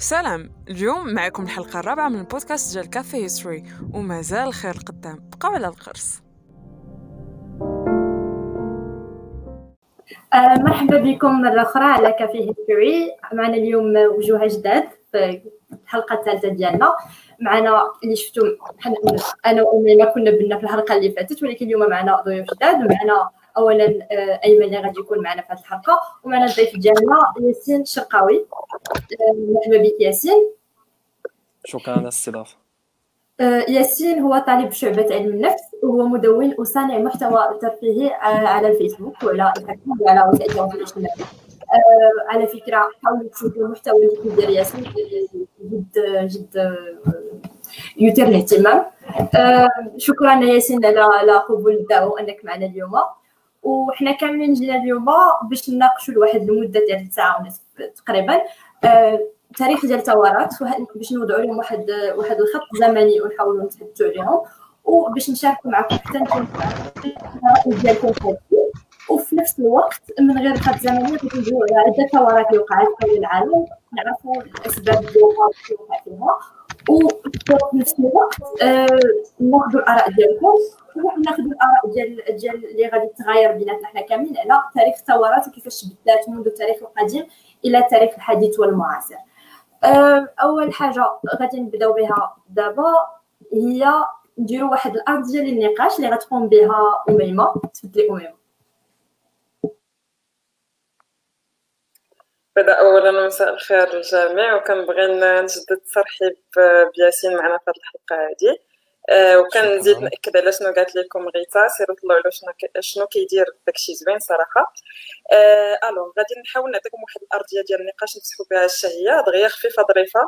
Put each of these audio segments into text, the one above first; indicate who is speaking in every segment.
Speaker 1: سلام. اليوم معكم الحلقة الرابعة من البودكاست ديال Café History ومازال الخير القدام بقاو على القرص.
Speaker 2: آه، مرحبا بكم مرة أخرى على Café History. معنا اليوم وجوه جداد في الحلقة الثالثة ديالنا. معنا اللي شفتوا أنا وأميمة كنا بنا في الحلقة اللي فاتت ولكن اليوم معنا ضيوف جداد. معنا اولا آه، ايمن اللي غادي يكون معنا في هذه الحلقة. ومعنا الضيف ديالنا ياسين الشرقاوي آه، مرحبا بك ياسين.
Speaker 3: شكرا على الاستضافة.
Speaker 2: آه، ياسين هو طالب شعبة علم النفس وهو مدون وصانع محتوى ترفيهي على الفيسبوك وعلى وعلى وسائل التواصل الاجتماعي. على فكرة حاولوا تشوفوا المحتوى اللي كيدير ياسين جد جد يثير الاهتمام. شكرا ياسين على على قبول الدعوة وانك معنا اليوم. وحنا كاملين جينا اليوم باش نناقشوا لواحد المدة ديال ساعه ونصف تقريبا. آه تاريخ ديال الثورات باش نوضعوا لهم واحد واحد الخط زمني ونحاولوا نتحدثوا عليهم. وباش نشاركوا معكم حتى ديالكم وفي نفس الوقت من غير خط زمني كندويو على عدة ثورات اللي وقعت حول العالم. نعرفوا الأسباب اللي وقعت فيها وفي نفس الوقت آه ناخذوا الآراء ديالكم. وناخذ الآراء ديال ديال اللي غادي تغير بيناتنا حنا كاملين على تاريخ الثورات وكيفاش تبدلات منذ التاريخ القديم إلى التاريخ الحديث والمعاصر. أه، أول حاجة غادي نبداو بها دابا هي نديرو واحد الأرض ديال النقاش اللي غتقوم بها أميمة تفضلي أميمة.
Speaker 4: بدا اولا مساء الخير للجميع وكنبغي نجدد الترحيب بياسين معنا في هذه الحلقة هذه. آه، وكنزيد نأكد على شنو قالت لكم غيتا سيروا طلعوا له شنو شنو كيدير داكشي زوين صراحة. آه ألو غادي نحاول نعطيكم واحد الأرضية ديال النقاش نفتحوا بها الشهية دغيا خفيفة ظريفة.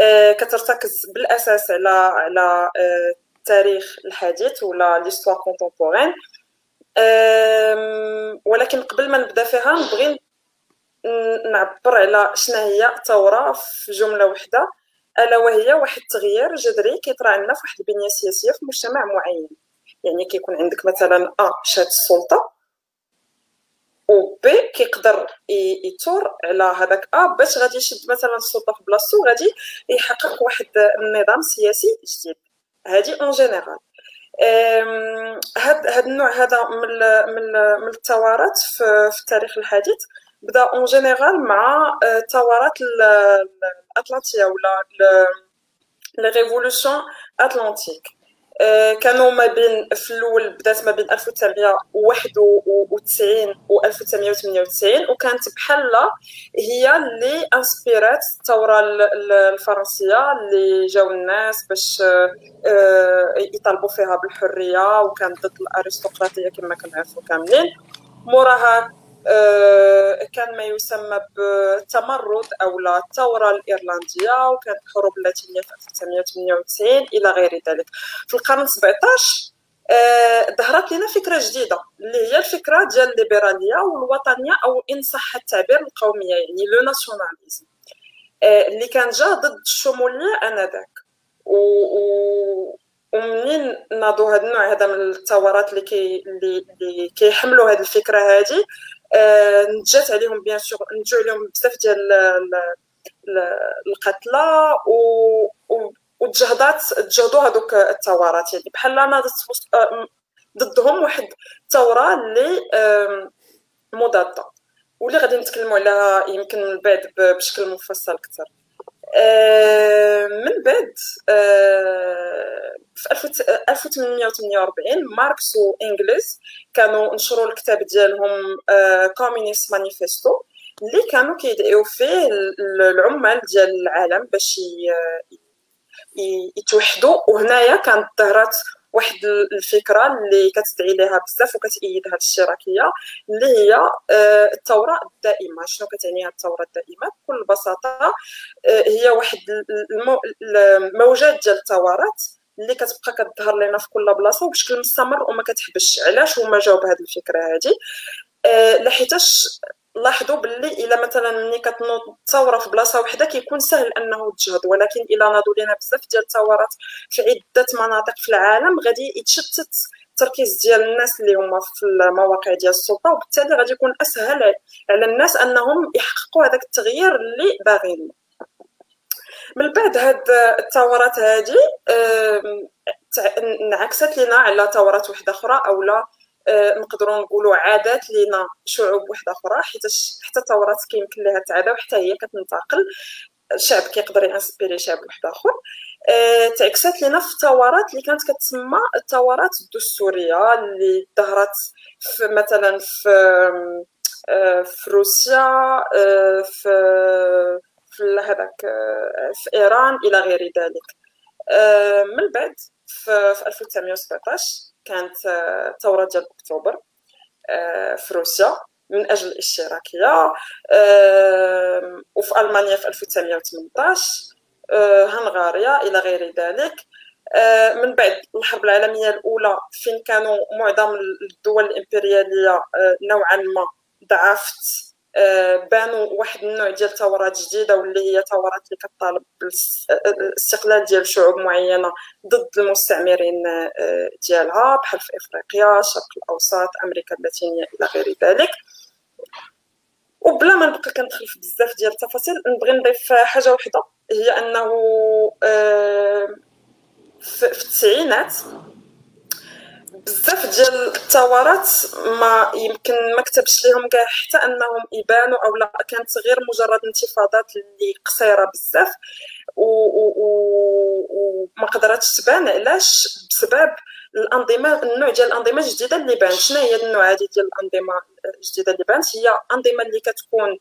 Speaker 4: آه كترتكز بالأساس على على آه التاريخ الحديث ولا ليستوار كونتمبورين آه ولكن قبل ما نبدأ فيها نبغي نعبر على شنو هي الثورة في جملة واحدة ألا وهي واحد التغيير جذري كيطرأ عندنا في واحد البنية سياسية في مجتمع معين. يعني كيكون عندك مثلا أ شاد السلطة و بي كيقدر يثور على هذاك أ باش غادي يشد مثلا السلطة في بلاصتو غادي يحقق واحد النظام سياسي جديد. هذه en général هاد النوع هذا من من من الثورات في التاريخ الحديث. بدا en général مع الثورات الاطلنطيه ولا لي ريفولوسيون اتلانتيك كانوا ما بين في الأول بدات ما بين 1991 و 1998 وكانت بحال هي اللي إنسبيرات الثورة الفرنسية اللي جاو الناس باش يطالبوا فيها بالحرية وكانت ضد الأرستقراطية كما كنعرفوا كاملين. موراها آه، كان ما يسمى بالتمرد أو الثورة الإيرلندية وكانت الحروب اللاتينية في 1998 إلى غير ذلك. في القرن 17 آه، ظهرت لنا فكرة جديدة اللي هي الفكرة ديال الليبرالية والوطنية أو ان صح التعبير القوميه يعني لو ناسيوناليزم. آه، اللي كان جا ضد الشمولية آنذاك. و... ومنين ناضوا هذا النوع هذا من الثورات اللي كي اللي كيحملوا هذه الفكرة هذه آه، نجات عليهم بيان سور نجو عليهم بزاف ديال القتلى و وتجهضات تجهضوا هذوك الثورات يعني بحال ناضت آه، ضدهم واحد الثوره اللي مضادة. واللي غادي نتكلموا عليها يمكن بعد بشكل مفصل أكثر. آه، من بعد في 1848 ماركس وانجلز كانوا نشروا الكتاب ديالهم Communist Manifesto اللي كانوا كيدعيو فيه العمال ديال العالم باش يتوحدوا. وهنايا كانت ظهرت واحد الفكرة اللي كتدعي لها بزاف وكتأيدها الاشتراكيه اللي هي آه، الثورة الدائمة. شنو كتعني الثورة الدائمة؟ بكل بساطة آه، هي واحد الموجات ديال الثورات اللي كتبقى كتظهر لنا في كل بلاصة وبشكل مستمر وما كتحبسش علاش هما جاو بهذه الفكرة هذه أه لحيتاش لاحظوا باللي إلا مثلا ملي كتنوض ثوره في بلاصة وحدة كيكون سهل أنه تجهض ولكن إلا ناضوا لنا بزاف ديال الثورات في عدة مناطق في العالم غادي يتشتت التركيز ديال الناس اللي هما في المواقع ديال السلطة وبالتالي غادي يكون أسهل على الناس أنهم يحققوا هذاك التغيير اللي باغينه من بعد هاد الثورات هادي انعكست لنا على ثورات وحدة أخرى أو لا آه، نقدروا نقولوا عادات لينا شعوب وحده أخرى حيت حتى الثورات كيمكن لها تعادى وحتى هي كتنتقل. شعب كيقدر ينسبيري شعب واحد آخر. أه تعكست لنا في الثورات اللي كانت كتسمى الثورات الدستورية اللي ظهرت في مثلا في أه في روسيا في في هذاك آه، في إيران إلى غير ذلك. آه، من بعد في 1917 كانت ثوره ديال أكتوبر في روسيا من أجل الاشتراكية وفي ألمانيا في 1918 هنغاريا إلى غير ذلك. من بعد الحرب العالمية الأولى فين كانوا معظم الدول الإمبريالية نوعا ما ضعفت بانوا واحد النوع ديال الثورات جديدة واللي هي ثورات اللي كطالب بالاستقلال ديال شعوب معينة ضد المستعمرين آه، ديالها بحال في إفريقيا الشرق الاوسط أمريكا اللاتينية إلى غير ذلك. وبلا ما نبقى كندخل في بزاف ديال التفاصيل نبغي نضيف حاجة واحدة هي أنه آه، في التسعينات بزاف ديال الثورات ما يمكن ما كتبش ليهم كاع حتى أنهم يبانوا أو لا كانت غير مجرد انتفاضات اللي قصيرة بزاف وما قدرتش تبان علاش بسبب الأنظمة النوع ديال الأنظمة الجديدة اللي بانت شنو هي النوع هذه ديال الأنظمة الجديدة اللي بانت؟ هي أنظمة اللي كتكون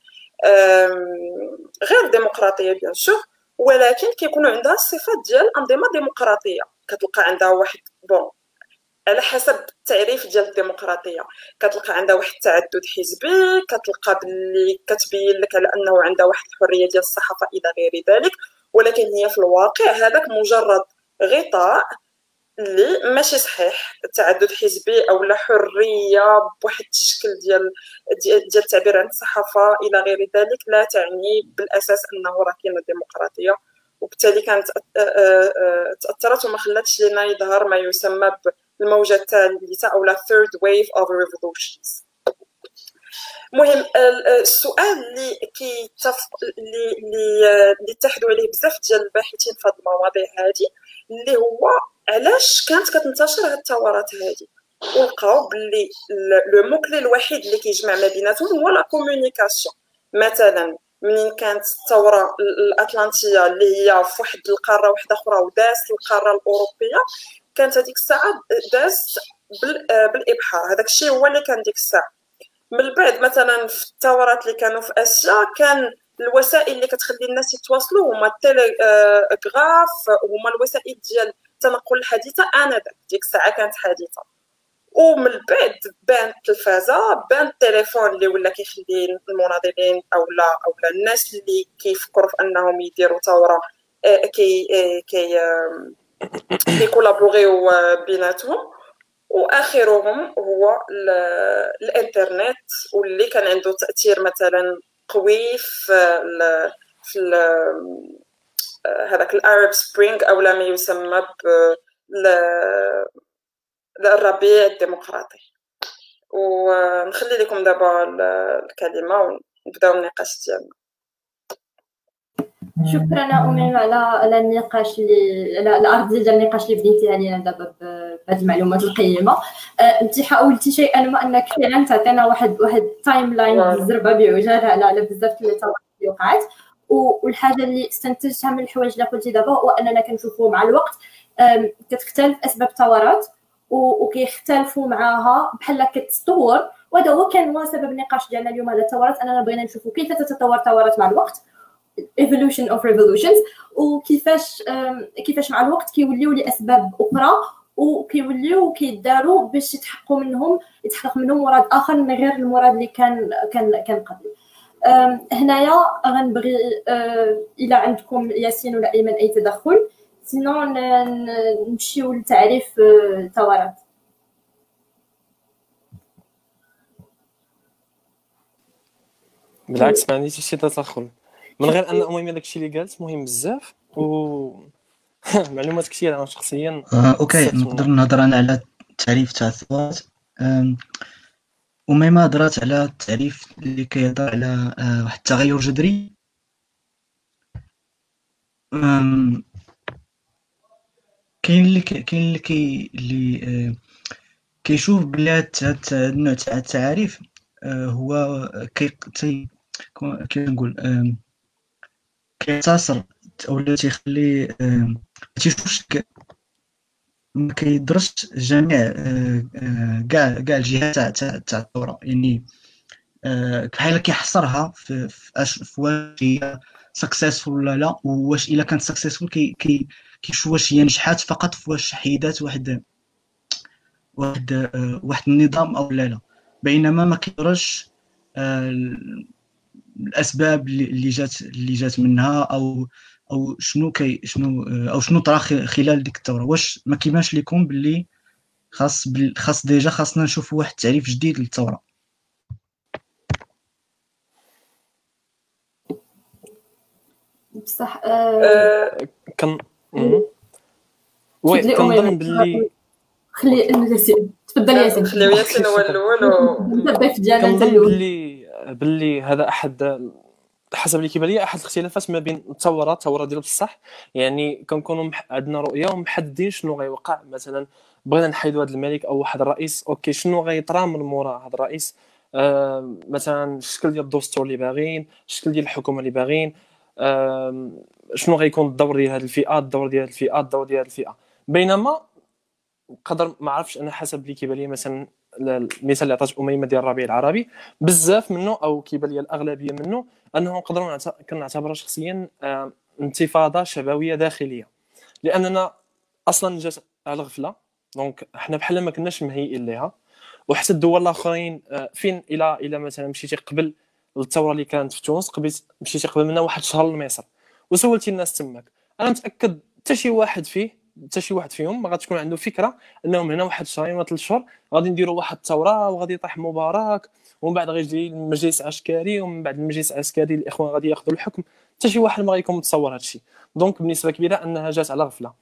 Speaker 4: غير ديمقراطية bien sûr ولكن كيكونوا عندها الصفات ديال أنظمة ديمقراطية. كتلقى عندها واحد bon على حسب التعريف ديال الديمقراطية. كتلقى عندها واحد التعدد حزبي كتلقى باللي كتبين لك على أنه عندها واحد الحرية ديال الصحافة إلى غير ذلك. ولكن هي في الواقع هذاك مجرد غطاء اللي ماشي صحيح. التعدد حزبي أو لا حرية بواحد الشكل ديال ديال التعبير عن الصحافة إلى غير ذلك لا تعني بالأساس أنه راه كاينة ديمقراطيه وبالتالي كانت تأثرت وما خلاتش لنا يظهر ما يسمى الموجة الثالثة أو لا third wave of revolutions. المهم السؤال اللي كي اللي اللي اتحدوا عليه بزاف ديال الباحثين في هذه المواضيع هذه اللي هو علاش كانت كتنتشر هاد الثورات هذه ولقاو باللي le mot-clé الوحيد اللي كيجمع ما بيناتهم هو la communication مثلا منين كانت الثورة الأطلنطية اللي هي في واحد القارة واحدة أخرى وداس القارة الأوروبية كانت هذيك الساعة دازت بالابحار هذاك الشيء هو اللي كان ديك الساعة. من بعد مثلا في الثورات اللي كانوا في آسيا كان الوسائل اللي كتخلي الناس يتواصلوا هما التليغراف هما الوسائل ديال التنقل الحديثه آنذاك. ديك الساعة كانت حديثه ومن بعد بان التلفازه بان التليفون اللي ولا كيخلي المناضلين أو لا أو لا الناس اللي كيفكروا في أنهم يديروا ثورة آه، كي آه، كي كيكولابوريو بيناتهم. وآخرهم هو الإنترنت واللي كان عنده تأثير مثلا قوي في ال في ال هذاك ال Arab Spring أو ما يسمى الربيع الديمقراطي. ونخلي لكم دابا الكلمة ونبداو النقاش ديالنا.
Speaker 2: شكرا أميمة على على النقاش اللي على الارضيه ديال النقاش اللي بديتي علينا دابا بهذه المعلومات القيمة. آه، أنت حاولتي شيئا ما أنك فعلا تعطينا واحد واحد timeline بالزربه بعجاله على على بزاف اللي وقعت والحاجة اللي استنتجتها من الحوايج اللي قلتي دابا هو أننا كنشوفوا مع الوقت. كتختلف أسباب الثورات وكيختلفوا معاها بحال كتطور وهذا هو كان هو سبب النقاش ديالنا اليوم على الثورات أننا بغينا نشوفوا كيف تتطور الثورات مع الوقت. Evolution of revolutions. وكيفاش كيفاش مع الوقت كيوليو لأسباب أخرى وكيوليو كيداروا باش يتحققوا منهم يتحقق منهم مراد آخر من غير المراد اللي كان كان كان قبل. هنايا غنبغي إلى عندكم ياسين ولا أيمن أي تدخل. sinon نمشيو لتعريف الثورات
Speaker 3: بالعكس ما عنديش شي تدخل. من غير أن المهم داكشي اللي قالت مهم بزاف و معلومات كثيرة. أنا شخصيا
Speaker 5: آه، OK نقدر نهضر أنا على التعريف تاع الثورات وأميمة هضرات على التعريف اللي كيهضر على آه، واحد التغير جذري. كاين اللي كي- كاين اللي كي اللي آه، كيشوف بلي هاد النوع تاع التعاريف آه، هو كي كيف نقول؟ آم، كيقتصر ولا تيخلي ما تيشوفش ما كيدرسش جميع آه، آه، كاع كاع الجهات تاع تاع الثوره يعني آه، بحال كيحصرها في في, واش هي successful ولا لا؟ وواش إلا كانت successful كي كي كيشوف واش هي نجحات فقط في واش حيدات واحد واحد آه، واحد النظام أو لا لا. بينما ما كيدرسش آه، الأسباب اللي اللي جات اللي جات منها أو أو شنو كي شنو آه، أو شنو طرا خ- خلال ديك الثورة؟ واش ما كيبانش لكم باللي خاص بال- خاص déjà خاصنا نشوفوا واحد التعريف جديد للثورة؟
Speaker 2: بصح آه،
Speaker 4: آه،
Speaker 3: كن مم.
Speaker 2: oui
Speaker 3: كنظن. باللي
Speaker 2: خلي ياسين تفضل ياسين.
Speaker 4: نخليو ياسين هو الأول و...
Speaker 2: الضيف ديالنا أنت
Speaker 3: كنظن
Speaker 2: الأول.
Speaker 3: باللي باللي هذا أحد حسب اللي كيبان لي أحد الاختلافات ما بين الثورة الثورة ديال بصح. يعني كنكونوا. عندنا رؤية ومحددين شنو غيوقع. مثلا بغينا نحيدوا هذا الملك أو واحد الرئيس OK شنو غيطرا من مورا هذا الرئيس؟ آه مثلا الشكل ديال الدستور اللي باغيين الشكل ديال الحكومة اللي باغيين آه شنو غيكون الدور ديال هذه الفئة الدور ديال الفئة الدور ديال الفئة. بينما قدر ما عرفتش أنا حسب اللي كيبان لي مثلا المثال اللي عطات أميمة ديال الربيع العربي بزاف منه أو كيبان لي الأغلبية منه أنه نقدروا نعت- كنعتبرها شخصيا آه، انتفاضة شبابية داخلية. لأننا أصلا جات على غفلة دونك حنا بحال ما كناش مهيئين ليها. وحتى الدول الآخرين آه، فين إلى إلى مثلا مشيتي قبل الثوره اللي كانت في تونس قبل مشيتي قبل منها واحد الشهر لمصر وسولتي الناس تماك. أنا متأكد حتى شي واحد فيه حتى شي واحد فيهم ما غاتكون عنده فكرة أنه من هنا واحد شهرين ولا ثلاث شهور غادي نديروا واحد الثورة وغادي يطيح مبارك ومن بعد غيجي المجلس العسكري ومن بعد المجلس العسكري الإخوان غادي ياخذوا الحكم. حتى شي واحد ما غيكون متصور هذا الشيء donc بنسبة كبيرة أنها جات على غفلة.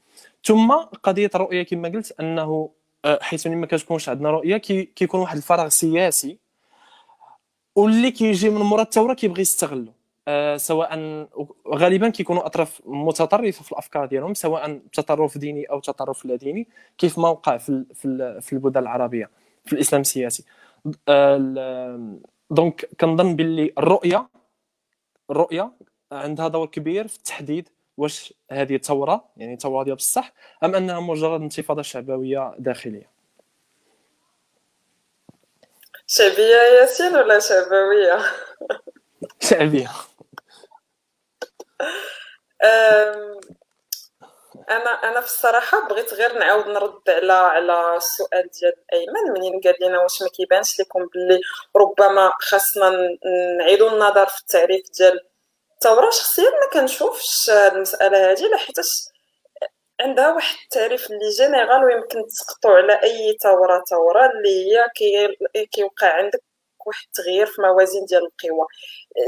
Speaker 3: ثم قضية الرؤية كما قلت أنه آه، ملي ما كتكونش عندنا رؤية كي كيكون واحد الفراغ سياسي واللي كيجي من مورا الثورة كيبغي يستغلو سواء غالبا كيكونوا أطراف متطرفة في الأفكار ديالهم سواء تطرف ديني أو تطرف لا ديني كيف ما وقع في في ال- في البلدان العربية في الإسلام السياسي. آه، دونك كنظن باللي الرؤيه الرؤية عندها دور كبير في التحديد واش هذه ثوره يعني ثوره ديال بصح أم أنها مجرد انتفاضة شعبوية داخلية.
Speaker 4: شعبية ياسين ولا
Speaker 3: شعبوية؟
Speaker 4: شعبية. أنا أنا في الصراحة بغيت غير نعاود نرد على على السؤال ديال أيمن منين قال لنا واش ما كيبانش لكم باللي ربما خاصنا نعيدوا النظر في التعريف ديال الثورة؟ شخصيا ما كنشوفش المسألة هذه لحيتاش عندها واحد التعريف اللي جينيرال ويمكن تسقطوا على أي ثورة ثورة اللي هي كي كيوقع عندك واحد التغيير في موازين ديال القوى.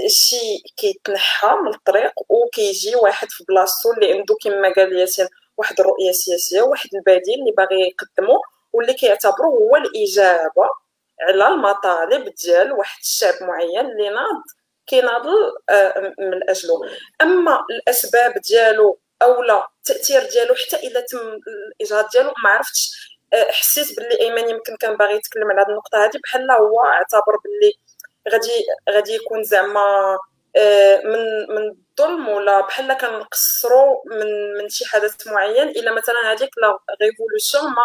Speaker 4: شي كيتنحى من الطريق وكيجي واحد في بلاصتو اللي عنده كما قال ياسين واحد الرؤية سياسية واحد البديل اللي باغي يقدمه واللي كيعتبره هو الإجابة على المطالب ديال واحد الشعب معين اللي ناض كيناضل آه، من اجله أما الأسباب ديالو أو لا التأثير ديالو حتى اذا تم الإجهاض ديالو ما عرفتش حسيت باللي ايمن يمكن كان باغي يتكلم على هذه النقطة هذه بحال هو اعتبر باللي غادي غادي يكون زعما آه، من من الظلم ولا بحال كنقصروا من من شي حدث معين إلا مثلا هذيك لا ريفولوسيون ما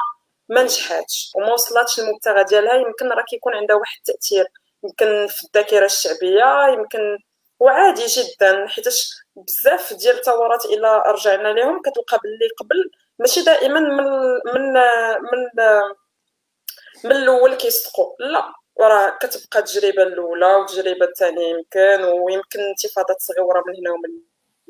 Speaker 4: ما نجحاتش. وما وصلاتش للمبتغى ديالها يمكن راه كيكون عندها واحد التأثير. يمكن في الذاكرة الشعبية يمكن وعادي جدا حيتاش بزاف ديال الثورات إلا رجعنا لهم كتلقى باللي قبل ماشي دائما من من من من الأول كيصدقوا لا راه كتبقى التجربة الأولى والتجربة الثانية يمكن ويمكن انتفاضات صغيره من هنا ومن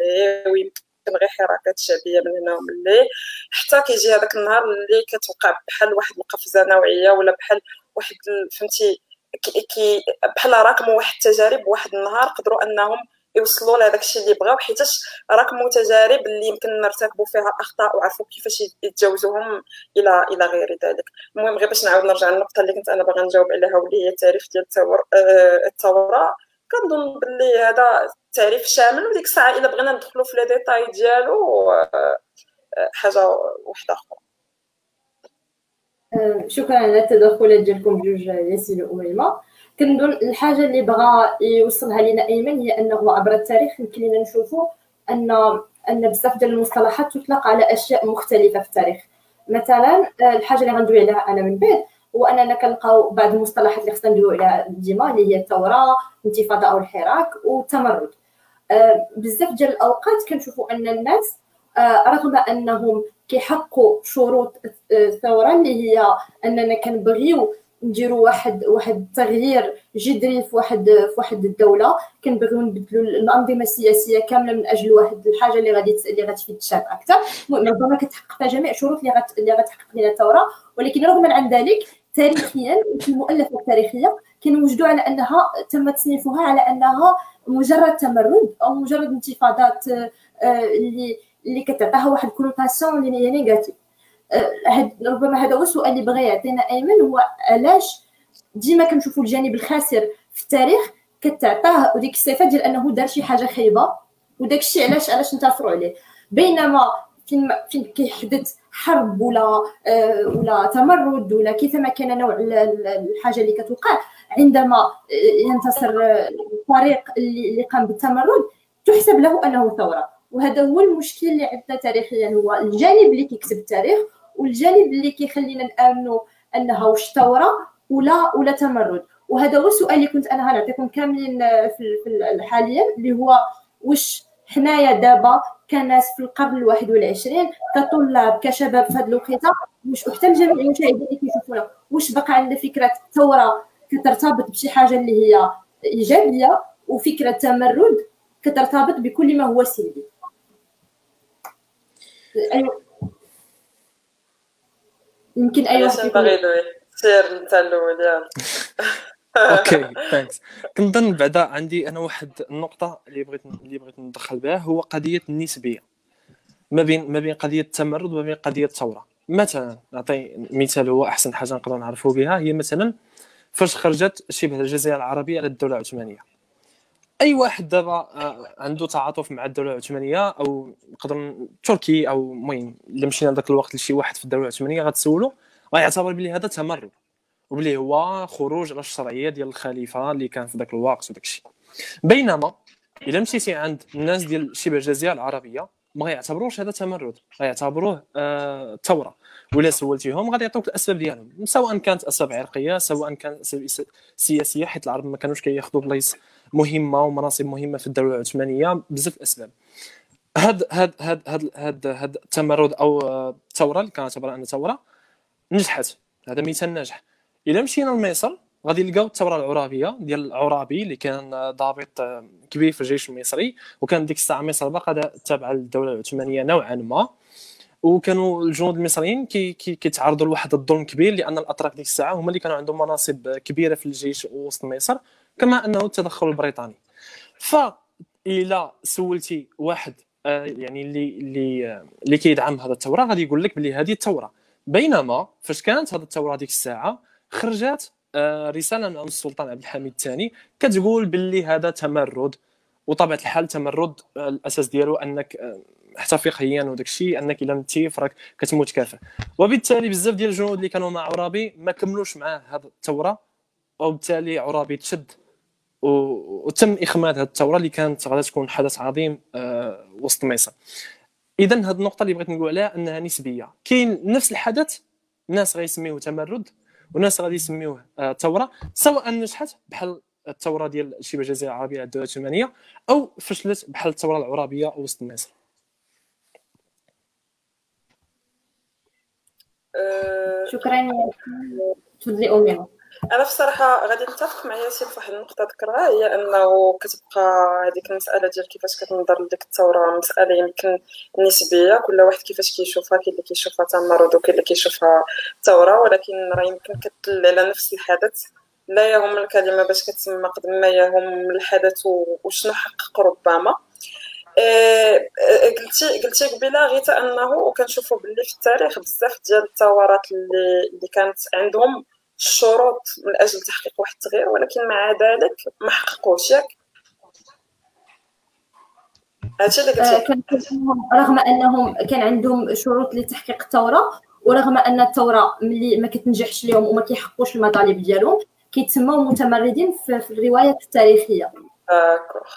Speaker 4: اللي ويمكن غير حركات شعبية من هنا ومن اللي حتى كيجي هذاك النهار اللي كتوقع بحال واحد القفزة نوعية ولا بحال واحد فهمتي كي كي بحال راكموا واحد التجارب واحد النهار قدروا أنهم يوصلوا لهذاك الشيء اللي بغاو حيتاش راكموا تجارب اللي يمكن نرتكبوا فيها أخطاء وعرفوا كيفاش يتجاوزوهم إلى إلى غير ذلك. المهم غير باش نعاود نرجع للنقطة اللي كنت أنا باغا نجاوب عليها واللي هي التعريف ديال آه، الثورة. كنظن باللي هذا تعريف شامل وديك الساعة إلا بغينا ندخلوا في لي ديتاي ديالو آه، حاجة وحده أخرى.
Speaker 2: شكرا على التدخلات ديالكم بجوج ياسين وأميمة. كنظن الحاجة اللي بغى يوصلها لنا أيمن هي أنه عبر التاريخ يمكن لنا نشوفوا ان أن بزاف ديال المصطلحات تطلق على أشياء مختلفة في التاريخ. مثلا الحاجة اللي غندوي عليها أنا من بعد هو أننا كنلقاو بعض المصطلحات اللي خصنا ندويو عليها ديما اللي هي الثوره الانتفاضة أو الحراك والتمرد. آه، بزاف ديال الأوقات كنشوفوا أن الناس آه، رغم أنهم كيحققوا شروط الثورة اللي هي أننا كنبغيو نديروا واحد واحد التغيير جذري في واحد في واحد الدولة. كنبغيو نبدلوا الأنظمة السياسية كاملة من أجل واحد الحاجة اللي غادي اللي غتفيد الشعب أكثر. ربما كتحقق فيها جميع الشروط اللي غت اللي غتحقق لنا الثورة. ولكن رغم عن ذلك تاريخيا في المؤلفات التاريخية كنوجدوا على أنها تم تصنيفها على أنها مجرد تمرد أو مجرد انتفاضات آه، اللي اللي كتعطيها واحد ال connotation اللي هي négative. هاد ربما هذا هو السؤال اللي بغى يعطينا ايمن هو علاش ديما كنشوفوا الجانب الخاسر في التاريخ كتعطاه وديك الصفة ديال أنه دار شي حاجة خايبة؟ وداك الشيء علاش علاش نتاثروا عليه؟ بينما فين فين كيحدث حرب ولا آه ولا تمرد ولا كيفما كان نوع الحاجة اللي كتوقع عندما ينتصر الفريق اللي قام بالتمرد تحسب له أنه ثورة. وهذا هو المشكل اللي عندنا تاريخيا هو الجانب اللي كيكتب التاريخ والجانب اللي كيخلينا نآمنوا أنها واش ثوره ولا ولا تمرد. وهذا هو السؤال اللي كنت أنا غنعطيكم كاملين في حاليا اللي هو واش حنايا دابا كناس في القرن الواحد والعشرين كطلاب كشباب في هذه الوقيتة واش وحتى الجميع المشاهدين اللي كيشوفونا واش بقى عندنا فكرة ثوره كترتبط بشي حاجة اللي هي إيجابية وفكرة تمرد كترتبط بكل ما هو سلبي؟ يمكن أي واحد
Speaker 4: باغي سير انت الأول يلا
Speaker 3: OK thanks كنظن بعدا عندي أنا واحد النقطة اللي بغيت اللي بغيت ندخل بها هو قضية النسبية. ما بين ما بين قضية التمرد وما بين قضية الثورة. مثلا نعطي مثال هو أحسن حاجة نقدر نعرفوا بها هي مثلا فاش خرجت شبه الجزيرة العربية على الدولة العثمانية. أي واحد دابا آه، عنده تعاطف مع الدولة العثمانية أو نقدر تركي أو المهم إلا مشينا ذاك الوقت لشي واحد في الدولة العثمانية غتسولو غيعتبر بلي هذا تمرد وبلي هو خروج على الشرعيه ديال الخليفة اللي كان في ذاك الوقت وداك الشيء. بينما إلا مشيتي عند الناس ديال شبه الجزيرة العربية ما غيعتبروش هذا تمرد غيعتبروه آه ثورة. ولا سولتيهم غادي يعطوك الأسباب ديالهم سواء كانت أسباب عرقية سواء كانت أسباب سياسية حيت العرب ما كانوش كياخذوا بلايص مهمة ومناصب مهمة في الدولة العثمانية بزاف الاسباب هاد هاد هاد هاد هاد هاد التمرد أو الثورة اللي كنعتبرها انها ثورة نجحت. هذا مثال ناجح. إلا مشينا لمصر غادي نلقاو الثورة العرابية ديال العرابي اللي كان ضابط كبير في الجيش المصري وكان ديك الساعة مصر باقا تابعه للدولة العثمانية نوعا ما. وكانوا الجنود المصريين كي كي كيتعرضوا لواحد الظلم كبير لأن الأتراك ديك الساعة هما اللي كانوا عندهم مناصب كبيرة في الجيش وسط مصر كما أنه التدخل البريطاني. ف إلى سولتي واحد آه، يعني اللي اللي آه، اللي كيدعم هذا الثوره غادي يقول لك بلي هذه الثوره بينما فاش كانت هذه الثوره ديك الساعة خرجت آه، رسالة من السلطان عبد الحميد الثاني كتقول باللي هذا تمرد. وطبيعة الحال تمرد الأساس ديالو أنك حتى فقهيا وداك الشيء أنك إلا متي فراك كتموت كافر. وبالتالي بزاف ديال الجنود اللي كانوا مع عرابي ما كملوش معاه هذه الثوره وبالتالي عرابي تشد وتم إخماد هذه الثورة اللي كانت غادي تكون حدث عظيم آه، وسط مصر اذا هذه النقطة اللي بغيت نقول عليها أنها نسبية. كاين نفس الحدث الناس غيسميوه تمرد وناس غادي يسميوه آه، ثورة سواء نجحت بحال الثورة ديال شبه الجزيرة العربية الدولة العثمانية أو فشلت بحال الثورة العرابيه وسط مصر
Speaker 2: أه، شكرا. تفضلي امي
Speaker 4: أنا في الصراحه غادي نتفق مع ياسين في واحد النقطة ذكرها هي أنه كتبقى هذيك المسألة ديال كيفاش كتنظر لديك الثورة مسألة يمكن نسبية كل واحد كيفاش كيشوفها كاين اللي كيشوفها تمرد وكاين اللي كيشوفها ثورة ولكن راه يمكن كتدل على نفس الحدث. لا يهم الكلمة باش كتسمى قد ما يهم الحدث وشنو حقق ربما. إيه قلتي قلتي قبيلة غيتا أنه وكنشوفوا باللي في التاريخ بزاف ديال الثورات اللي اللي كانت عندهم الشروط من أجل تحقيق واحد التغيير ولكن مع ذلك ما حققوش. ياك؟ هادشي اللي قلت
Speaker 2: آه، رغم أنهم كان عندهم شروط لتحقيق الثورة ورغم أن الثورة ملي ما كتنجحش لهم وما كيحققوش المطالب ديالهم كيتسموا متمردين في, الروايات التاريخية.
Speaker 4: داكوغ.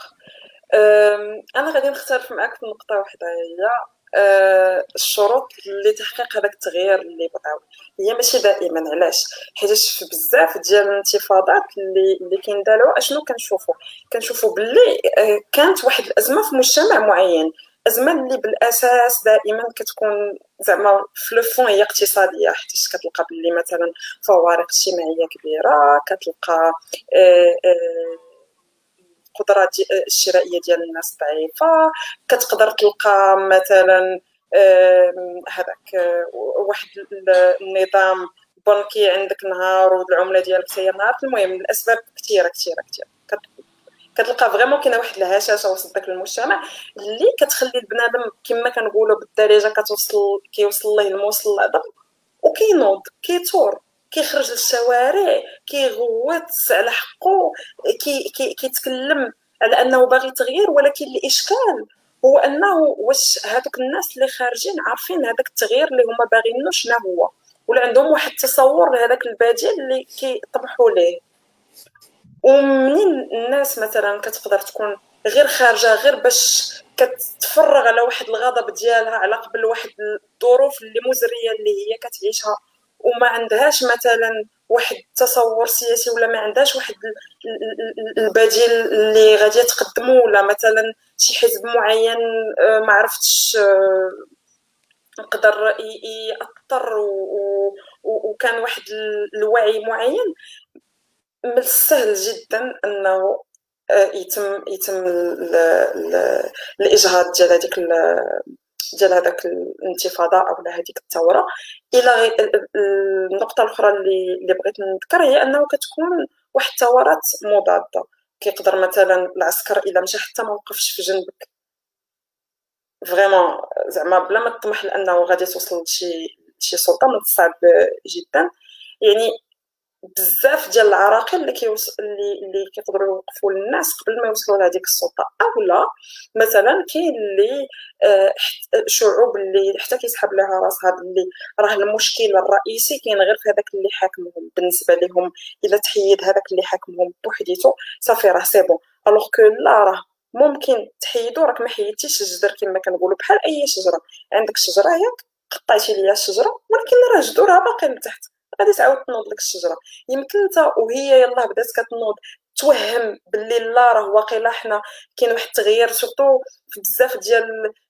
Speaker 4: أنا غادي نختلف معاك في نقطة واحدة هي. آه، الشروط لتحقيق هذاك التغيير اللي بغاو. هي ماشي دائما علاش؟ حيت في بزاف ديال الانتفاضات اللي اللي كينداروا أشنو كنشوفوا كنشوفوا باللي آه، كانت واحد الأزمة في مجتمع معين. أزمة اللي بالأساس دائما كتكون زعما في لو هي اقتصادية. حيت كتلقى باللي مثلا فوارق اجتماعية كبيرة كتلقى آه، القدرة الشرائية ديال الناس ضعيفة. كتقدر تلقى مثلا هذاك واحد النظام بنكي عندك نهار والعملة ديالك هي نهار. المهم الأسباب كثيره كثيره كثيره كتلقى فريمون كاينة واحد الهشاشة وسط داك المجتمع اللي كتخلي البنادم كما كنقولوا بالدارجة كتوصل كيوصل ليه الموصل العظم وكينوض كيتور. كيخرج للشوارع كيغوت على حقه كي كي كيتكلم على أنه باغي تغيير ولكن الإشكال هو أنه واش هذوك الناس اللي خارجين عارفين هذاك التغيير اللي هما باغينو شنو هو؟ ولا عندهم واحد التصور لهذاك البديل اللي كيطمحوا ليه؟ ومنين الناس مثلا كتقدر تكون غير خارجة غير باش كتفرغ على واحد الغضب ديالها على قبل واحد الظروف اللي مزرية اللي هي كتعيشها؟ وما عندهاش مثلا واحد التصور سياسي ولا ما عندهاش واحد البديل اللي غادي تقدمه ولا مثلا شي حزب معين آه، ما عرفتش نقدر آه، ياثر وكان واحد الوعي معين. من السهل جدا أنه آه، يتم يتم الإجهاض ديال هذيك ديال هذاك الانتفاضة أو هذيك الثورة. إلى النقطة الأخرى اللي اللي بغيت نذكر هي أنه كتكون واحد الثورات مضادة. كيقدر مثلا العسكر الا مشى حتى ما وقفش في جنبك. فريمون زعما بلا ما تطمح لأنه غادي توصل لشي شي سلطة من الصعب جدا. يعني بزاف ديال العراقيل اللي كيوصل اللي اللي كيقدروا يوقفوا للناس قبل ما يوصلوا لهذيك السلطة. أولا مثلا كاين اللي آه، شعوب اللي حتى كيسحب لها راسها باللي راه المشكل الرئيسي كاين غير في هذاك اللي حاكمهم. بالنسبة لهم إلا تحيد هذاك اللي حاكمهم بوحديته صافي راه c'est bon alors que لا راه ممكن تحيدو راك ما حيدتيش الجدر كما كنقولوا بحال أي شجرة. عندك شجرة ياك قطعتي ليا الشجرة ولكن راه جذورها باقي من تحت. غادي تعاود تنوض لك الشجرة. يمكن انت وهي يلاه بدات كتنوض توهم باللي لا راه واقيلا حنا كاين واحد التغيير surtout في بزاف ديال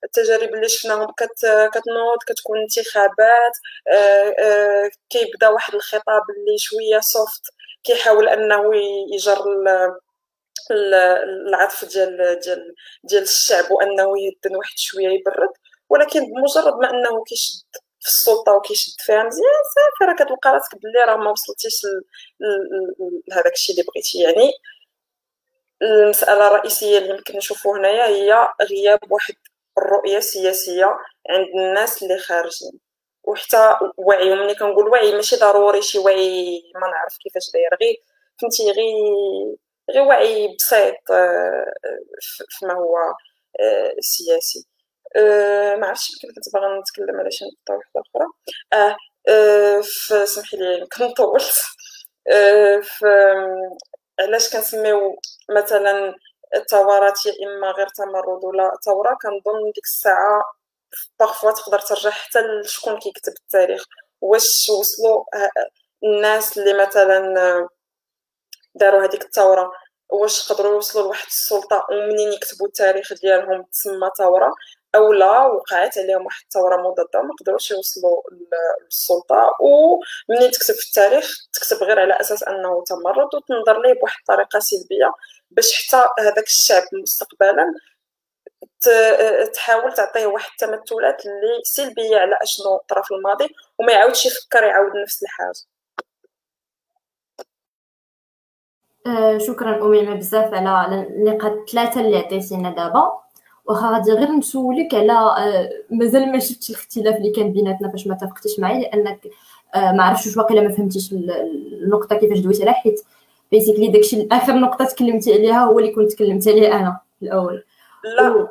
Speaker 4: التجارب اللي شفناهم كت كتنوض كتكون انتخابات آه آه كيبدا واحد الخطاب اللي شوية soft كيحاول أنه يجر العطف ديال ديال ديال الشعب وأنه يدن واحد شوية يبرد ولكن بمجرد ما أنه كيشد. في السلطه وكيشد فيها مزيان صافي راه كتلقى راسك بلي راه ما وصلتيش لهذاك الشيء اللي بغيتي. يعني المسألة الرئيسية اللي يمكن نشوفو هنايا هي غياب واحد الرؤية السياسيه عند الناس اللي خارجين. وحتى وعي ملي كنقول وعي ماشي ضروري شي وعي ما نعرف كيفاش داير. غير فهمتي غير غير وعي بسيط آه، فيما هو آه، سياسي. أه ما عرفتش يمكن كنت باغا نتكلم على شي نقطة واحدة أخرى. أه, أه سمحي لي يمكن طولت أه علاش كنسميو مثلا الثورات يا إما غير تمرد ولا ثوره كنظن ديك الساعة باغفوا تقدر ترجع حتى لشكون كيكتب التاريخ. واش وصلوا الناس اللي مثلا داروا هذيك الثوره واش قدروا يوصلوا لواحد السلطة ومنين يكتبوا التاريخ ديالهم تسمى ثوره أو لا وقعت عليهم واحد الثورة مضادة ما قدروش يوصلوا للسلطة. ومنين تكتب في التاريخ تكتب غير على أساس أنه تمرد وتنظر ليه بواحد الطريقة سلبية باش حتى هذاك الشعب مستقبلا تحاول تعطيه واحد التمثلات اللي سلبية على أشنو طرا في الماضي وما يعاودش يفكر يعاود نفس الحاجة.
Speaker 2: آه، شكرا أميمة بزاف على النقاط الثلاثة اللي عطيتينا دابا. واخا غادي غير نسولك على آه، مازال ما شفتش الاختلاف اللي كان بيناتنا فاش ما اتفقتيش معايا لانك آه ما عرفتش واش واقيلا ما فهمتيش النقطة كيفاش دويت عليها حيت بيسيكلي داكشي اخر نقطة تكلمتي عليها هو اللي كنت تكلمت عليه أنا الأول.
Speaker 4: لا. و...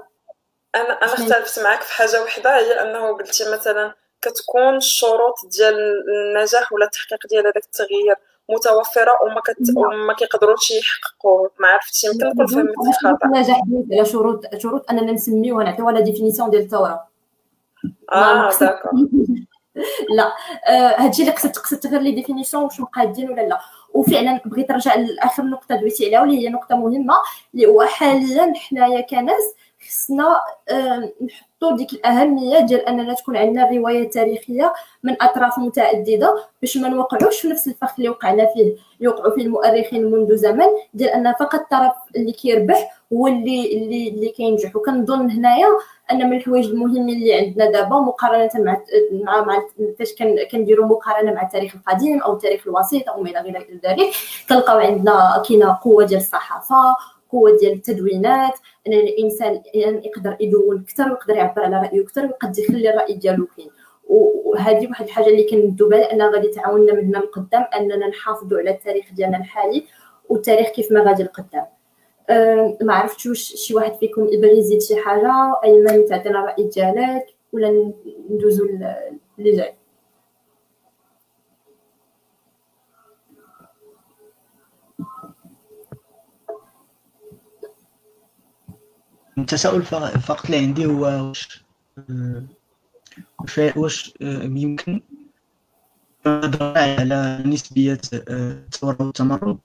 Speaker 4: أنا أنا اختلفت معك في حاجة وحدة هي أنه قلتي مثلا كتكون الشروط ديال النجاح ولا التحقيق ديال هذاك التغيير. متوفرة وما كت... وما كيقدروش يحققوا. ما عرفتش يمكن نكون فهمت
Speaker 2: خطا النجاح على شروط شروط أننا نسميوها نعطيوها la définition ديال الثوره
Speaker 4: آه d'accord.
Speaker 2: لا. آه، هادشي اللي قصدت قصدت غير les définitions واش مقادين ولا لا. وفعلا بغيت نرجع لآخر نقطة دويتي عليها واللي هي نقطة مهمة اللي هو حاليا حنايا كناس خصنا آه، نحطوا ديك الأهمية ديال أننا تكون عندنا الروايه التاريخيه من أطراف متعددة باش ما نوقعوش في نفس الفخ اللي وقعنا فيه. يوقعوا فيه المؤرخين منذ زمن ديال أن فقط الطرف اللي كيربح هو اللي اللي اللي كينجح. وكنظن هنايا أن من الحوايج المهمين اللي عندنا دابا مقارنة مع مع, مع فاش كنديروا مقارنة مع التاريخ القديم أو التاريخ الوسيط أو ما إلى غير ذلك كنلقاو عندنا كاينة قوة ديال الصحافة قوه ديال التدوينات أن الإنسان يعني يقدر يدون أكثر ويقدر يعبر على رأيه أكثر ويقدر يخلي الرأي ديالو كاين. وهذه واحد الحاجة اللي كندو بالها انها غادي تعاوننا من هنا لقدام أننا نحافظوا على التاريخ ديالنا الحالي والتاريخ كيف ما غادي لقدام. ما عرفتش واش شي واحد فيكم يبغي يزيد شي حاجة؟ أيمن تعطينا الراي ديالك؟ ولا ندوزو اللي جاي
Speaker 5: التساؤل فقط اللي عندي هو واش واش يمكن؟ نهضر على نسبية الثورة والتمرد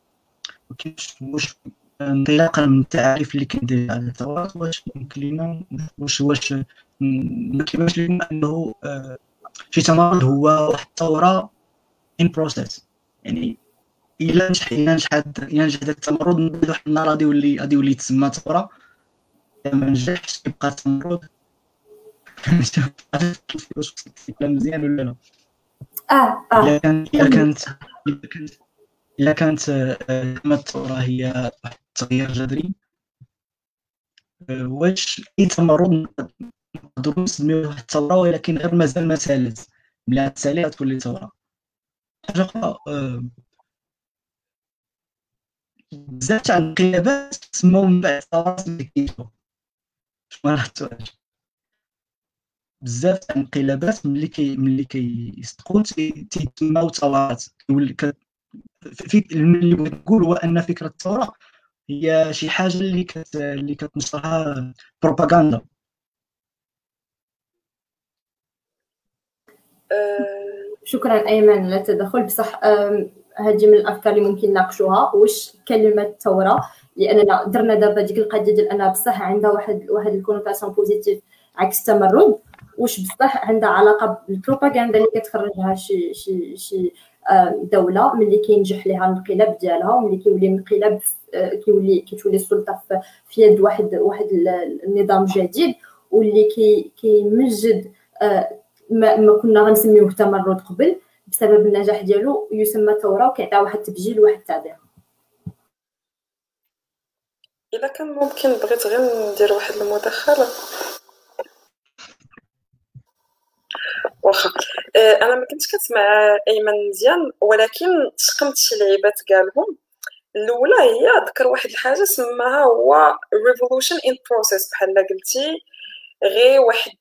Speaker 5: وكيفاش واش انطلاقا من التعريف اللي كندير على الثورات واش يمكن لنا واش واش ما لنا أنه شي تمرد هو واحد الثورة ان بروسيس يعني الا نجح الا نجح ينجح داك التمرد من بعد واحد النهار غادي يولي غادي يولي يتسمى ثورة ما نجحش يبقى تمرد. مزيان ولا لا؟
Speaker 2: آه آه.
Speaker 5: الا كانت الا كانت الا كانت كما الثوره هي واحد التغيير جذري واش أي تمرد نقدروا نسميوه واحد الثوره ولكن غير مازال ما سالت. ملي تسالي غتولي ثوره حاجة أخرى بزاف تاع الانقلابات تسموا من بعد ثورات اللي كيجيو بزاف تاع الانقلابات ملي كي ملي كيصدقوا تيتسماو ثورات كيولي في اللي بغيت نقول هو أن فكرة الثورة هي شي حاجة اللي كت اللي كتنشرها propagande.
Speaker 2: شكرا أيمن على التدخل بصح هذه من الأفكار اللي ممكن نناقشوها. واش كلمة ثوره لأننا درنا دابا ديك القضية ديال انها بصح عندها واحد واحد ال connotation positive عكس التمرد. واش بصح عندها علاقة بالبروباغندا اللي كتخرجها شي شي شي دولة ملي كينجح ليها الانقلاب ديالها وملي كيولي الانقلاب كيولي كتولي السلطة في يد واحد واحد النظام جديد واللي كي كيمجد ما, ما كنا غنسميوه تمرد قبل. بسبب النجاح ديالو يسمى ثوره وكيعطيها واحد التبجيل وواحد التعبير.
Speaker 4: إلا كان ممكن بغيت غير ندير واحد المداخلة. واخا. آه، أنا ما كنتش كنسمع أيمن مزيان ولكن تلقفت شي لعيبات قالهم. الأولى هي ذكر واحد الحاجة سماها هو revolution in process بحال قلتي. غير واحد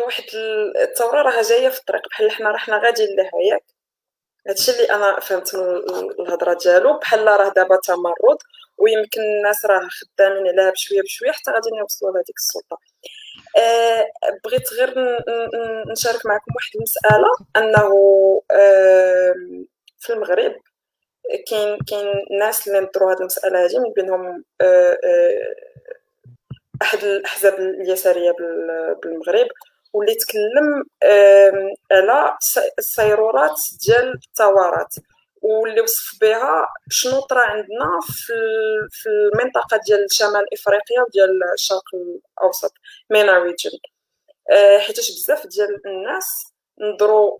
Speaker 4: واحد الثورة راها جاية في الطريق بحال حنا رحنا غاديين لها ياك هادشي اللي أنا فهمت من الهضرة ديالو بحال راه دابا تمرد ويمكن الناس راه خدامين عليها بشوية بشوية حتى غادي يوصلوا لهذيك السلطة. أه بغيت غير نشارك معكم واحد المسألة أنه أه في المغرب كاين كاين ناس اللي نظروا هذه المسألة هذه من بينهم أه أحد الأحزاب اليسارية بالمغرب. واللي تكلم على السيرورات ديال الثورات واللي وصف بها شنو طرا عندنا في المنطقة ديال شمال إفريقيا وديال الشرق الأوسط مينا ريجن حيتاش بزاف ديال الناس نظروا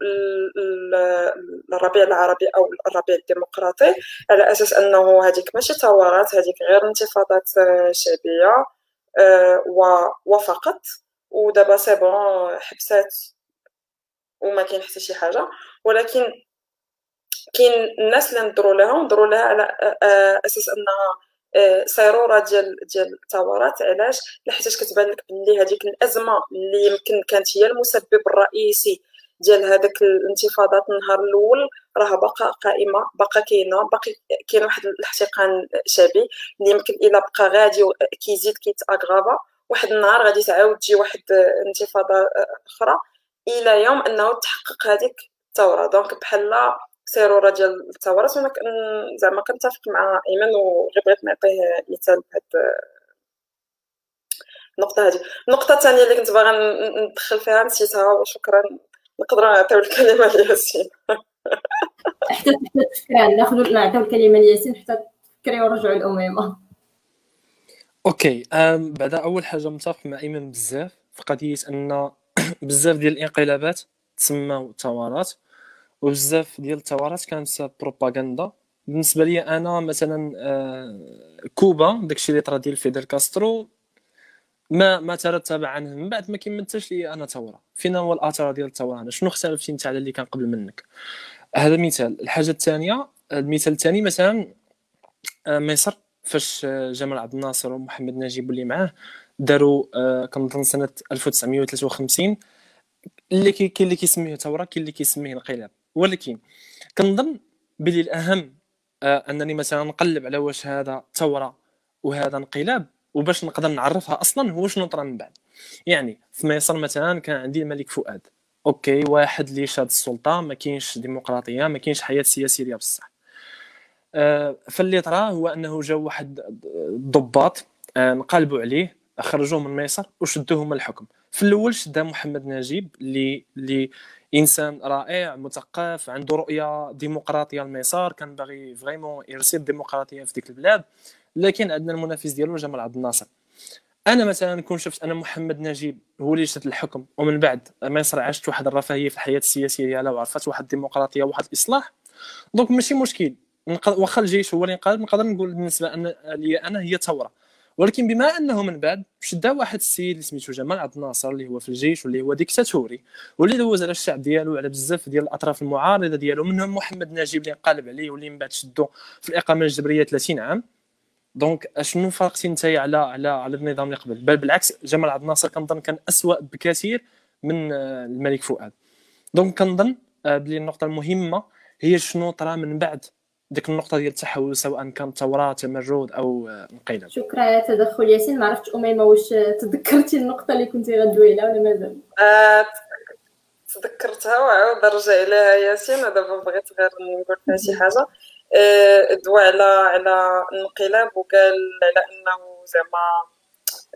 Speaker 4: للربيع العربي أو الربيع الديمقراطي على أساس أنه هذيك ماشي ثورات هذيك غير انتفاضات شعبية وفقط. ودابا c'est bon حبسات وما كاين حتى شي حاجة. ولكن كاين الناس اللي نضروا لها نضروا لها على أساس أنها صيروره ديال ديال الثورات علاش؟ لحيتاش كتبان لك بلي هذيك الأزمة اللي يمكن كانت هي المسبب الرئيسي ديال هذاك الانتفاضات النهار الأول راه باقا قائمة باقا كاينة باقي كاين واحد الاحتقان شعبي اللي يمكن إلا بقى غادي كيزيد كيت aggrava واحد النهار غادي تعاود تجي واحد انتفاضة أخرى. إلى يوم أنه تحقق هذيك الثورة. donc بحال سيرورة ديال الثورات وأنا زعما كنتفق مع ايمن وغير بغيت نعطيه مثال بهاد النقطة هذه النقطة الثانية اللي كنت باغا ندخل فيها نسيتها وشكرا. نقدروا نعطيو الكلمة لياسين
Speaker 2: حتى شكرا ناخذ نعطيو الكلمة لياسين حتى تفكري ورجعوا الاميمه
Speaker 3: أوكي بعدا أول حاجة متفق مع ايمن بزاف. في قضية أن بزاف ديال الانقلابات تسموا ثورات وبزاف ديال الثورات كانت بروباغندا. بالنسبة لي أنا مثلا آه، كوبا داكشي اللي طرا ديال فيدل كاسترو ما ما ترتب عنه. من بعد ما كيمثلش لي أنا ثوره فين هو الأثر ديال الثوره أنا شنو اختلفتي انت على اللي كان قبل منك؟ هذا مثال. الحاجة الثانية المثال الثاني مثلا آه، مصر. فاش جمال عبد الناصر ومحمد نجيب واللي معاه داروا آه، كنظن سنة 1953 اللي كاين اللي كيسميه ثوره كاين اللي كيسميه انقلاب ولكن كنظن بلي الأهم آه أنني مثلا نقلب على واش هذا ثوره وهذا انقلاب وباش نقدر نعرفها أصلا هو شنو طرا من بعد. يعني في مصر مثلا كان عندي الملك فؤاد. OK واحد اللي شاد السلطة؟ ما كاينش ديمقراطية ما كاينش حياة سياسية بصح. آه فاللي طرا هو أنه جاو واحد الضباط آه انقلبوا عليه خرجوه من مصر وشدوه من الحكم. في الأول شدا محمد نجيب اللي اللي إنسان رائع مثقف عنده رؤية ديمقراطية لمصر كان باغي vraiment يرسل الديمقراطيه في ديك البلاد. لكن عندنا المنافس ديالو جمال عبد الناصر. أنا مثلا كون شفت أنا محمد نجيب هو اللي شد الحكم ومن بعد مصر عاشت واحد الرفاهية في الحياة السياسية ديالها وعرفت واحد الديمقراطية وواحد الإصلاح. donc ماشي مشكل. واخا الجيش هو اللي انقلب نقدر نقول بالنسبة أن لي أنا هي ثوره ولكن بما أنه من بعد شدا واحد السيد اللي سميتو جمال عبد الناصر اللي هو في الجيش واللي هو ديكتاتوري واللي دوز على الشعب ديالو على بزاف ديال الأطراف المعارضة ديالو منهم محمد نجيب اللي انقلب عليه واللي من بعد شدو في الإقامة الجبرية 30 عام. donc شنو فرقتي انت على على على النظام اللي قبل؟ بل بالعكس جمال عبد الناصر كنظن كان أسوأ بكثير من آه، الملك فؤاد. donc كنظن آه، بلي النقطة المهمة هي شنو طرا من بعد ديك النقطة ديال التحول سواء كان ثوره تمرد أو انقلاب
Speaker 2: شكرا على التدخل ياسين. ما عرفتش أميمة واش تذكرتي النقطة اللي كنتي غدوي عليها ولا مازال؟
Speaker 4: آه تذكرتها وعاود رجع عليها ياسين. ودابا بغيت غير نقول فيها شي حاجة. آه دوا على على الانقلاب وقال على إنه زعما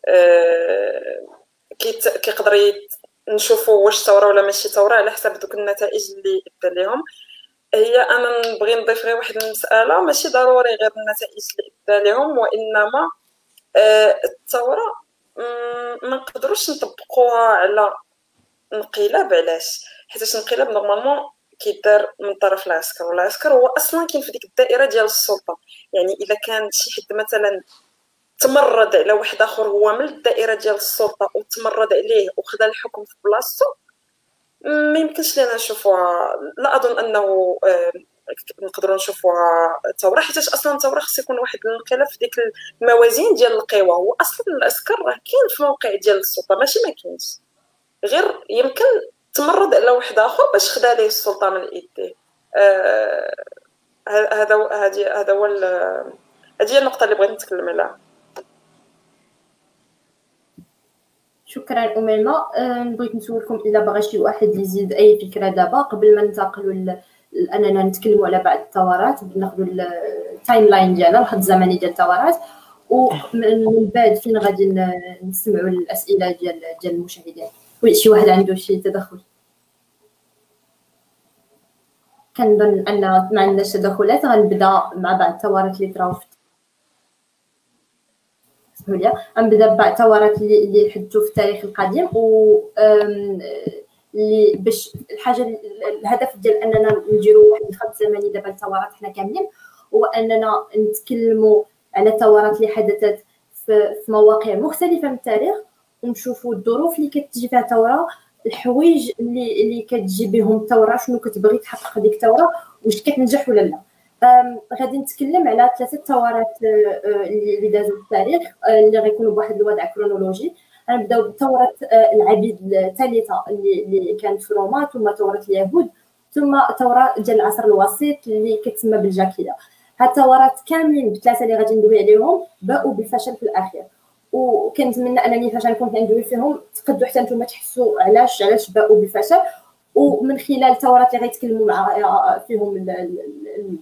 Speaker 4: آه كيقدر نشوفوا واش ثوره ولا ماشي ثوره على حسب دوك النتائج اللي ادى لهم هي أنا نبغي نضيف غير واحد المسألة ماشي ضروري غير النتائج اللي ادى لهم وإنما آه، الثورة ما نقدروش نطبقوها على انقلاب علاش؟ حيت الانقلاب normalement كيدار من طرف العسكر والعسكر هو أصلا كاين في ديك الدائرة ديال السلطة. يعني إذا كان شي حد مثلا تمرد على واحد آخر هو من الدائرة ديال السلطة وتمرد عليه وخذا الحكم في بلاصتو ما يمكنش لنا نشوفوها لا أظن أنه آه، نقدروا نشوفوها ثوره حيت أصلا الثوره خص يكون واحد الانقلاب في ديك الموازين ديال القوى. هو أصلا العسكر راه كاين في موقع ديال السلطة ماشي ما كاينش. غير يمكن تمرد على واحد آخر باش خدا ليه السلطة من ايديه آه هذا هذا هو هذه النقطة اللي بغيت نتكلم عليها.
Speaker 2: شكرا أميمة. أه، بغيت نسولكم إلا باغي شي واحد يزيد أي فكرة دابا قبل ما ننتقلوا أننا نتكلموا على بعض الثورات ناخذوا ال timeline ديالنا الخط الزمني ديال الثورات ومن بعد فين غادي نسمعوا الأسئلة ديال ديال المشاهدين؟ وي شي واحد عنده شي تدخل. كنظن أن ما عندناش تدخلات غنبدأ مع بعض الثورات اللي طراو في لي غنبدا الثورات اللي اللي حدثوا في التاريخ القديم و اللي باش الحاجة الهدف ديال أننا نديروا واحد الخط زمني دابا الثورات حنا كاملين هو أننا نتكلموا على الثورات اللي حدثت في مواقع مختلفة من التاريخ ونشوفوا الظروف اللي كتجي فيها ثوره الحوايج اللي اللي كتجي بهم الثوره شنو كتبغي تحقق ديك الثوره واش كتنجح ولا لا. غادي نتكلم على ثلاثة ثورات اللي دازوا في التاريخ اللي غيكونوا بواحد الوضع كرونولوجي. غنبداو بثوره العبيد الثالثة اللي كانت في روما ثم ثوره اليهود ثم ثوره ديال العصر الوسيط اللي كتسمى بالجاكيه هاد الثورات كاملين بثلاثة اللي غادي ندوي عليهم باءوا بالفشل في الأخير. وكنتمنى أنني فاش غنكون كندوي فيهم تقدروا حتى نتوما تحسوا علاش علاش باءوا بالفشل. ومن خلال الثورات اللي غيتكلموا مع فيهم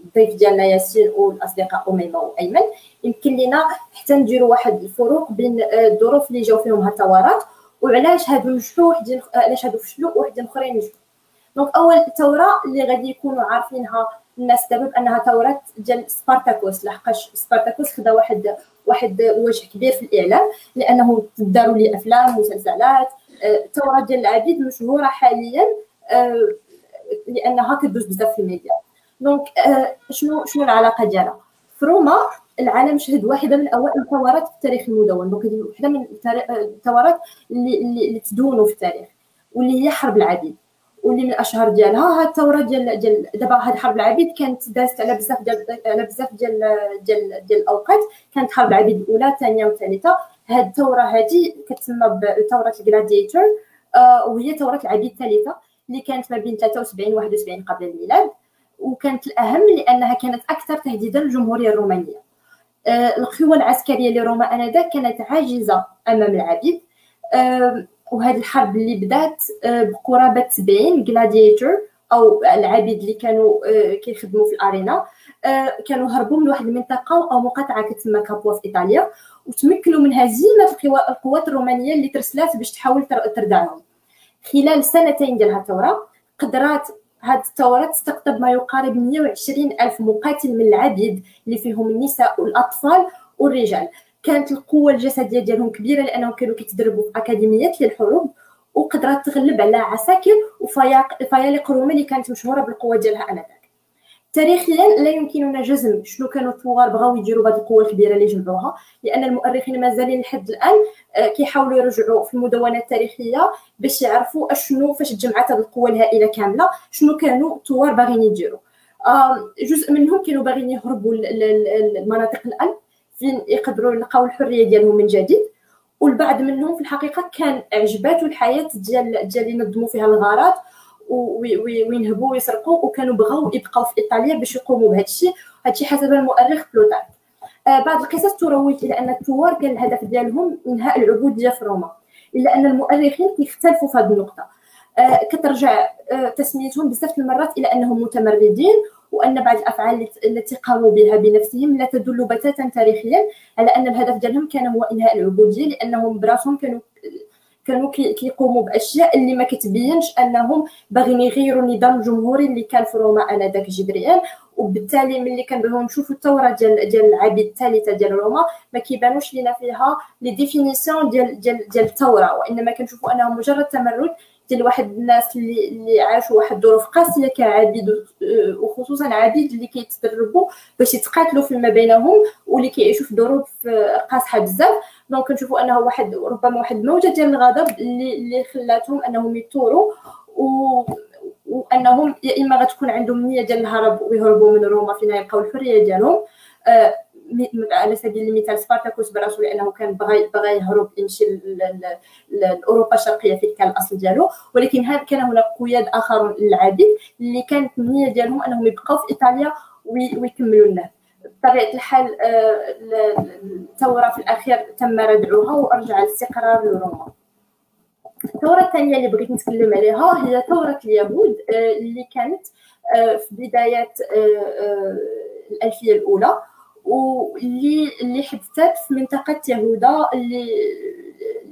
Speaker 2: الضيف ديالنا ياسين والأصدقاء أميمة وأيمن. يمكن لنا حتى نديروا واحد الفروق بين الظروف اللي جاو فيهم هاد وعلاش هادو نجحوا وحدين علاش هادو فشلوا وحدين أخرين نجحوا. donc أول ثوره اللي غادي يكونوا عارفينها الناس دابا بأنها ثوره ديال سبارتاكوس لحقاش سبارتاكوس خدا واحد واحد وجه كبير في الإعلام لأنه داروا لي أفلام ومسلسلات الثوره ديال العبيد مشهورة حاليا لانها كدوز بزاف في الميديا. donc شنو شنو العلاقة ديالها؟ في روما العالم شهد واحدة من اوائل الثورات في التاريخ المدون. donc واحدة من الثورات اللي, اللي تدونوا في التاريخ واللي هي حرب العبيد. واللي من الأشهر ديالها هاد الثورة ديال ديال دابا هاد حرب العبيد كانت دازت على بزاف ديال على بزاف ديال ديال ديال الأوقات. كانت حرب العبيد الأولى الثانية والثالثة. هاد الثورة هذه كتسمى بثوره الجلاديتور آه وهي ثورة العبيد الثالثة. اللي كانت ما بين 73 و 71 قبل الميلاد وكانت الأهم لأنها كانت أكثر تهديدا للجمهورية الرومانية. آه القوى العسكرية لروما آنذاك كانت عاجزة أمام العبيد. آه وهذه الحرب اللي بدات بقرابة 70 جلاديتور أو العبيد اللي كانوا كيخدموا في الأرينا. كانوا هربوا من واحد المنطقة أو مقاطعة كتسمى كابوا في ايطاليا وتمكنوا من هزيمه القوات الرومانية اللي ترسلات باش تحاول تردعهم. خلال سنتين ديال الثوره قدرات هاد الثورة تستقطب ما يقارب 120 ألف مقاتل من العبيد اللي فيهم النساء والأطفال والرجال. كانت القوة الجسدية ديالهم كبيرة لأنهم كانوا كيتدربوا في أكاديميات للحروب وقدرت تغلب على عساكر وفيالق روما اللي كانت مشهورة بالقوة ديالها انذاك تاريخيا لا يمكننا جزم شنو كانوا الثوار بغاو يديروا بهذه القوة الكبيرة اللي جمعوها لأن المؤرخين مازالين لحد الآن كيحاولوا يرجعوا في المدونات التاريخية باش يعرفوا أشنو فاش تجمعت هذه القوة الهائلة كاملة شنو كانوا الثوار باغيين يديروا. جزء منهم كانوا باغيين يهربوا للمناطق الآن فين يقدروا يلقاو الحرية ديالهم من جديد. والبعض منهم في الحقيقة كان عجباتو الحياة ديال ديال ينظموا فيها الغارات وينهبوا ويسرقوا وكانوا بغاو يبقاو في إيطاليا باش يقوموا بهذا الشيء هذا الشيء حسب المؤرخ بلوتارك. آه بعض القصص تروج إلى أن الثوار كان الهدف ديالهم إنهاء العبوديه في روما إلا أن المؤرخين كيختلفوا في هذه النقطة. آه كترجع آه تسميتهم بزاف المرات إلى أنهم متمردين وأن بعض الأفعال التي قاموا بها بنفسهم لا تدل بتاتا تاريخيا على أن الهدف ديالهم كان هو إنهاء العبوديه لأنهم براسهم كانوا كانوا كيقوموا بأشياء اللي ما كتبينش أنهم باغيين يغيروا النظام الجمهوري اللي كان في روما آنذاك جبريل. وبالتالي ملي كنبغيو نشوفوا الثورة ديال ديال العبيد الثالثة ديال روما ما كيبانوش لينا فيها les définitions ديال ديال ديال الثورة وإنما كنشوفوا أنها مجرد تمرد ديال واحد الناس اللي اللي عاشوا واحد الظروف قاسية كعبيد وخصوصا عبيد اللي كيتدربوا باش يتقاتلوا فيما بينهم واللي كيعيشوا في ظروف قاصحه بزاف. donc كنشوفوا أنه واحد ربما واحد الموجة ديال الغضب اللي اللي خلاتهم أنهم يثوروا و وأنهم يا إما غتكون عندهم نية ديال الهرب ويهربوا من روما فين يلقاو الحرية ديالهم آه على سبيل المثال سبارتاكوس براسو لأنه كان بغى بغى يهرب يمشي لأوروبا الشرقية في كان الأصل ديالو ولكن كان هناك قياد اخرون للعبيد اللي كانت النيه ديالهم أنهم يبقاو في إيطاليا ويكملوا النهب. بطبيعة الحال الثورة في الأخير تم ردعها وأرجع الاستقرار لروما. الثورة الثانية اللي بغيت نتكلم عليها هي ثورة اليهود اللي كانت في بدايات الألفية الأولى. واللي اللي حدثت في منطقة يهودا اللي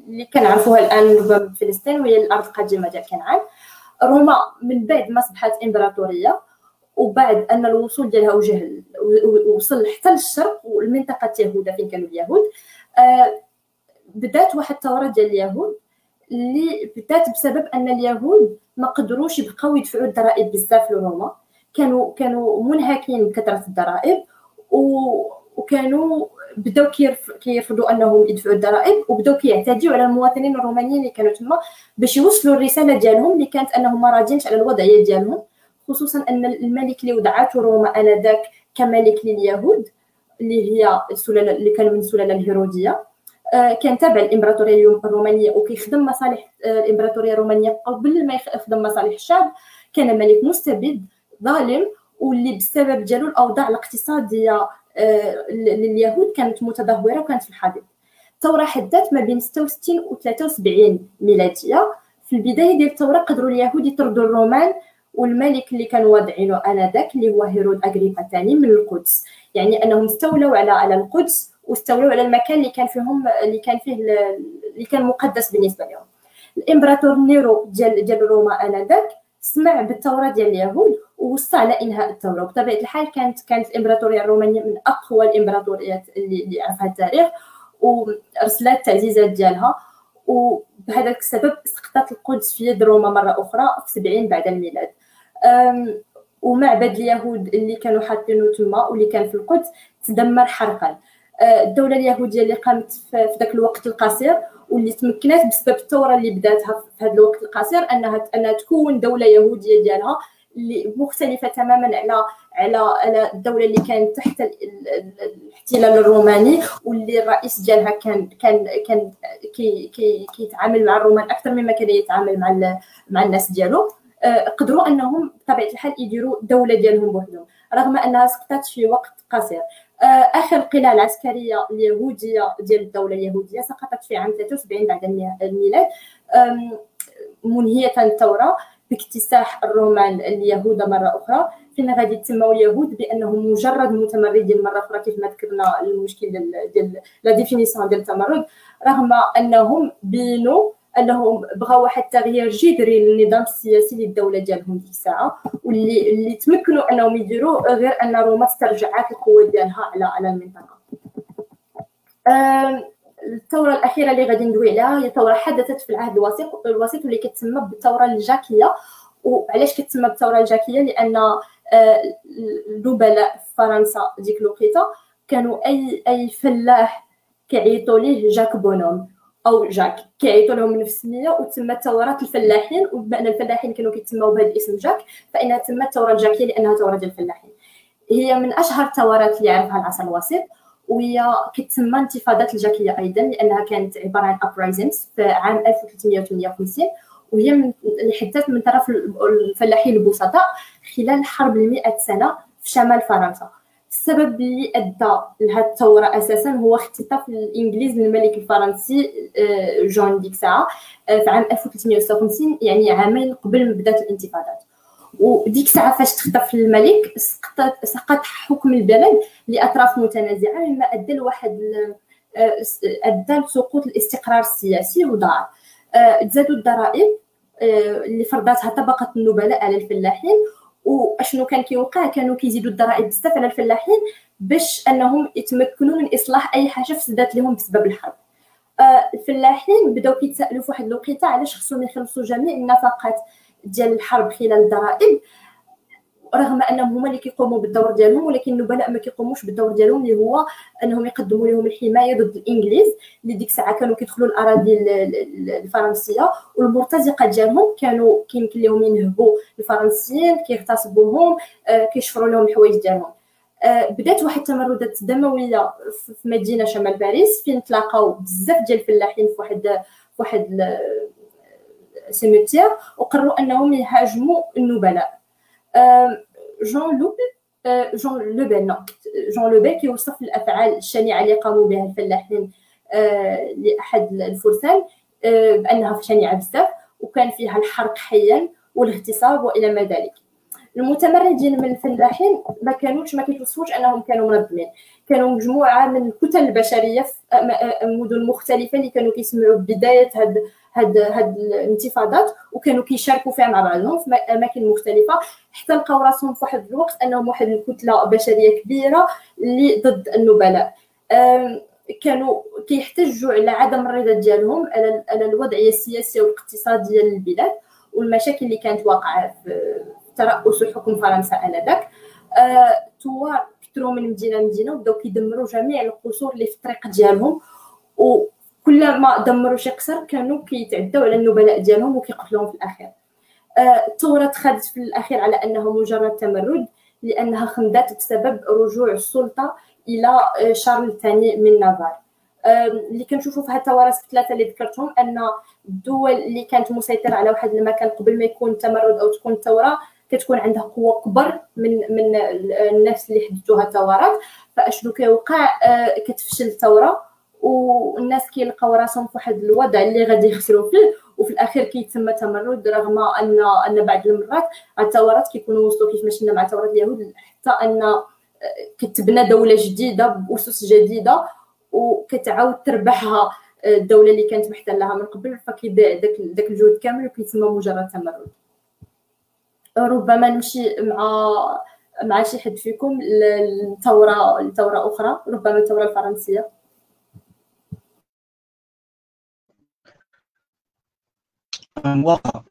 Speaker 2: اللي كنعرفوها الآن ربما فلسطين وهي الأرض القديمة ديال كنعان. روما من بعد ما اصبحت إمبراطورية وبعد أن الوصول ديالها وجه وصل حتى للشرق والمنطقة يهودا فين كانوا اليهود. آه بدات واحد الثورة ديال اليهود اللي بدات بسبب أن اليهود ما قدروش يبقاو يدفعوا الضرائب بزاف لروما. كانوا كانوا منهكين بكثره الضرائب وكانوا بداو كيرفضوا أنهم يدفعوا الضرائب وبداو كيعتديوا على المواطنين الرومانيين اللي كانوا تما باش يوصلوا الرسالة ديالهم اللي كانت أنهم ما راضيينش على الوضعية ديالهم خصوصا أن الملك اللي وضعته روما آنذاك كملك لليهود اللي هي السلالة اللي كانوا من السلالة الهيرودية. آه، كان تابع الإمبراطورية الرومانية وكيخدم مصالح آه، الإمبراطورية الرومانية قبل ما يخدم مصالح الشعب. كان ملك مستبد ظالم واللي بسبب ديالو الأوضاع الاقتصادية آه، لليهود كانت متدهورة وكانت في الحضيض الثورة حدات ما بين 66 و 73 ميلادية. في البداية ديال الثورة قدروا اليهود يطردوا الرومان والملك اللي كانوا واضعينه آنذاك اللي هو هيرود اغريبا الثاني من القدس. يعني أنهم استولوا على على القدس واستولوا على المكان اللي كان فيهم اللي كان فيه اللي كان مقدس بالنسبة لهم. الإمبراطور نيرو ديال ديال روما آنذاك سمع بالثوره ديال اليهود ووصى على إنهاء الثوره وبطبيعة الحال كانت كانت الإمبراطورية الرومانية من أقوى الإمبراطوريات اللي, اللي عرفها التاريخ ورسلت التعزيزات ديالها. وبهذا السبب سقطت القدس في يد روما مرة أخرى في 70 بعد الميلاد. ومعبد اليهود اللي كانوا حاطينه تما واللي كان في القدس تدمر حرقا. أه، الدولة اليهودية اللي قامت في ذاك الوقت القصير واللي تمكنت بسبب الثورة اللي بداتها في هذا الوقت القصير أنها أنها تكون دولة يهودية ديالها اللي مختلفة تماما على على على الدولة اللي كانت تحت الاحتلال الروماني واللي الرئيس ديالها كان كان كان كي كي كيتعامل مع الرومان أكثر مما كان يتعامل مع مع الناس ديالو. آه، قدروا أنهم بطبيعة الحال يديروا دولة ديالهم بوحدهم رغم أنها سقطت في وقت قصير. آخر قلعه العسكريه اليهودية ديال الدولة اليهودية سقطت في عام 73 بعد الميلاد منهية الثورة باكتساح الرومان اليهود مرة أخرى. فين غادي تسموا اليهود بانهم مجرد متمردين مرة أخرى كيف ما ذكرنا المشكل ديال لا ديفينيسيون ديال التمرد رغم أنهم بينوا أنهم بغاو واحد التغيير جذري للنظام السياسي للدولة ديالهم ديك الساعة واللي اللي تمكنوا أنهم يديروا غير أن روما استرجعت القوة ديالها على على المنطقة. الثورة الأخيرة اللي غادي ندوي عليها هي ثورة حدثت في العهد الوسيط الوسيط واللي كتسمى بالثورة الجاكية. وعلاش كتسمى بالثورة الجاكية؟ لأن النبلاء في فرنسا ديك الوقيتة كانوا اي أي فلاح كيعيطوا ليه جاك بونوم. أو جاك كيعيطوا لهم نفس السميه وتسمى الفلاحين وبما ان الفلاحين كانوا كيتسموا بهذا الاسم جاك فإنها تسمى الثوره الجاكية لأنها ثوره ديال الفلاحين. هي من أشهر الثورات اللي يعرفها العصر الوسيط وهي كتسمى انتفاضات الجاكية أيضا لأنها كانت عبارة عن uprisings في عام 1358 وهي من اللي حدثت من طرف الفلاحين البسطاء خلال حرب المئة سنة في شمال فرنسا. السبب اللي أدى لهذه الثوره أساسا هو اختطاف الإنجليز للملك الفرنسي آه، جون ديك آه، في عام 1356 يعني عامين قبل ما بدات الانتفاضات. وديك الساعة فاش تخطف الملك سقط سقط حكم البلد لأطراف متنازعة مما أدى لواحد آه، أدى لسقوط الاستقرار السياسي وضاع تزادوا الضرائب اللي فرضتها طبقة النبلاء على الفلاحين وأشنو كان كيوقع؟ كانوا كيزيدوا الضرائب بزاف على الفلاحين باش أنهم يتمكنوا من إصلاح أي حاجة فسدات لهم بسبب الحرب. آه الفلاحين بداو كيتسالوا في واحد الوقيته علاش خصهم يخلصوا جميع النفقات ديال الحرب خلال الضرائب. رغم أنهم هما اللي كيقوموا بالدور ديالهم ولكن النبلاء ما كيقوموش بالدور ديالهم اللي هو أنهم يقدموا لهم الحماية ضد الإنجليز اللي ديك الساعة كانوا كيدخلوا الأراضي الفرنسية والمرتزقة ديالهم كانوا كيمكن لهم ينهبوا الفرنسيين كيغتصبوهم آه، كيشفروا لهم الحوايج ديالهم. آه، بدات واحد التمردات دموية في مدينة شمال باريس فين تلاقاو بزاف ديال الفلاحين في واحد في واحد سيميتير وقرروا أنهم يهاجموا النبلاء. جون لوب جون لوبل جون لوبل كيوصف الافعال الشنيعه اللي قاموا بها الفلاحين لاحد الفرسان بانها شنيعه بزاف وكان فيها الحرق حيا والاغتصاب والى ما ذلك المتمردين من الفلاحين ما كانوش ما كيتوصفوش أنهم كانوا منظمين كانوا مجموعة من الكتل البشرية في مدن مختلفة اللي كانوا كيسمعوا بداية هاد هاد هاد الانتفاضات وكانوا كيشاركوا فيها مع بعضهم في أماكن مختلفة. حتى لقاو راسهم في واحد الوقت أنهم واحد الكتلة بشرية كبيرة اللي ضد النبلاء. كانوا كيحتجوا على عدم الرضا ديالهم على الوضعية السياسية والاقتصاديه للبلاد والمشاكل اللي كانت واقعة في ترأس حكم فرنسا آنذاك. توار كثروا من مدينة لمدينة وبداو كيدمروا جميع القصور اللي في الطريق ديالهم. وكل ما دمروا شي قصر كانوا كيتعداو على النبلاء ديالهم وكيقتلوهم في الأخير. الثوره تخادت في الأخير على أنها مجرد تمرد لأنها خندات بسبب رجوع السلطة إلى شارل الثاني من نافار. اللي كنشوفوا في التوارث الثلاثه اللي ذكرتهم أن الدول اللي كانت مسيطرة على واحد المكان قبل ما يكون تمرد أو تكون ثورة كتكون عندها قوة كبر من من الناس اللي حدثوها الثورات فأشنو كيوقع؟ آه، كتفشل الثوره والناس كيلقاو راسهم في واحد الوضع اللي غادي يخسروا فيه وفي الأخير كيتم تمرد رغم ان أن بعض المرات الثورات كيكونوا وصلوا كيف شفنا مع ثوره اليهود حتى أن آه، كتبنى دولة جديدة بأسس جديدة وكتعاود تربحها آه، الدولة اللي كانت محتلها من قبل. فكيضيع داك الجهد كامل وكيتسمى مجرد تمرد. ربما نمشي مع مع شي حد فيكم لثوره لثورة أخرى ربما الثورة الفرنسية.
Speaker 5: واقع.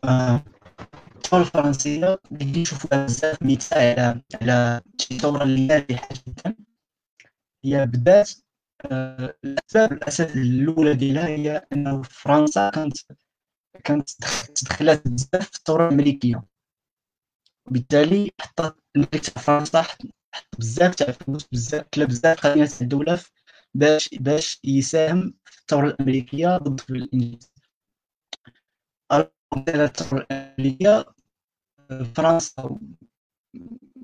Speaker 5: الثورة الفرنسية اللي نشوفوها بزاف مثال على على شي ثورة اللي ناجحه جدا. هي بدات الأسباب الأساس الأولى ديالها هي أنه فرنسا كانت كانت تدخلات بزاف في الثورة الامريكيه وبالتالي حطت الملك تاع فرنسا حط بزاف تاع فلوس بزاف كلا بزاف قضيه تاع الدولة باش باش يساهم في الثورة الأمريكية ضد الإنجليز. الثورة الأمريكية فرنسا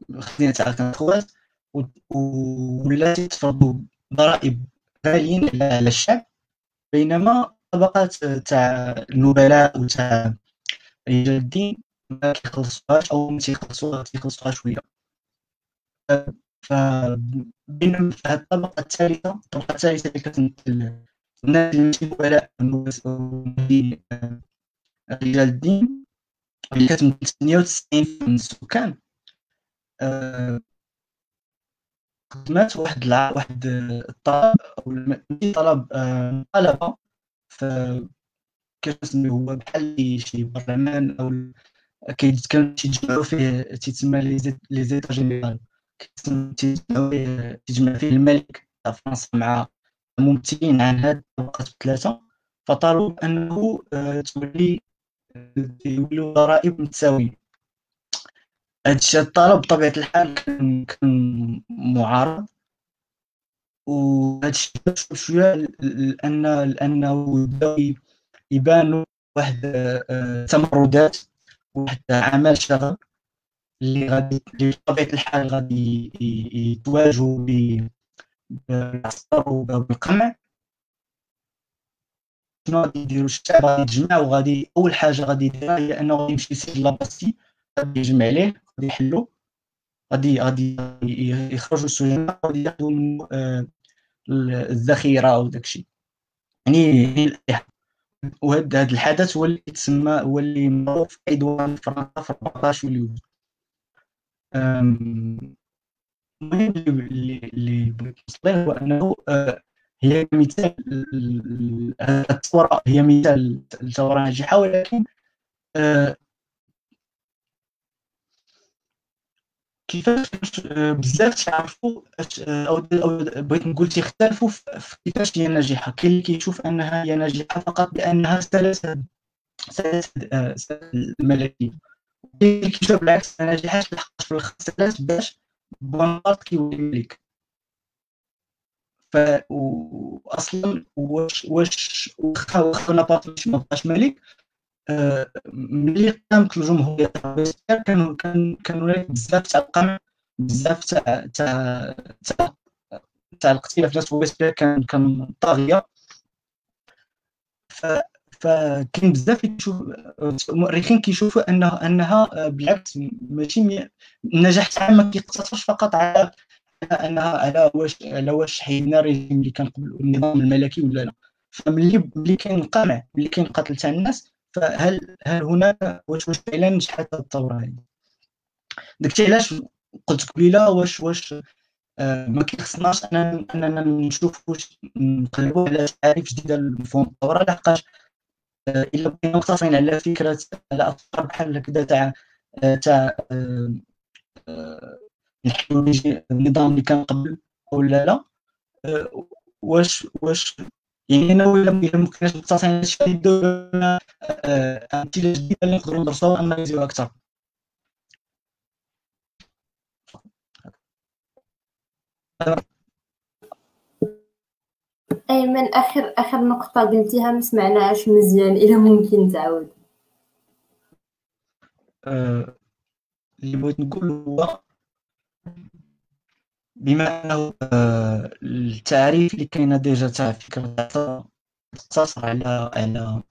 Speaker 5: الخزينه تاعها كانت ولات تفرضوا ضرائب غاليين على الشعب. بينما طبقات تاع النبلاء وتاع رجال الدين ما كيخلصوهاش أو ما تيخلصوها تيخلصوها شوية. ف بينما في هذه الطبقة الثالثة الطبقة الثالثة اللي كتمثل الناس اللي ماشي نبلاء رجال الدين اللي كتمثل 98 من السكان. قدمات واحد الع... واحد الطلب أو طلب مطالبة. ف كنسميو هو؟ بحال شي برلمان أو كان تيجمعوا فيه تيتسمى لي زيتا جينيرال. تيجمع فيه الملك تاع فرنسا مع ممثلين عن هاد الطبقات الثلاثه فطالبوا بانه آه، تولي يولوا ضرائب متساويين هادشي الطلب بطبيعة الحال كان كان معارض. وهادشي شوية لأن لأنه بداو يبانوا واحد التمردات آه، واحد عمل شغل اللي غادي بطبيعة الحال غادي يتواجهوا بالعسكر وبالقمع شنو غادي يديروا الشعب؟ غادي يتجمع وغادي أول حاجة غادي يديرها هي أنه غادي يمشي يسير لاباستي غادي يجمع عليه غادي يحلو. غادي غادي يخرجوا السجناء غادي ياخذوا آه، الذخيرة أو داكشي. يعني يعني وهذا الحدث هو اللي تسمى هو اللي معروف في عدوان فرنسا في 14 يوليو المهم اللي بغيت نوصل هو أنه آه، هي مثال الثوره هي مثال الثورة ناجحة ولكن كيفاش بزاف تعرفوا أو بغيت نقول تيختلفوا في كيفاش هي ناجحة. كاين اللي كيشوف أنها هي ناجحة فقط لانها سالات سالات الملكيه كاين اللي كيشوف بالعكس ناجحة لحقاش في سالات باش بونابرت كيولي ملك ف واصلا واش واش واخا واخا بقاش ملك ملي قامت الجمهوريه كان كانوا بزاف تاع القمع بزاف تاع تاع تاع تاع الاختلاف ناس روبيسبير كان كان طاغية. ف فكاين بزاف كيشوف المؤرخين كيشوفوا انها أنها بالعكس ماشي النجاح تاعها ما كيقتصرش فقط على أنها على واش على واش حيدنا الريجيم اللي كان قبل النظام الملكي ولا لا. فملي ملي كاين قمع ملي كاين قتل تاع الناس فهل هل هناك واش واش فعلا نجحت الثوره هذه داكشي علاش قلت قبيلة واش واش آه ما كيخصناش اننا أننا نشوف واش نقلبوا على تعريف جديدة لمفهوم الثوره لحقاش آه إلا بقينا مقتصرين على فكرة على أفكار بحال هكذا تاع آه، تاع النظام اللي كان قبل أو لا واش واش يعني أنا ولا ما هادشي امثله جديدة اللي نقدروا ندرسوها أكثر.
Speaker 2: ايمن آخر آخر نقطة قلتيها ما سمعناهاش مزيان إذا ممكن تعاود.
Speaker 5: آه، اللي بغيت نقول هو بما أنه آه، التعريف اللي كاينة déjà تاع فكرة تقتصر على على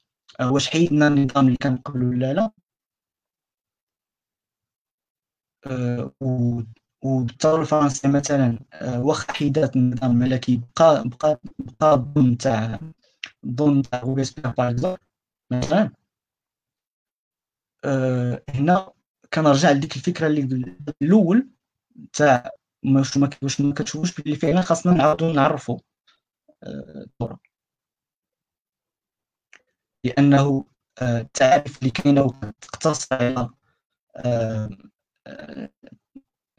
Speaker 5: واش حيدنا النظام اللي كان قبل ولا لا؟ آه، وبالثوره الفرنسية مثلا آه، واخا حيدات النظام الملكي بقى بقى بقى الظلم تاع الظلم تاع روبيسبير par مثلا. هنا كنرجع لديك الفكرة اللي الأول تاع واش ما واش ما كتشوفوش بلي فعلا خاصنا نعاودو نعرفو الثوره آه، لأنه آه، التعاريف اللي كاينة تقتصر على آه،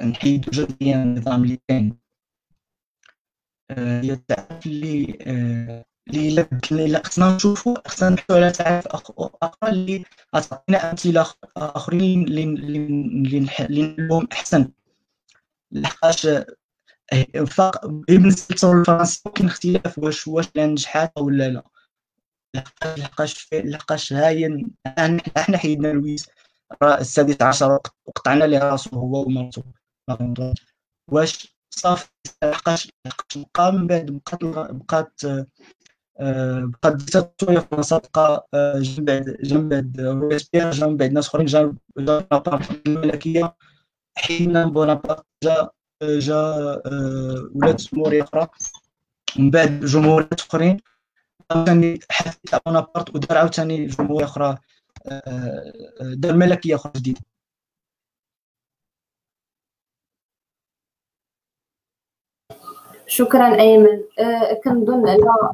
Speaker 5: نحيدو جزئيا النظام اللي كاين. هي التعاريف اللي اللي إلا خصنا نشوفو خصنا نبحثو على تعاريف أخرى اللي غتعطينا أمثلة آخرين اللي اللي نحلوهم أحسن. لحقاش انفاق بالنسبة للثوره الفرنسيه كاين اختلاف واش واش نجحات ولا لا. لحقاش لحقاش هاي إحنا حيدنا لويس السادس عشر وقطعنا ليه راسو هو ومرته واش صافي لحقاش بقى من بعد بقات بقات بقات ديكتاتوريا فرنسا بقى جنب جنب روبيسبير جنب بعد ناس أخرين بونابرت الملكية. حيدنا بونابرت جا جا آه، ولات جمهورية أخرى. من بعد جمهوريات أخرين. عاوتاني حفيت بونابرت ودار عاوتاني جمهورية أخرى آه، دار ملكية أخرى جديدة.
Speaker 2: شكرا أيمن. أه كنظن على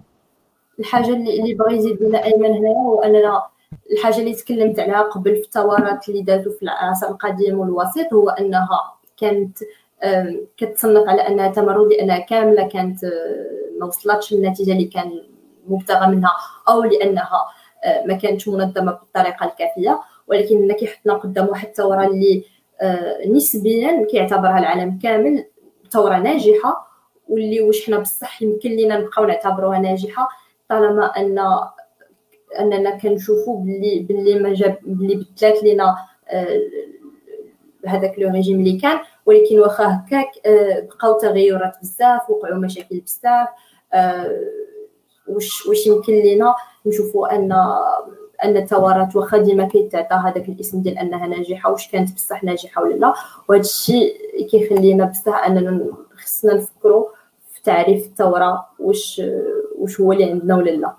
Speaker 2: الحاجة اللي اللي بغى يزيد لنا ايمن هنايا هو أننا الحاجة اللي تكلمت عليها قبل في الثورات اللي دازوا في العصر القديم والوسيط هو أنها كانت كتصنف على أنها تمرد لأنها كاملة كانت ما وصلتش للنتيجة اللي كان مبتغى منها أو لأنها ما كانتش منظمة بالطريقة الكافية. ولكن هنا كيحطنا قدام واحد الثوره اللي نسبيا كيعتبرها العالم كامل ثوره ناجحة واللي واش حنا بصح يمكن لينا نبقاو نعتبروها ناجحة طالما أن أننا كنشوفوا باللي باللي ما جاب باللي بدلات لينا هذاك لو ريجيم اللي كان ولكن واخا هكاك آه، بقاو تغيرات بزاف وقعوا مشاكل بزاف آه، واش واش يمكن لينا؟ نشوفوا ان أن الثورات واخا ديما كيتعطى هذاك الاسم ديال أنها ناجحة واش كانت بصح ناجحة ولا لا. وهذا الشيء كيخلينا بصح أننا خصنا نفكروا في تعريف الثوره واش واش هو اللي عندنا ولا لا.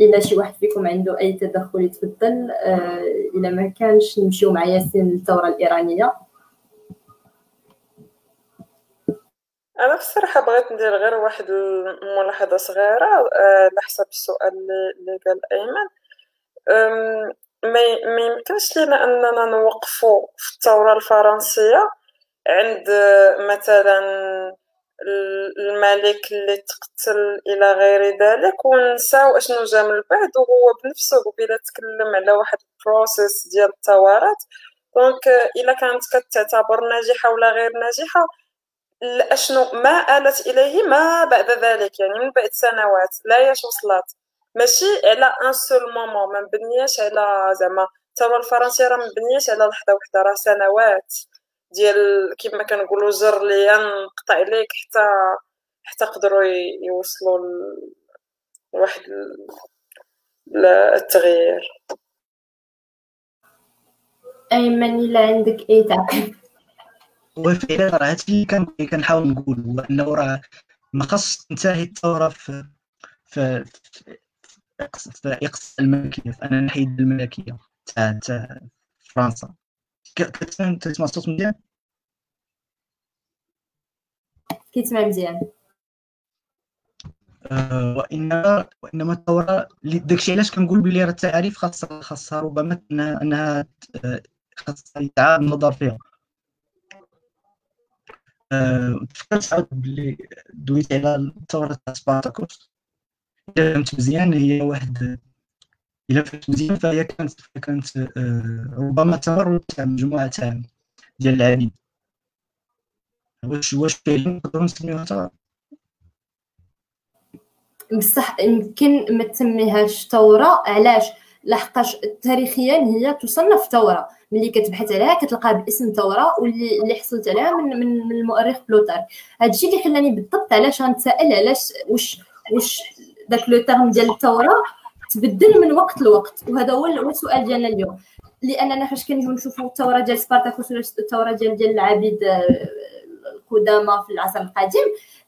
Speaker 2: إلا شي واحد فيكم عنده أي تدخل يتفضل آه إلا ما كانش نمشيو مع ياسين للثورة الإيرانية.
Speaker 4: أنا بصراحة بغيت ندير غير واحد الملاحظة صغيرة آه، على حسب السؤال اللي قال أيمن. ما يمكنش لينا أننا نوقفوا في الثورة الفرنسية عند مثلا الملك اللي تقتل إلى غير ذلك ونساو اشنو جا من بعد وهو بنفسه قبيلة تكلم على واحد ال processus ديال الثورات donc إلا كانت كتعتبر ناجحة ولا غير ناجحة اشنو ما آلت إليه ما بعد ذلك يعني من بعد سنوات لا ياش وصلت. ماشي على ان سول مومون ما مبنياش على زعما الثوره الفرنسيه راه مبنياش على لحظه وحدة راه سنوات. ديال كيما كنقولوا زر ليا نقطع ليك حتى حتى قدروا يوصلوا لواحد التغيير.
Speaker 2: أيمن إلا عندك أي تعقيب؟
Speaker 5: وفعلا راه هادشي اللي كنحاول نقول هو أنه راه ما خاصش تنتهي الثورة في في في إقصاء الملكية في أنا نحيد الملكية تاع تاع فرنسا. كتسمع الصوت مزيان
Speaker 2: كيتسمع مزيان
Speaker 5: آه، وإنما وانما الثوره داكشي علاش كنقول بلي راه التعاريف خاصها خاصها ربما انها خاصها يتعاد النظر فيها. تفكرت عاود بلي دويت على الثورة تاع سبارتاكوس. فهمت مزيان هي واحد إلا فهمت مزيان فهي كانت كانت آه، ربما تمرد تاع مجموعة تاع ديال العبيد واش واش فعلا نقدروا نسميوها ثوره
Speaker 2: بصح يمكن ما تسميهاش ثوره علاش؟ لحقاش تاريخيا هي تصنف ثوره ملي كتبحث عليها كتلقاها باسم ثوره واللي اللي حصلت عليها من من, من المؤرخ بلوتار هادشي اللي خلاني بالضبط علاش غنتسائل علاش واش واش داك le terme ديال الثوره تبدل من وقت لوقت. وهذا هو السؤال ديالنا اليوم. لأننا فاش كنجيو نشوفوا الثوره ديال سبارتاكوس ولا الثوره ديال ديال العبيد آه، القدامى في العصر القديم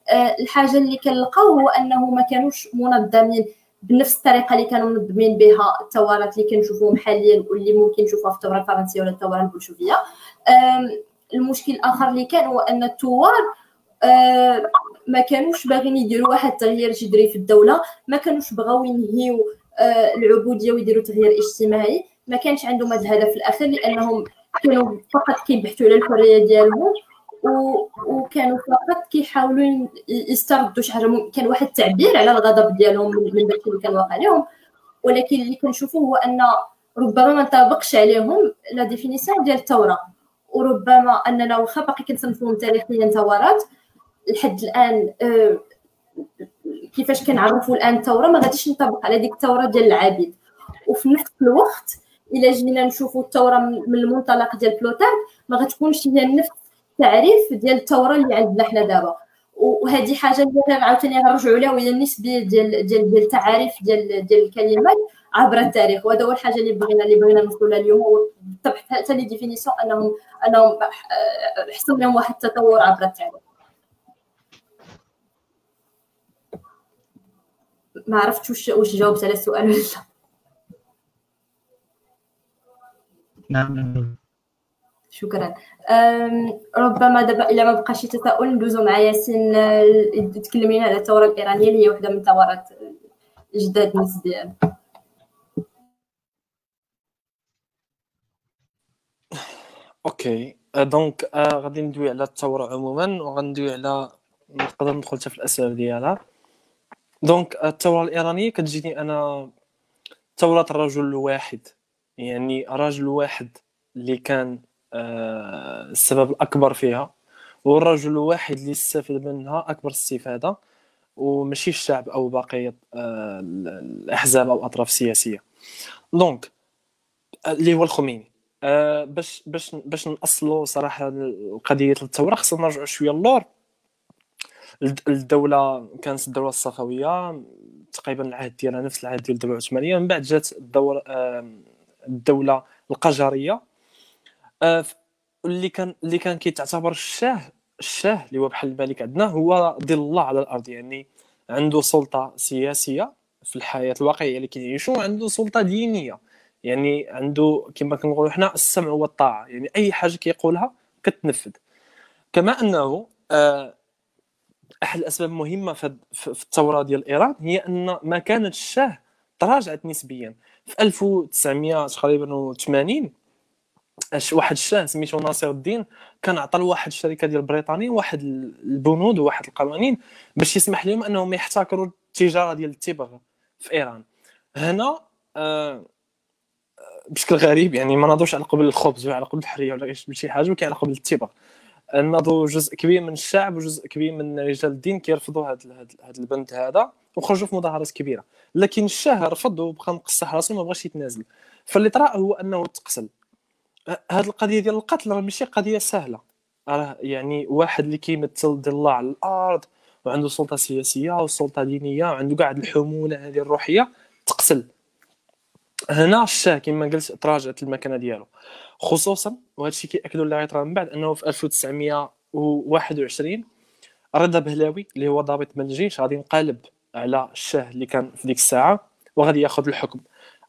Speaker 2: آه، الحاجة اللي كنلقاو هو أنه ما كانوش منظمين بنفس الطريقة اللي كانوا منظمين بها الثورات اللي كنشوفوهم حاليا واللي ممكن نشوفوها في الثوره الفرنسية ولا الثوره البولشوفية. المشكل الآخر اللي كان هو أن الثوار ما كانوش باغيين يديروا واحد التغيير جذري في الدولة ما كانوش بغاو ينهيو آه، العبودية ويديروا تغيير اجتماعي ما كانش عندهم هذا الهدف الآخر لأنهم كانوا فقط كيبحثوا على الحرية ديالهم وكانوا فقط كيحاولوا يستردوا شي حاجة كان واحد التعبير على الغضب ديالهم من داك اللي كان واقع لهم. ولكن اللي كنشوفوه هو أن ربما ما انطبقش عليهم la définition ديال الثورة. وربما أننا واخا باقي كنصنفوهم تاريخيا ثورات. لحد الآن آه، كيفاش كنعرفوا الآن الثوره ما غاديش نطبق على ديك الثوره ديال العبيد. وفي نفس الوقت إلا جينا نشوفوا الثوره من المنطلق ديال plus tard ما غتكونش هي نفس التعريف ديال الثوره اللي عندنا حنا دابا. وهذه حاجة اللي عاوتاني غنرجعوا لها وهي النسبيه ديال ديال ديال التعاريف ديال ديال الكلمات عبر التاريخ. وهذا هو الحاجة اللي بغينا اللي بغينا نوصلوا لها اليوم. وبالطبع حتى لي ديفينيسيون انهم أنهم حصل لهم واحد التطور عبر التاريخ. ما عرفتش واش واش جاوبت على السؤال ولا
Speaker 5: نعم.
Speaker 2: شكرا. ربما دابا إلا ما بقى شي تساؤل ندوزو مع ياسين تكلم لنا على الثورة الإيرانية اللي هي وحدة من الثورات جداد نسبيا
Speaker 3: OK. donc آه، غادي ندوي على الثورة عموما وغندوي على نقدر ندخل حتى في الاسباب ديالها. donc الثورة الإيرانية كتجيني أنا ثورة الرجل الواحد. يعني رجل واحد اللي كان آه، السبب الأكبر فيها والرجل الواحد اللي استفاد منها أكبر استفادة وماشي الشعب أو باقي آه، الأحزاب أو الأطراف السياسية. donc اللي هو الخميني. آه، باش باش باش نأصلوا صراحة قضية الثورة خصنا نرجعوا شوية اللور الدولة كانت الدولة الصفوية تقريبا العهد ديالها نفس العهد ديال الدولة العثمانية. من بعد جات الدور الدولة القجريه آه، اللي كان اللي كان كيتعتبر الشاه الشاه اللي هو بحال الملك عندنا هو ظل الله على الأرض يعني عنده سلطة سياسية في الحياة الواقعية اللي كنعيشوا عنده سلطة دينية. يعني عنده كما كنقولوا حنا السمع والطاعة يعني أي حاجة كيقولها كتنفذ. كما أنه آه، أحد الأسباب المهمه في الثورة ديال ايران هي أن مكانه الشاه تراجعت نسبيا. في 1900 تقريبا 80 واحد الشاه سميتو ناصر الدين كان عطى لواحد الشركة ديال بريطانيا واحد البنود وواحد القوانين باش يسمح لهم أنهم يحتكروا التجارة ديال التبغ في إيران. هنا آه بشكل غريب يعني ما ناضوش على قبل الخبز ولا على قبل الحرية ولا شي حاجة ولكن على قبل التبغ. ناضوا جزء كبير من الشعب وجزء كبير من رجال الدين كيرفضوا هذا هذا البند هذا وخرجوا في مظاهرات كبيرة. لكن الشاه رفض وبقى مقصح راسه ما بغاش يتنازل. فاللي طرأ هو أنه تقسل. هذه القضية ديال القتل راه ماشي قضية سهلة. راه يعني واحد اللي كيمثل ديال الله على الأرض وعنده سلطة سياسية وسلطة دينية وعنده كاع الحمولة هذه الروحية تقتل هنا الشاه كما قلت تراجعت المكانة ديالو. خصوصا وهذا الشيء كياكدوا غيطرا من بعد أنه في 1921 رضا بهلاوي اللي هو ضابط من الجيش غادي ينقلب على الشاه اللي كان في ديك الساعة وغادي ياخذ الحكم.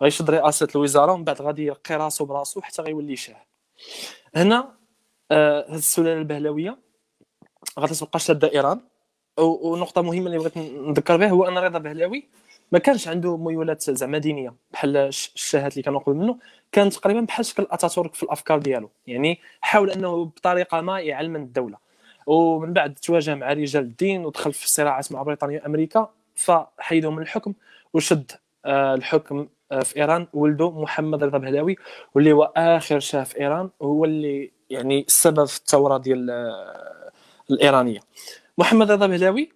Speaker 3: غيشد رئاسة الوزارة ومن بعد غادي يرقي راسو براسو حتى غيولي شاه. هنا آه السلالة البهلويه غادي تبقى شاده ايران ونقطة مهمة اللي بغيت نذكر بها هو أن رضا بهلاوي ما كانش عنده ميولات زعما دينية بحال الشاهات اللي كانوا قبل منه. كان تقريبا بحال شكل أتاتورك في الأفكار ديالو. يعني حاول أنه بطريقة ما يعلم الدولة. ومن بعد تواجه مع رجال الدين ودخل في صراعات مع بريطانيا وأمريكا فحيدوا من الحكم وشد آه، الحكم آه، في إيران. ولده محمد رضا بهلاوي واللي هو آخر شاه في إيران وهو اللي يعني السبب في الثورة ديال آه، الإيرانية. محمد رضا بهلاوي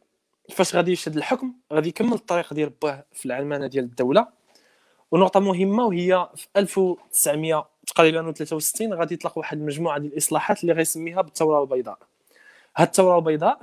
Speaker 3: فاش غادي يشد الحكم؟ غادي يكمل الطريق ديال باه في العلمانة ديال الدولة. ونقطة مهمة وهي في 1900 تقريبا 63 غادي يطلق واحد المجموعة ديال الإصلاحات اللي غيسميها بالثوره البيضاء. هاد الثوره البيضاء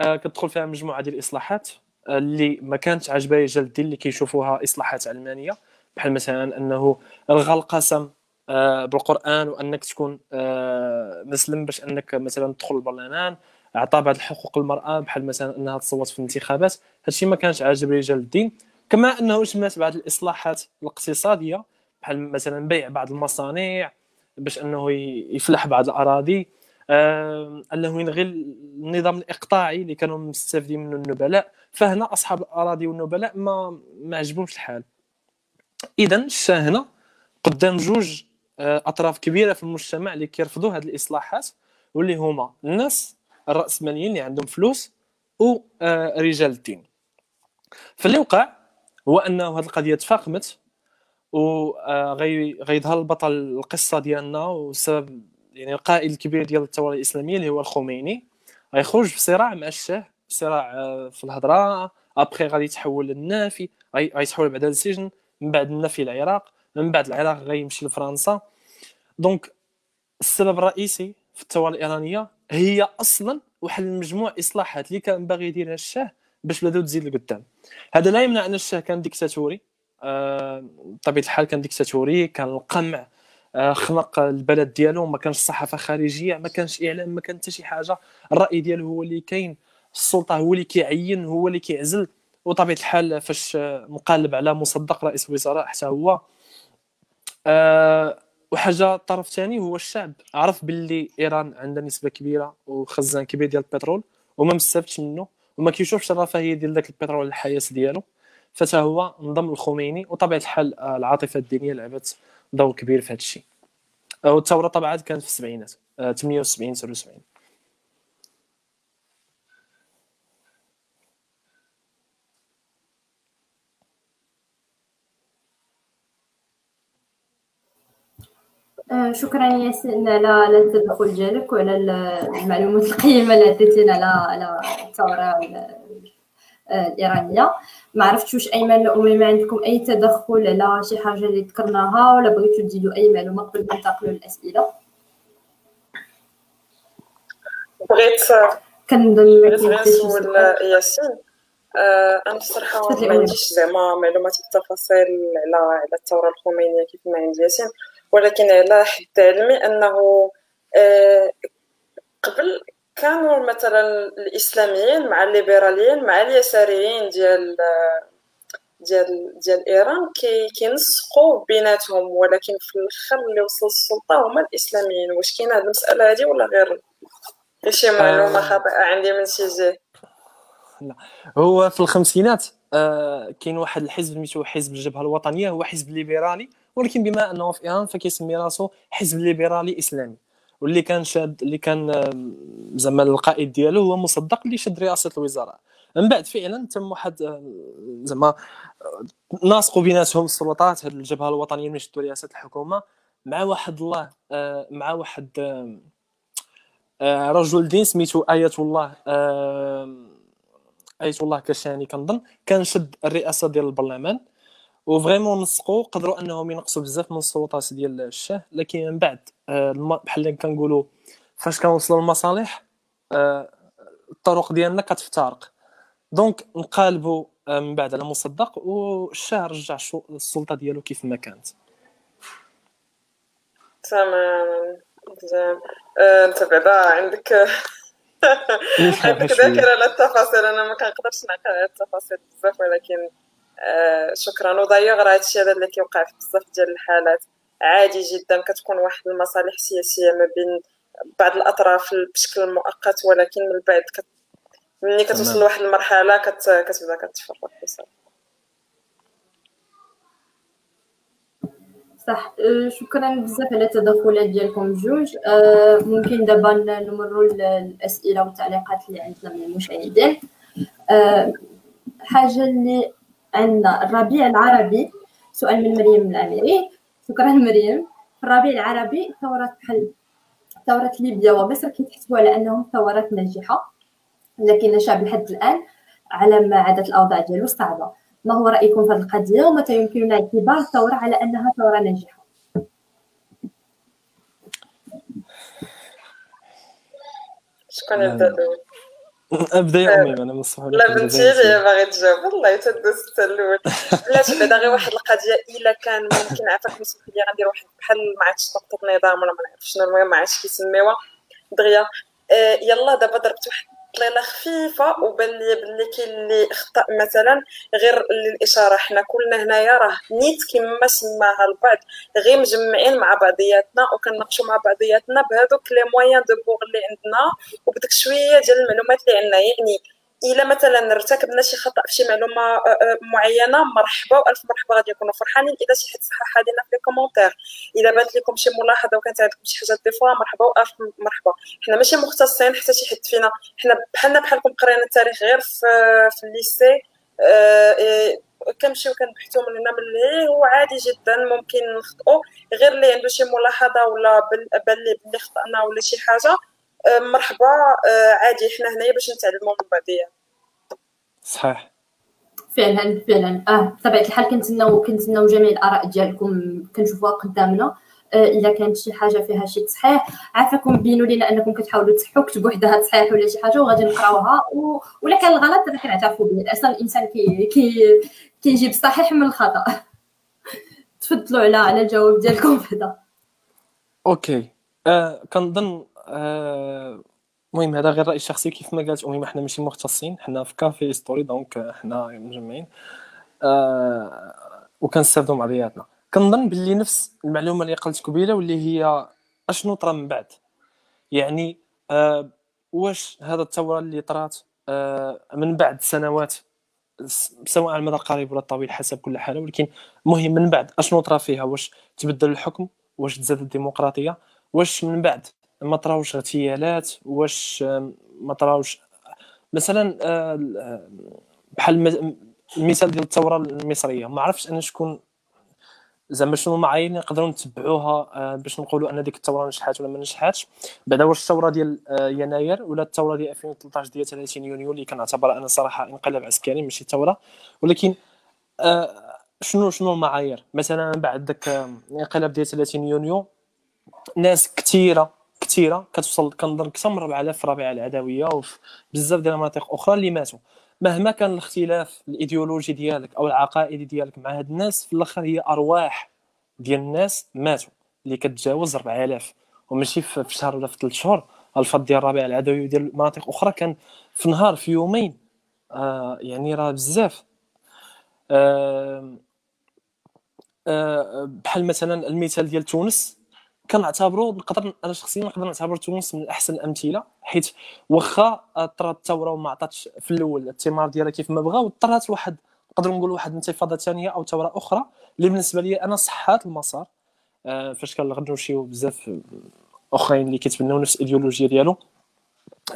Speaker 3: آه كتدخل فيها مجموعة ديال الإصلاحات آه، اللي ما كانتش عاجبه رجال الدين اللي كيشوفوها إصلاحات علمانية بحال مثلا أنه الغى القسم آه بالقرآن وأنك تكون آه مسلم باش أنك مثلا تدخل البرلمان اعطى بعض الحقوق المرأة بحال مثلا أنها تصوت في الانتخابات. هادشي ما كانش عاجب رجال الدين. كما أنه شملت بعض الإصلاحات الاقتصادية بحال مثلا بيع بعض المصانع باش أنه يفلح بعض الأراضي. آه أنه يلغي النظام الإقطاعي اللي كانوا مستافدين منه النبلاء. فهنا أصحاب الأراضي والنبلاء ما ما عجبهمش الحال. اذا الشاه هنا قدام جوج آه أطراف كبيرة في المجتمع اللي كيرفضوا هذه الإصلاحات واللي هما الناس الرأسماليين اللي عندهم فلوس ورجال الدين. فاللي وقع هو انه هذه القضية تفاقمت وغيظهر البطل القصة ديالنا والسبب يعني القائد الكبير ديال الثورة الإسلامية اللي هو الخميني. غيخرج في صراع مع الشاه صراع آه، في الهضرة. ابخي غادي يتحول للنافي غيتحول بعدا للسجن من بعد النفي العراق. من بعد العراق غيمشي لفرنسا. دونك السبب الرئيسي في الثورة الإيرانية هي أصلا واحد المجموع إصلاحات اللي كان باغي يديرها الشاه. باش بلادو تزيد لقدام. هذا لا يمنع أن الشاه كان ديكتاتوري. آه، بطبيعه الحال كان ديكتاتوري كان القمع آه، خنق البلد ديالو ما كانش صحافة خارجية ما كانش إعلام ما كان حتى شي حاجة. الرأي ديالو هو اللي كاين السلطة هو اللي كيعين هو اللي كيعزل. وطبيعة الحال فاش نقالب على مصدق رئيس الوزراء حتى هو. أه وحاجة الطرف الثاني هو الشعب. عرف باللي إيران عندها نسبة كبيرة وخزان كبير ديال البترول وما مستفدش منه. وما كيشوفش الرفاهيه ديال ذاك البترول الحياة ديالو. فتا هو انضم الخميني وطبيعة الحال آه، العاطفة الدينية لعبت دور كبير في هذا الشيء والثورة طبعا كانت في السبعينات 78 79
Speaker 2: شكرا ياسين على التدخل ديالك وعلى المعلومات القيمة اللي عطيتينا على على الثورة الإيرانية. ما عرفتش واش ايمن امي ما عندكم أي تدخل على شي حاجة اللي ذكرناها ولا بغيتو تزيدوا أي معلومة قبل ما ننتقلوا للأسئلة؟
Speaker 4: بغيت
Speaker 2: كنظن
Speaker 4: بغيت غير نسول ياسين. آه أنا بصراحه ما عنديش زعما معلومات بالتفاصيل على على الثورة الخمينية كيف ما عند ياسين. ولكن على حد علمي أنه آه قبل كانوا مثلا الإسلاميين مع الليبراليين مع اليساريين ديال ديال ديال إيران كي كينسقوا بيناتهم ولكن في الآخر اللي وصل السلطة هما الإسلاميين. واش كاينة هذه المسألة هذه ولا غير؟ شي معلومه آه. خاطئة عندي من شي جهه
Speaker 3: لا. هو في الخمسينات آه كاين واحد الحزب سميتو حزب الجبهة الوطنية هو حزب ليبرالي. ولكن بما أنه في إيران فكيسمي راسو حزب ليبرالي إسلامي. واللي كان شاد اللي كان زعما القائد ديالو هو مصدق اللي شد رئاسة الوزراء. من بعد فعلا تم واحد آه، زعما آه، ناسقوا بيناتهم السلطات هذه الجبهة الوطنية اللي شدوا رئاسة الحكومة مع واحد الله آه، مع واحد رجل دين سميتو آية الله آية الله كشاني كنظن. كان شد الرئاسة ديال البرلمان. و vraiment نسقوا قدروا انهم ينقصوا بزاف من السلطات ديال الشاه لكن من بعد آه، بحال اللي كنقولوا فاش كنوصلوا للمصالح آه، الطرق ديالنا كتفترق. donc نقالبوا آه، من بعد على مصدق والشاه رجع السلطة ديالو كيف ما كانت.
Speaker 4: تمام. زين انت بعدا عندك عندك ذاكرة للتفاصيل. أنا ما كنقدرش نعقل التفاصيل بزاف ولكن آه، شكرا. ودايوغ راه هادشي هذا اللي كيوقع في بزاف ديال الحالات. عادي جدا كتكون واحد المصالح سياسية ما بين بعض الأطراف بشكل مؤقت ولكن من بعد كت... ملي كتوصل لواحد المرحلة كت... كتبدا كتفرق بصراحه
Speaker 2: صح. أه، شكرا بزاف على التدخلات ديالكم بجوج أه، ممكن دابا نمروا للاسئله والتعليقات اللي عندنا من المشاهدين. أه، حاجة اللي الربيع العربي. سؤال من مريم العميري شكرا مريم. في الربيع العربي ثورات بحال ثورة ليبيا ومصر كيتحسبوا على أنهم ثورات ناجحة لكن الشعب لحد الآن على ما عادت الأوضاع ديالو صعبة. ما هو رأيكم في هذه القضية ومتى يمكننا اعتبار الثورة على أنها ثورة ناجحة؟
Speaker 4: يبدا
Speaker 3: ابدا يا امي أنا مصح
Speaker 4: لا بنتي اللي باغي تجاوب. والله تدوز حتى الأول. بلاتي بعدا غير واحد القضية إلا كان ممكن عافاك لي غندير واحد بحال ما عرفتش نقطه نظام ولا ما نعرفش شنو المهم ما عرفتش كيسميوها. دغيا آه، يلا دابا ضربت واحد طليلة خفيفة وبان لي بلي كاين اللي اخطا مثلا غير للاشاره حنا كلنا هنايا راه نيت كما سماها البعض غير مجمعين مع بعضياتنا وكنناقشوا مع بعضياتنا بهذوك les moyens du bord اللي عندنا. وبديك شوية ديال المعلومات اللي عندنا يعني إلا مثلا ارتكبنا شي خطأ في شي معلومة آه، آه، معينة مرحبا وألف مرحبا غادي يكونوا فرحانين. إذا شي حد صحح لنا في commentaire. إذا بانت لكم شي ملاحظة وكانت عندكم شي حاجة تضيفوها مرحبا وألف مرحبا. حنا ماشي مختصين حتى شي حد فينا. حنا بحالنا بحالكم قرينا التاريخ غير في في ال lycée. آه، كنمشيو كنبحثوا من هنا من لهيه هو عادي جدا ممكن نخطئوا غير اللي عنده شي ملاحظة ولا بان لي بلي خطأنا ولا شي حاجة مرحبا. عادي حنا هنايا باش نتعلموا من بعضياتنا
Speaker 3: صحيح.
Speaker 2: فعلا فعلا. آه بطبيعة الحال كنتسناو كنتسناو جميع الآراء ديالكم كنشوفوها قدامنا. آه إلا كانت شي حاجة فيها شي تصحيح عافاكم بينوا لينا أنكم كتحاولوا تصحوا كتبوا وحدها تصحيح ولا شي حاجة وغادي نقراوها. و... ولا كان الغلط راه كنعترفوا به أصلا الإنسان كي كي كيجيب الصحيح من الخطأ. تفضلوا على على الجواب ديالكم بعدا
Speaker 3: OK. آه كنظن آه المهم هذا غير راي شخصي كيف ما قالت اميمه حنا ماشي مختصين. حنا في كافي ستوري donc حنا مجمعين. آه وكنستافدوا مع بعضياتنا كنظن باللي نفس المعلومة اللي قلت قبيلة واللي هي أشنو طرا من بعد؟ يعني آه واش هذا الثوره اللي طرات آه من بعد سنوات سواء على المدى القريب ولا الطويل حسب كل حالة. ولكن المهم من بعد أشنو طرا فيها؟ واش تبدل الحكم؟ واش تزاد الديمقراطية؟ واش من بعد ما طراوش اغتيالات واش ما طراوش؟ مثلا آه، بحال المثال ديال الثورة المصرية ما عرفتش أنا شكون زعما شنو المعايير اللي نقدروا نتبعوها آه، باش نقولوا أن ديك الثورة نجحات ولا ما نجحاتش. بعدا واش الثورة ديال آه، يناير ولا الثورة ديال 2013 ديال 30 يونيو اللي كنعتبر أنا صراحة انقلاب عسكري ماشي ثورة. ولكن شنو شنو المعايير؟ مثلا بعد داك الانقلاب ديال 30 يونيو ناس كثيرة كثيره كتوصل كنظن أكثر من 4000 في العدوية وفي بزاف ديال المناطق أخرى اللي ماتوا. مهما كان الاختلاف الإيديولوجي ديالك أو العقائدي ديالك مع هاد الناس في الأخر هي أرواح ديال الناس ماتوا اللي كتجاوز 4000 وماشي في شهر ولا في ثلاث شهور الفض ديال الربيع العدوي ديال مناطق أخرى كان في نهار في يومين. آه يعني راه بزاف. آه آه بحال مثلا المثال ديال تونس كنعتبرو نقدر أنا شخصيا نقدر نعتبر تونس من أحسن الأمثلة حيت واخا طرات الثوره وما عطاتش في الأول الثمار ديالها كيف ما بغا وطرات لواحد نقدر نقول واحد انتفاضه ثانية أو ثوره أخرى اللي بالنسبة لي أنا صحات المسار. آه فاش كنغنوشيو بزاف أخرين اللي كيتبناو نفس الايديولوجيا ديالو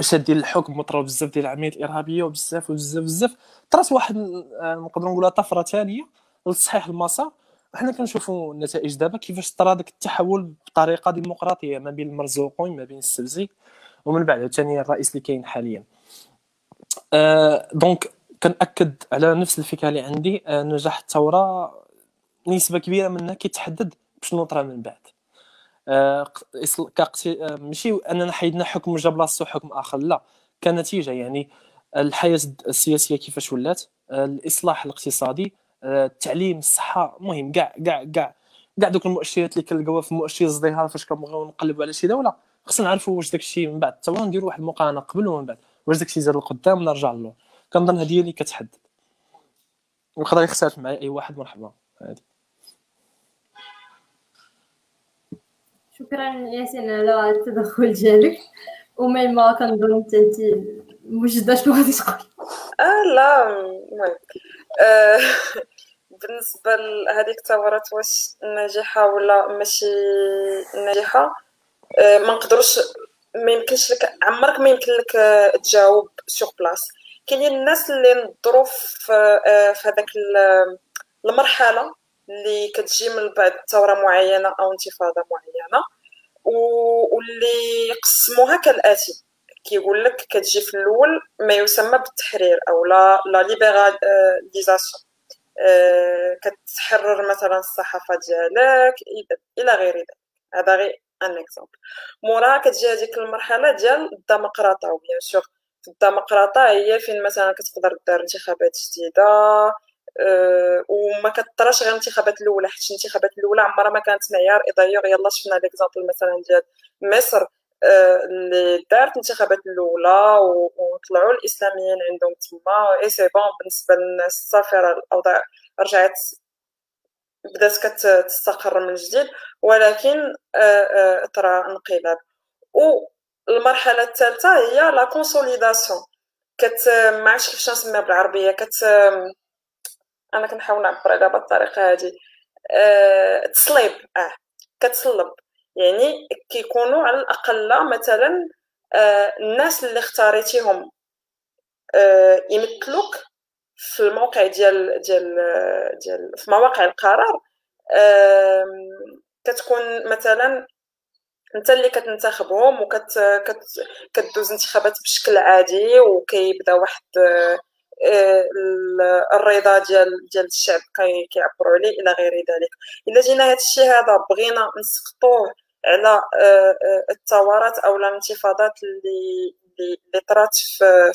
Speaker 3: شاد ديال الحكم وطراو بزاف ديال العمليات الإرهابية وبزاف وبزاف بزاف. طرات واحد آه، نقدر نقولها طفرة ثانية لتصحيح المسار. حنا كنشوفوا النتائج دابا كيفاش طرا داك التحول بطريقة ديمقراطية ما بين المرزوقي ما بين السبسي ومن بعد ثاني الرئيس اللي كاين حاليا. آه donc كنأكد على نفس الفكرة اللي عندي. آه نجاح الثورة نسبة كبيرة منها كيتحدد بشنو طرا من بعد. آه ماشي أننا حيدنا حكم جا بلاصتو حكم آخر لا. كنتيجة يعني الحياة السياسية كيفاش ولات الإصلاح الاقتصادي التعليم الصحة المهم كاع كاع كاع كاع دوك المؤشرات اللي كنلقاوها في مؤشر الازدهار فاش كنبغيو نقلبوا على شي دولة خصنا نعرفوا واش داك الشيء من بعد. حتى نديروا واحد المقارنة قبل ومن بعد. واش داك الشيء زاد للقدام ولا رجع للور كنظن هذه هي اللي كتحدد. ويقدر يختلف معايا أي واحد مرحبا. هذه
Speaker 2: شكرا ياسين على التدخل ديالك وميما كنظن انت موجده شنو غادي تقول.
Speaker 4: آه لا المهم. آه بالنسبة لهذيك الثورات واش ناجحة ولا ماشي ناجحة آه، ما نقدروش ما يمكنش لك عمرك ما يمكن لك آه، تجاوب sur place كاينين الناس اللي نضروا في آه، في هذاك المرحلة اللي كتجي من بعد ثورة معينة أو انتفاضة معينة واللي يقسموها كالآتي. كيقول لك كتجي في الأول ما يسمى بالتحرير أو la libéralisation كتحرر مثلا الصحافة ديالك إلى غير ذلك. هذا غير un exemple مورا كتجي هذيك المرحلة ديال الدمقرطة و bien sûr الدمقرطة هي فين مثلا كتقدر دار انتخابات جديدة أه وما كطراش غير الانتخابات الأولى حيت الانتخابات الأولى عمرها ما كانت معيار. اي يلا شفنا l'exemple مثلا ديال مصر. أه اللي دارت الانتخابات الأولى وطلعوا الإسلاميين عندهم تما et c'est bon بالنسبة للناس صافي الأوضاع رجعت بدات كتستقر من جديد ولكن أه طرا انقلاب. والمرحله الثالثة هي la consolidation كت ما عرفتش كيفاش نسميها بالعربية كت أنا كنحاول نعبر عليها بالطريقة هذه أه تصليب آه كتصلب يعني كيكونوا على الأقل مثلا أه الناس اللي اختاريتيهم أه يمثلوك في الموقع ديال ديال ديال في مواقع القرار. كتكون مثلا انت اللي كتنتخبهم وكت كت كدوز انتخابات بشكل عادي وكيبدا واحد آه، الرضا ديال ديال الشعب كيعبروا عليه إلى غير ذلك. إلا جينا هذا الشيء هذا بغينا نسقطوه على آه، آه، الثورات أو الانتفاضات اللي اللي طرات في,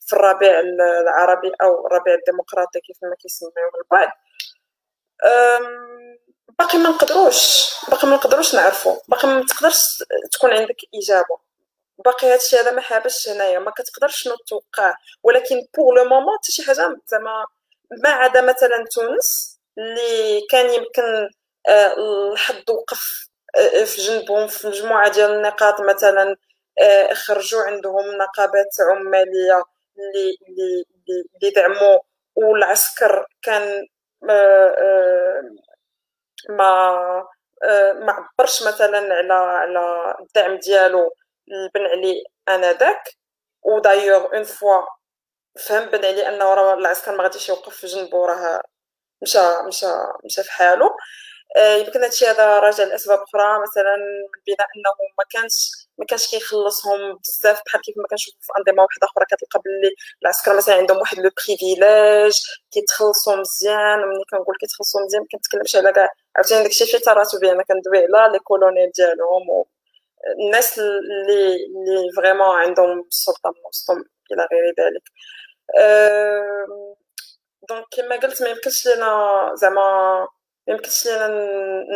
Speaker 4: في الربيع العربي أو الربيع الديمقراطي كيف ما كيسميوه البعض. باقي ما نقدروش. باقي ما نقدروش نعرفوا باقي ما تقدرش تكون عندك إجابة. باقي هادشي هذا ما حابش هنايا ما كتقدرش نتوقع ولكن pour le moment حتى شي حاجة زعما ما عدا مثلا تونس اللي كان يمكن آه، الحظ وقف آه، في جنبهم في مجموعة ديال النقاط مثلا آه، خرجوا عندهم نقابات عمالية اللي اللي اللي دعموا. والعسكر كان ما ما عبرش مثلا على على الدعم ديالو. بن علي انذاك ودايوغ اون فوا فهم بن علي أنه راه العسكر ما غاديش يوقف في جنبو راه مشى مشى مشى في حاله. آه، يمكن هادشي هذا راجع لأسباب أخرى مثلا بين أنه ما كانش ما كانش كيخلصهم بزاف بحال كيف ما كنشوفوا في أنظمة واحدة أخرى كتلقى باللي العسكر مثلا عندهم واحد le privilège كيتخلصوا مزيان. ملي كنقول كيتخلصوا مزيان ما كنتكلمش على كاع عاوتاني داكشي فيه تراتبي أنا كندوي على les colonels ديالهم الناس اللي اللي vraiment عندهم السلطة من وسطهم إلى غير ذلك. donc كما قلت ما يمكنش لينا زعما ما يمكنش لينا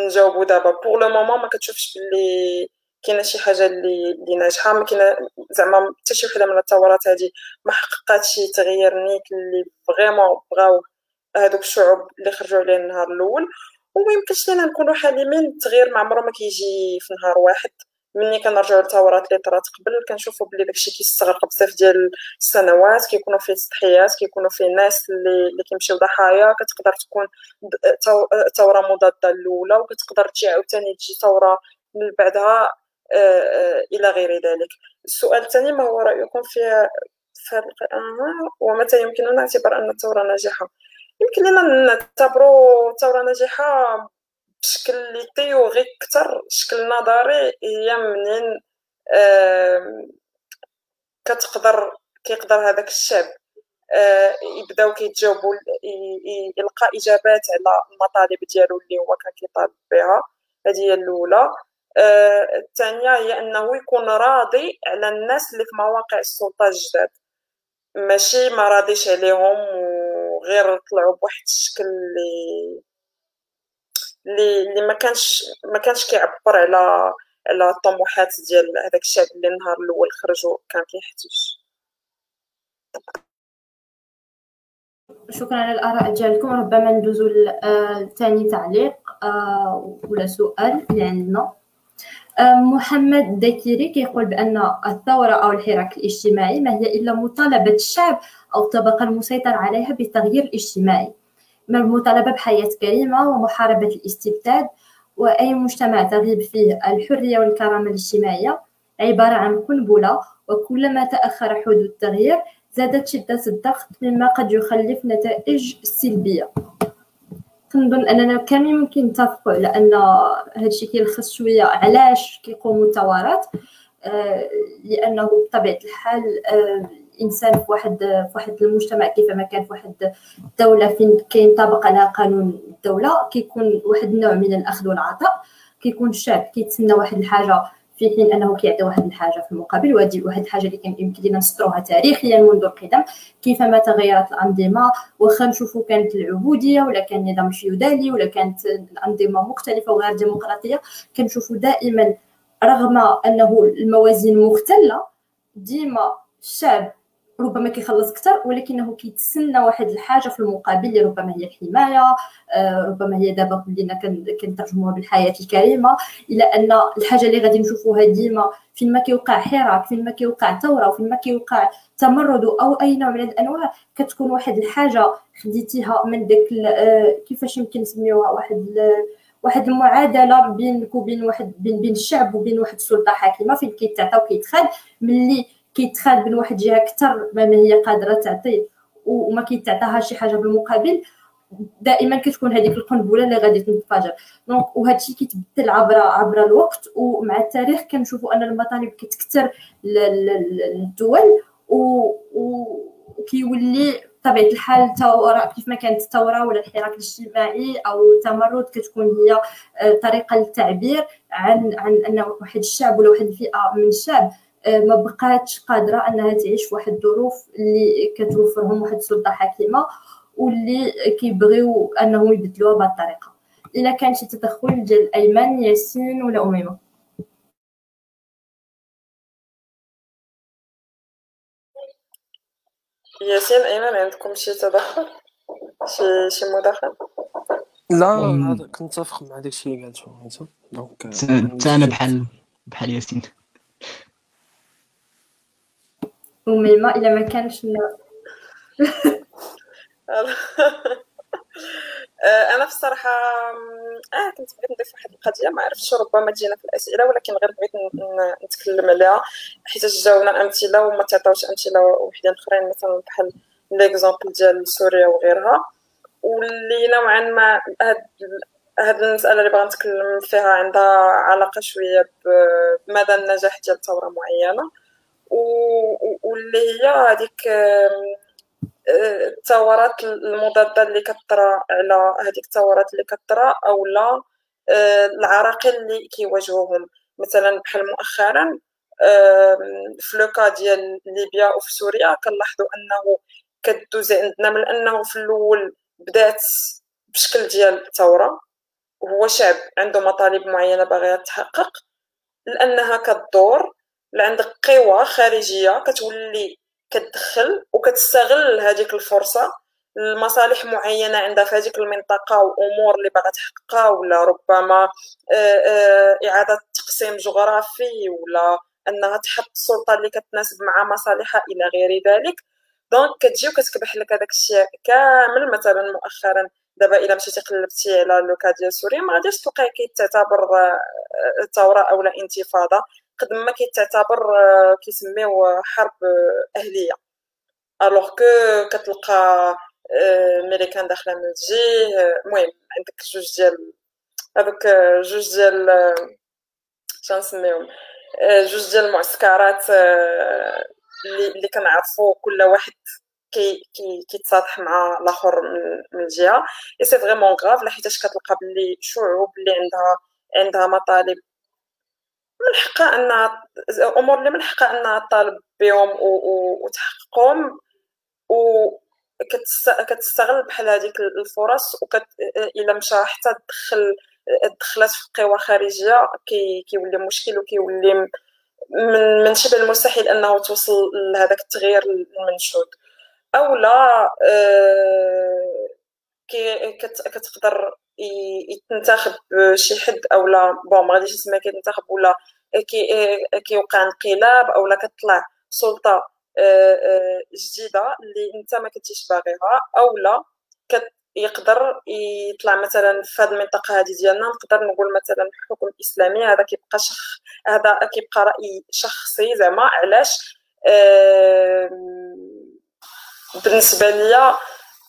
Speaker 4: نجاوبوا دابا. pour le moment ما كتشوفش باللي كاينة شي حاجة اللي اللي ناجحة. ما كاينة زعما حتى شي وحدة من الثورات هذه ما حققاتش شي تغيير نيت اللي vraiment بغاو هذوك الشعوب اللي خرجوا عليه النهار الأول. وما يمكنش لينا نكونوا حالمين التغيير ما عمره ما كيجي في نهار واحد. ملي كنرجعوا للثورات اللي طرات قبل كنشوفوا بلي داكشي كيستغرق بزاف ديال السنوات كيكونوا فيه تضحيات كيكونوا فيه ناس اللي اللي كيمشيو ضحايا كتقدر تكون ثوره مضادة الأولى وكتقدر تجي عاوتاني تجي ثوره من بعدها آه، آه، إلى غير ذلك. السؤال الثاني ما هو رأيكم في في هذا ومتى يمكننا اعتبار أن الثورة ناجحة؟ يمكن لنا نعتبروا ثوره ناجحة بشكل اللي تيوري أكثر شكل نظري هي منين كتقدر كيقدر هذاك الشعب آه، يبداو كيتجاوبوا يلقى إجابات على المطالب ديالو اللي هو كان كيطالب بها. هذه هي الأولى. آه، الثانية هي أنه يكون راضي على الناس اللي في مواقع السلطة الجداد. ماشي ما راضيش عليهم وغير طلعوا بواحد الشكل اللي اللي ما كانش ما كانش كيعبر على على الطموحات ديال هذاك الشعب اللي النهار الأول خرجوا كان كيحتاج
Speaker 2: شكرا على الآراء ديالكم. ربما ندوزو لثاني تعليق آه، ولا سؤال اللي عندنا. آه، محمد دكيري كيقول بأن الثورة أو الحراك الاجتماعي ما هي إلا مطالبة الشعب أو الطبقه المسيطر عليها بالتغيير الاجتماعي. المطالبة بحياة كريمة ومحاربة الاستبداد وأي مجتمع تغيب فيه الحرية والكرامة الاجتماعية عبارة عن قنبلة وكلما تأخر حدوث التغيير زادت شدة الضغط مما قد يخلف نتائج سلبية. كنظن أننا كامل ممكن نتفقوا على ان هادشي كيلخص شوية علاش كيقوموا الثورات آه لأنه بطبيعة الحال آه الإنسان في واحد في واحد المجتمع كيفما كان في واحد الدولة فين كينطبق على قانون الدولة كيكون واحد النوع من الأخذ والعطاء كيكون الشعب كيتسنى واحد الحاجة في حين أنه كيعطي واحد الحاجة في المقابل وهذه واحد الحاجة اللي كان يمكن لنا نسطروها تاريخيا منذ القدم كيفما تغيرت الأنظمة واخا نشوفوا كانت العبودية ولا كان النظام الفيودالي ولا كانت الأنظمة مختلفة وغير ديمقراطية كنشوفوا دائما رغم أنه الموازين مختلة ديما الشعب ربما كيخلص أكثر ولكنه كيتسنى واحد الحاجة في المقابل اللي ربما هي الحماية آه، ربما هي دابا كلنا كنترجموها بالحياة الكريمة إلى أن الحاجة اللي غادي نشوفوها ديما فين ما كيوقع حراك فين ما كيوقع ثورة وفين ما كيوقع تمرد أو أي نوع من الأنواع كتكون واحد الحاجة خديتيها من داك آه، كيفاش يمكن نسميوها واحد واحد المعادلة بينك وبين واحد بين بين الشعب وبين واحد السلطة حاكمة فين كيتعطى وكيتخاد ملي كيتخاد من واحد الجهه أكثر ما هي قادرة تعطي وما كيتعطاها شي حاجة بالمقابل دائما كتكون هذيك القنبلة اللي غادي تنفجر. دونك وهذا الشيء كيتبدل عبر عبر الوقت ومع التاريخ كنشوفوا أن المطالب كتكثر للدول وكيولي بطبيعه الحال الثوره كيف ما كانت الثوره ولا الحراك الاجتماعي أو التمرد كتكون هي آه، طريقة للتعبير عن عن أن واحد الشعب ولا واحد الفئة من الشعب. ما بقاتش قادرة أنها تعيش في واحد الظروف اللي كتوفرهم واحد السلطة حاكمه واللي كيبغيو أنهم يبدلوها بهذه الطريقة. إلا كان شي تدخل ديال ايمن ياسين ولا أميمة؟
Speaker 4: ياسين أيمن عندكم شي تدخل؟ شي شي مداخله
Speaker 3: لا هذا كنت متفق مع داكشي اللي قالته donc
Speaker 5: أنا بحال بحال ياسين.
Speaker 2: وميمة إلا ما كانش
Speaker 4: أنا في الصراحة آه كنت بغيت نضيف واحد القضية ما عرفتش ربما تجينا في الأسئلة ولكن غير بغيت نتكلم عليها حيت جاونا أمثلة وما تعطاوش أمثلة وحدين أخرين مثلا بحال l'exemple ديال سوريا وغيرها. واللي نوعا ما هاد هاد المسألة اللي بغا نتكلم فيها عندها علاقة شوية بمدى النجاح ديال ثورة معينة. واللي هي هذيك الثورات المضادة اللي كطرا على هذيك الثورات اللي كطرا أو لا آه، العراقيل اللي كيواجهوهم. مثلا بحال مؤخرا في لوكا ديال ليبيا وفي سوريا كنلاحظوا أنه كدوز عندنا من أنه في الأول بدات بشكل ديال الثورة. وهو شعب عنده مطالب معينة باغية تحقق لأنها كدور لعندك قوى خارجية كتولي كتدخل وكتستغل هذيك الفرصة لمصالح معينة عندها في هذيك المنطقة وأمور اللي باغا تحققها ولا ربما آه، آه، إعادة تقسيم جغرافي ولا أنها تحط السلطة اللي كتناسب مع مصالحها إلى غير ذلك. donc كتجي وكتكبح لك هذاك الشيء كامل مثلا مؤخرا دابا إلا مشيتي قلبتي على le cas ديال سوريا ما غاديش تلقاي كيتعتبر آه، ثوره أو انتفاضه قد ما كيتعتبر آه، كيسميو حرب أهلية. alors que كتلقى آه، ميريكان داخلة من الجهة المهم عندك جوج ديال هذوك جوج ديال شنسميهم جوج ديال المعسكرات اللي كنعرفوا كل واحد كي كي كيتصالح مع الآخر من الجهه et c'est vraiment grave لحيتاش كتلقى بلي شعوب اللي عندها عندها مطالب من حقها انها أمور اللي من حقها انها تطالب بهم وتحققهم و كتستغل بحال هذيك الفرص وكت إلا مشى حتى تدخل دخلت في قوى خارجية كي كيولي مشكل وكيولي من من شبه المستحيل أنه توصل لهذاك التغيير المنشود. أو لا آه، كي كتقدر يتنتخب شي حد أو لا. bon ما غاديش نسميها كيتنتخب ولا كي كيوقع انقلاب أو لا كتطلع سلطة آه، آه، جديدة اللي أنت ما كنتيش باغيها أو لا يقدر يطلع مثلا في هذه المنطقة هذه ديالنا. نقدر نقول مثلا الحكم الإسلامي هذا كيبقى شخ هذا كيبقى رأي شخصي زعما. علاش؟ بالنسبة ليا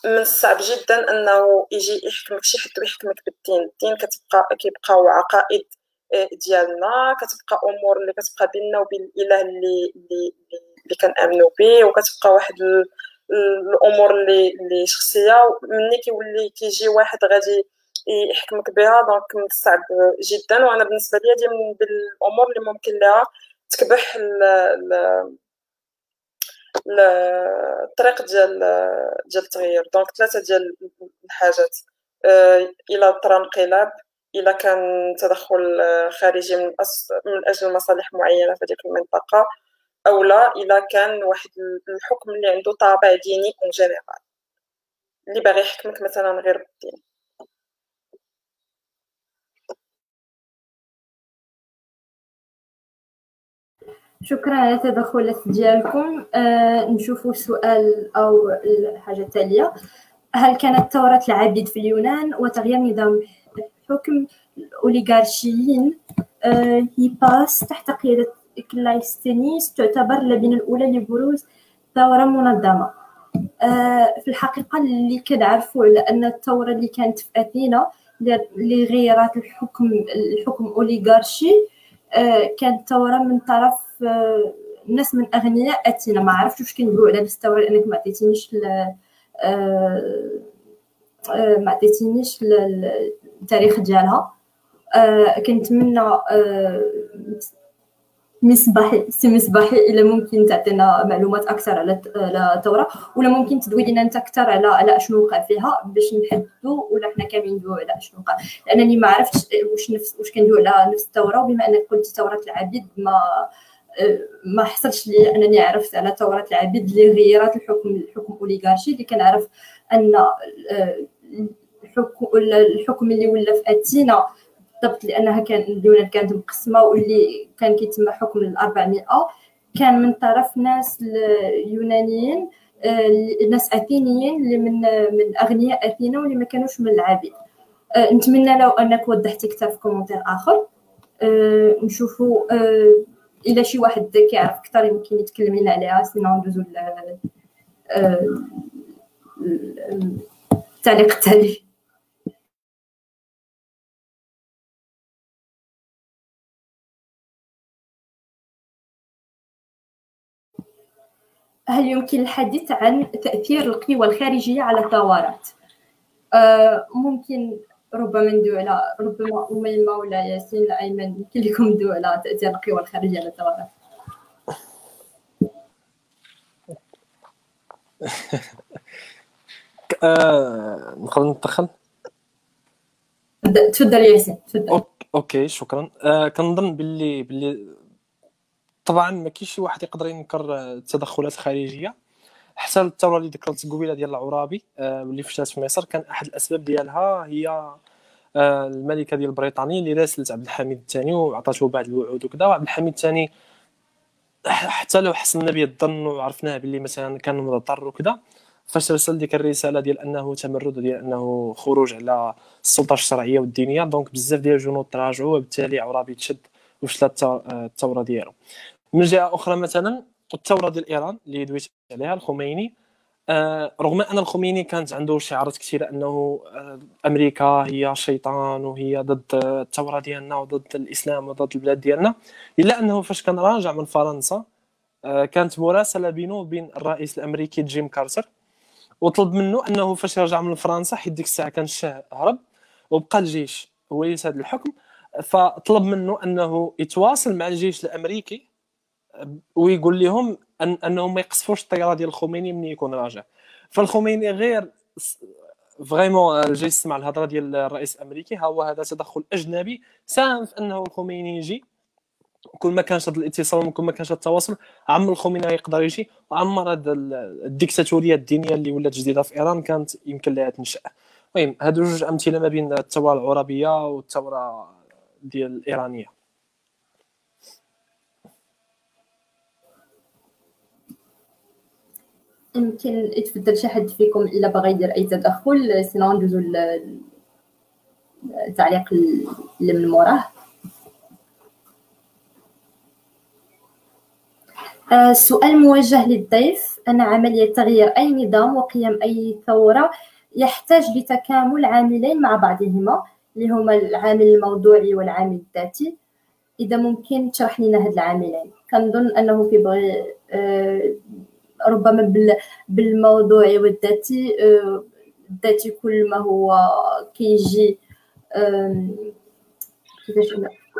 Speaker 4: من الصعب جدا أنه يجي يحكمك شي حد ويحكمك بالدين. الدين كتبقى كيبقاو عقائد آه، ديالنا كتبقى أمور اللي كتبقى بيننا وبين الإله اللي اللي اللي كنأمنوا به وكتبقى واحد الأمور اللي اللي شخصية. ملي كيولي كيجي واحد غادي يحكمك بها donc من الصعب جدا. وأنا بالنسبة لي هذه من الأمور اللي ممكن لها تكبح الطريق ديال ديال التغيير. دونك ثلاثة ديال الحاجات. آه، إلى طرا انقلاب الا كان تدخل خارجي من, من أجل مصالح معينة في هذيك المنطقة أو لا الا كان واحد الحكم اللي عنده طابع ديني أون جينيرال اللي باغي يحكمك مثلا غير بالدين
Speaker 2: شكرا على التدخلات ديالكم. آه نشوفوا السؤال أو الحاجة التاليه هل كانت ثورة العبيد في اليونان وتغيير نظام الحكم الأوليغارشيين؟ آه باس تحت قيادة كلايستينيس تعتبر اللبنة الأولى لبروز ثورة منظمة. آه في الحقيقة اللي كنعرفوا على أن الثورة اللي كانت في أثينا اللي غيرت الحكم الحكم أوليغارشي آه كانت ثورة من طرف آه، ناس من أغنياء أتينا. ما عرفتش واش كندوي على الثوره لأنك ما عطيتينيش آه، آه، ما عطيتينيش التاريخ ديالها. كنتمنى مصباحي سي مصباحي إلا ممكن تعطينا معلومات أكثر على الثوره ولا ممكن تدوي لنا أنت أكثر على على أشنو وقع فيها باش نحددوا ولا حنا كاملين ندويو على أشنو وقع. لأنني ما عرفتش واش نفس واش كندوي على نفس الثوره وبما أنك قلتي ثوره العبيد ما ما حصلش لي أنني عرفت على ثوره العبيد اللي غيرت الحكم الحكم أوليغارشي اللي كنعرف أن آه، الحكم اللي ولا في أتينا بالضبط لأنها كان اليونان كانت مقسمة واللي كان كيتم حكم ال 400 كان من طرف ناس يونانيين آه، ناس أثينيين اللي من من أغنياء أثينا واللي ما كانوش من العبيد آه، نتمنى لو أنك وضحتي أكثر في كومنتير آخر. نشوفوا الا شي واحد كيعرف أكثر يمكن يتكلم لنا عليها. سينو ندوزو التعليق التالي. هل يمكن الحديث عن تأثير القوى الخارجية على الثورات؟ آه ممكن ربما ندوي على ربما أميمة ولا ياسين ولا أيمن يمكن لكم ندوي على تأثير القوى الخارجية على الثورات
Speaker 3: نقدر ندخل
Speaker 2: تفضل ياسين تفضل.
Speaker 3: أوكي شكرا. آه كنظن باللي باللي طبعا ما كاينش واحد يقدر ينكر التدخلات الخارجية. حتى الثوره اللي ذكرت قبيله ديال العرابي آه اللي فشلت في مصر كان أحد الأسباب ديالها هي آه الملكة ديال بريطانيا اللي راسلت عبد الحميد الثاني وعطاته بعض الوعود وكذا وعبد الحميد الثاني حتى لو حسنا به الظن وعرفناه باللي مثلا كان مضطر وكذا فاش رسل ديك الرسالة ديال أنه تمرد ديال أنه خروج على السلطة الشرعية والدينية donc بزاف ديال الجنود تراجعوا وبالتالي عرابي تشد وفشلت الثورة ديالو. من جهه أخرى مثلا الثوره ديال ايران اللي دويت عليها الخميني. آه رغم أن الخميني كانت عنده شعارات كثيرة أنه آه أمريكا هي شيطان وهي ضد الثوره ديالنا وضد الإسلام وضد البلاد ديالنا إلا أنه فاش كان راجع من فرنسا آه كانت مراسلة بينه وبين الرئيس الأمريكي جيم كارتر وطلب منه أنه فاش رجع من فرنسا حيت ديك الساعة كان الشاه هرب وبقى الجيش هو هذا الحكم. فطلب منه أنه يتواصل مع الجيش الأمريكي ويقول لهم أن أنهم ما يقصفوش الطيارة ديال الخميني ملي يكون راجع. فالخميني غير فريمون جاي يسمع الهضرة ديال الرئيس الأمريكي. ها هو هذا تدخل أجنبي. ساهم في أنه الخميني يجي. كل ما كانش هذا الاتصال وكل ما كانش التواصل عمر الخميني يقدر يجي. وعمر هذا الديكتاتورية الدينية اللي ولات جديدة في إيران كانت يمكن لها تنشأ. المهم هادو جوج أمثلة ما بين الثورة العربية والثورة ديال الإيرانية.
Speaker 2: يمكن يتفضل شي حد فيكم إلا بغى يدير أي تدخل سينو ندوزو التعليق اللي من موراه. السؤال آه، موجه للضيف. أن عملية تغيير أي نظام وقيام أي ثورة يحتاج لتكامل عاملين مع بعضهما اللي هما العامل الموضوعي والعامل الذاتي. إذا ممكن تشرح لنا هاد العاملين. كنظن أنه كيبغي ربما بالموضوعي والذاتي آه، الذاتي كل ما هو كيجي كيفاش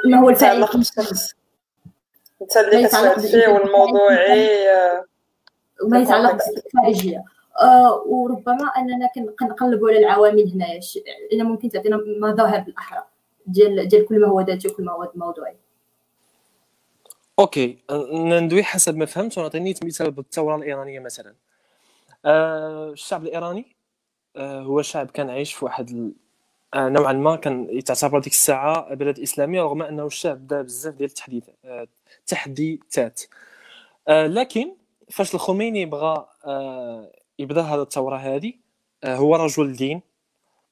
Speaker 2: ما هو الفاعل
Speaker 4: انت اللي فيه والموضوعي
Speaker 2: وما يتعلق بالخارجيه آه وربما أننا كنقلبوا على العوامل هنايا. إلا ممكن تعطينا مظاهر بالاحرى ديال ديال كل ما هو ذاتي وكل ما هو موضوعي.
Speaker 3: OK ندوي حسب ما فهمت ونعطيني مثال بالثوره الإيرانية مثلا. آه الشعب الإيراني آه هو شعب كان عايش في واحد آه نوعا ما كان يتعتبر ديك الساعة بلد اسلامي رغم أنه الشاه دار بزاف ديال التحديثات تحديثات. لكن فاش الخميني بغى يبدأ هذه الثورة هذه هو رجل دين.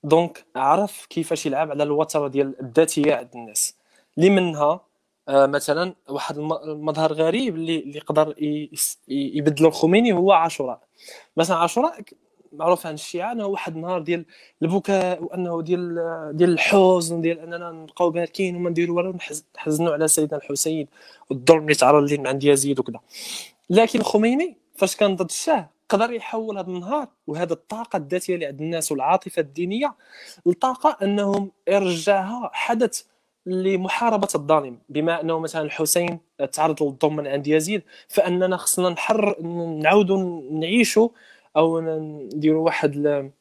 Speaker 3: donc عرف كيفاش يلعب على الوتر ديال الذاتية عند الناس. اللي منها مثلا واحد المظهر غريب اللي اللي يقدر يبدلو الخميني هو عاشوراء. مثلا عاشوراء معروف عن الشيعة إنه واحد النهار ديال البكاء وإنه ديال ديال الحزن ديال إننا نبقاو باركين وما نديرو والو نحزنوا على سيدنا الحسين والظلم اللي تعرض ليه من عند يزيد وكذا. لكن الخميني فاش كان ضد الشاه قدر يحول هذا النهار وهذا الطاقة الذاتية اللي عند الناس والعاطفة الدينية لطاقه إنهم يرجعها حدث لمحاربة الظالم. بما أنه مثلا الحسين تعرض للظلم من عند يزيد فأننا خصنا نحر نعاودوا نعيشوا أو نديروا واحد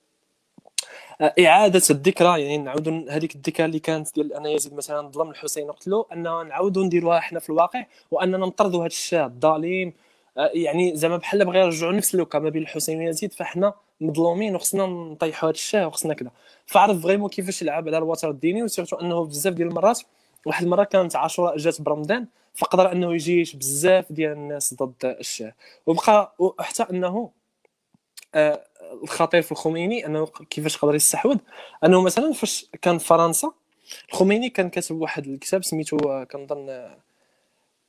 Speaker 3: إعادة الذكرى. يعني نعاودوا هذيك الذكرى اللي كانت ديال أن يزيد مثلا ظلم الحسين وقتلو أن نعاودوا نديروها إحنا في الواقع وأننا نطردوا هذا الشاه الظالم. يعني زعما بحال بغى يرجعوا نفس اللوكا ما بين الحسين ويزيد فإحنا مظلومين وخصنا نطيحوا هذا الشاه وخصنا كذا فعرف vraiment كيفاش يلعب على الوتر الديني و surtout انه بزاف ديال المرات واحد المرة كانت عاشوراء جات برمضان فقدر انه يجيش بزاف ديال الناس ضد الشاه وبقى حتى انه آه، الخطير في الخميني انه كيفاش قدر يستحوذ. انه مثلا فاش كان فرنسا الخميني كان كاتب واحد الكتاب سميتو آه، كنظن آه،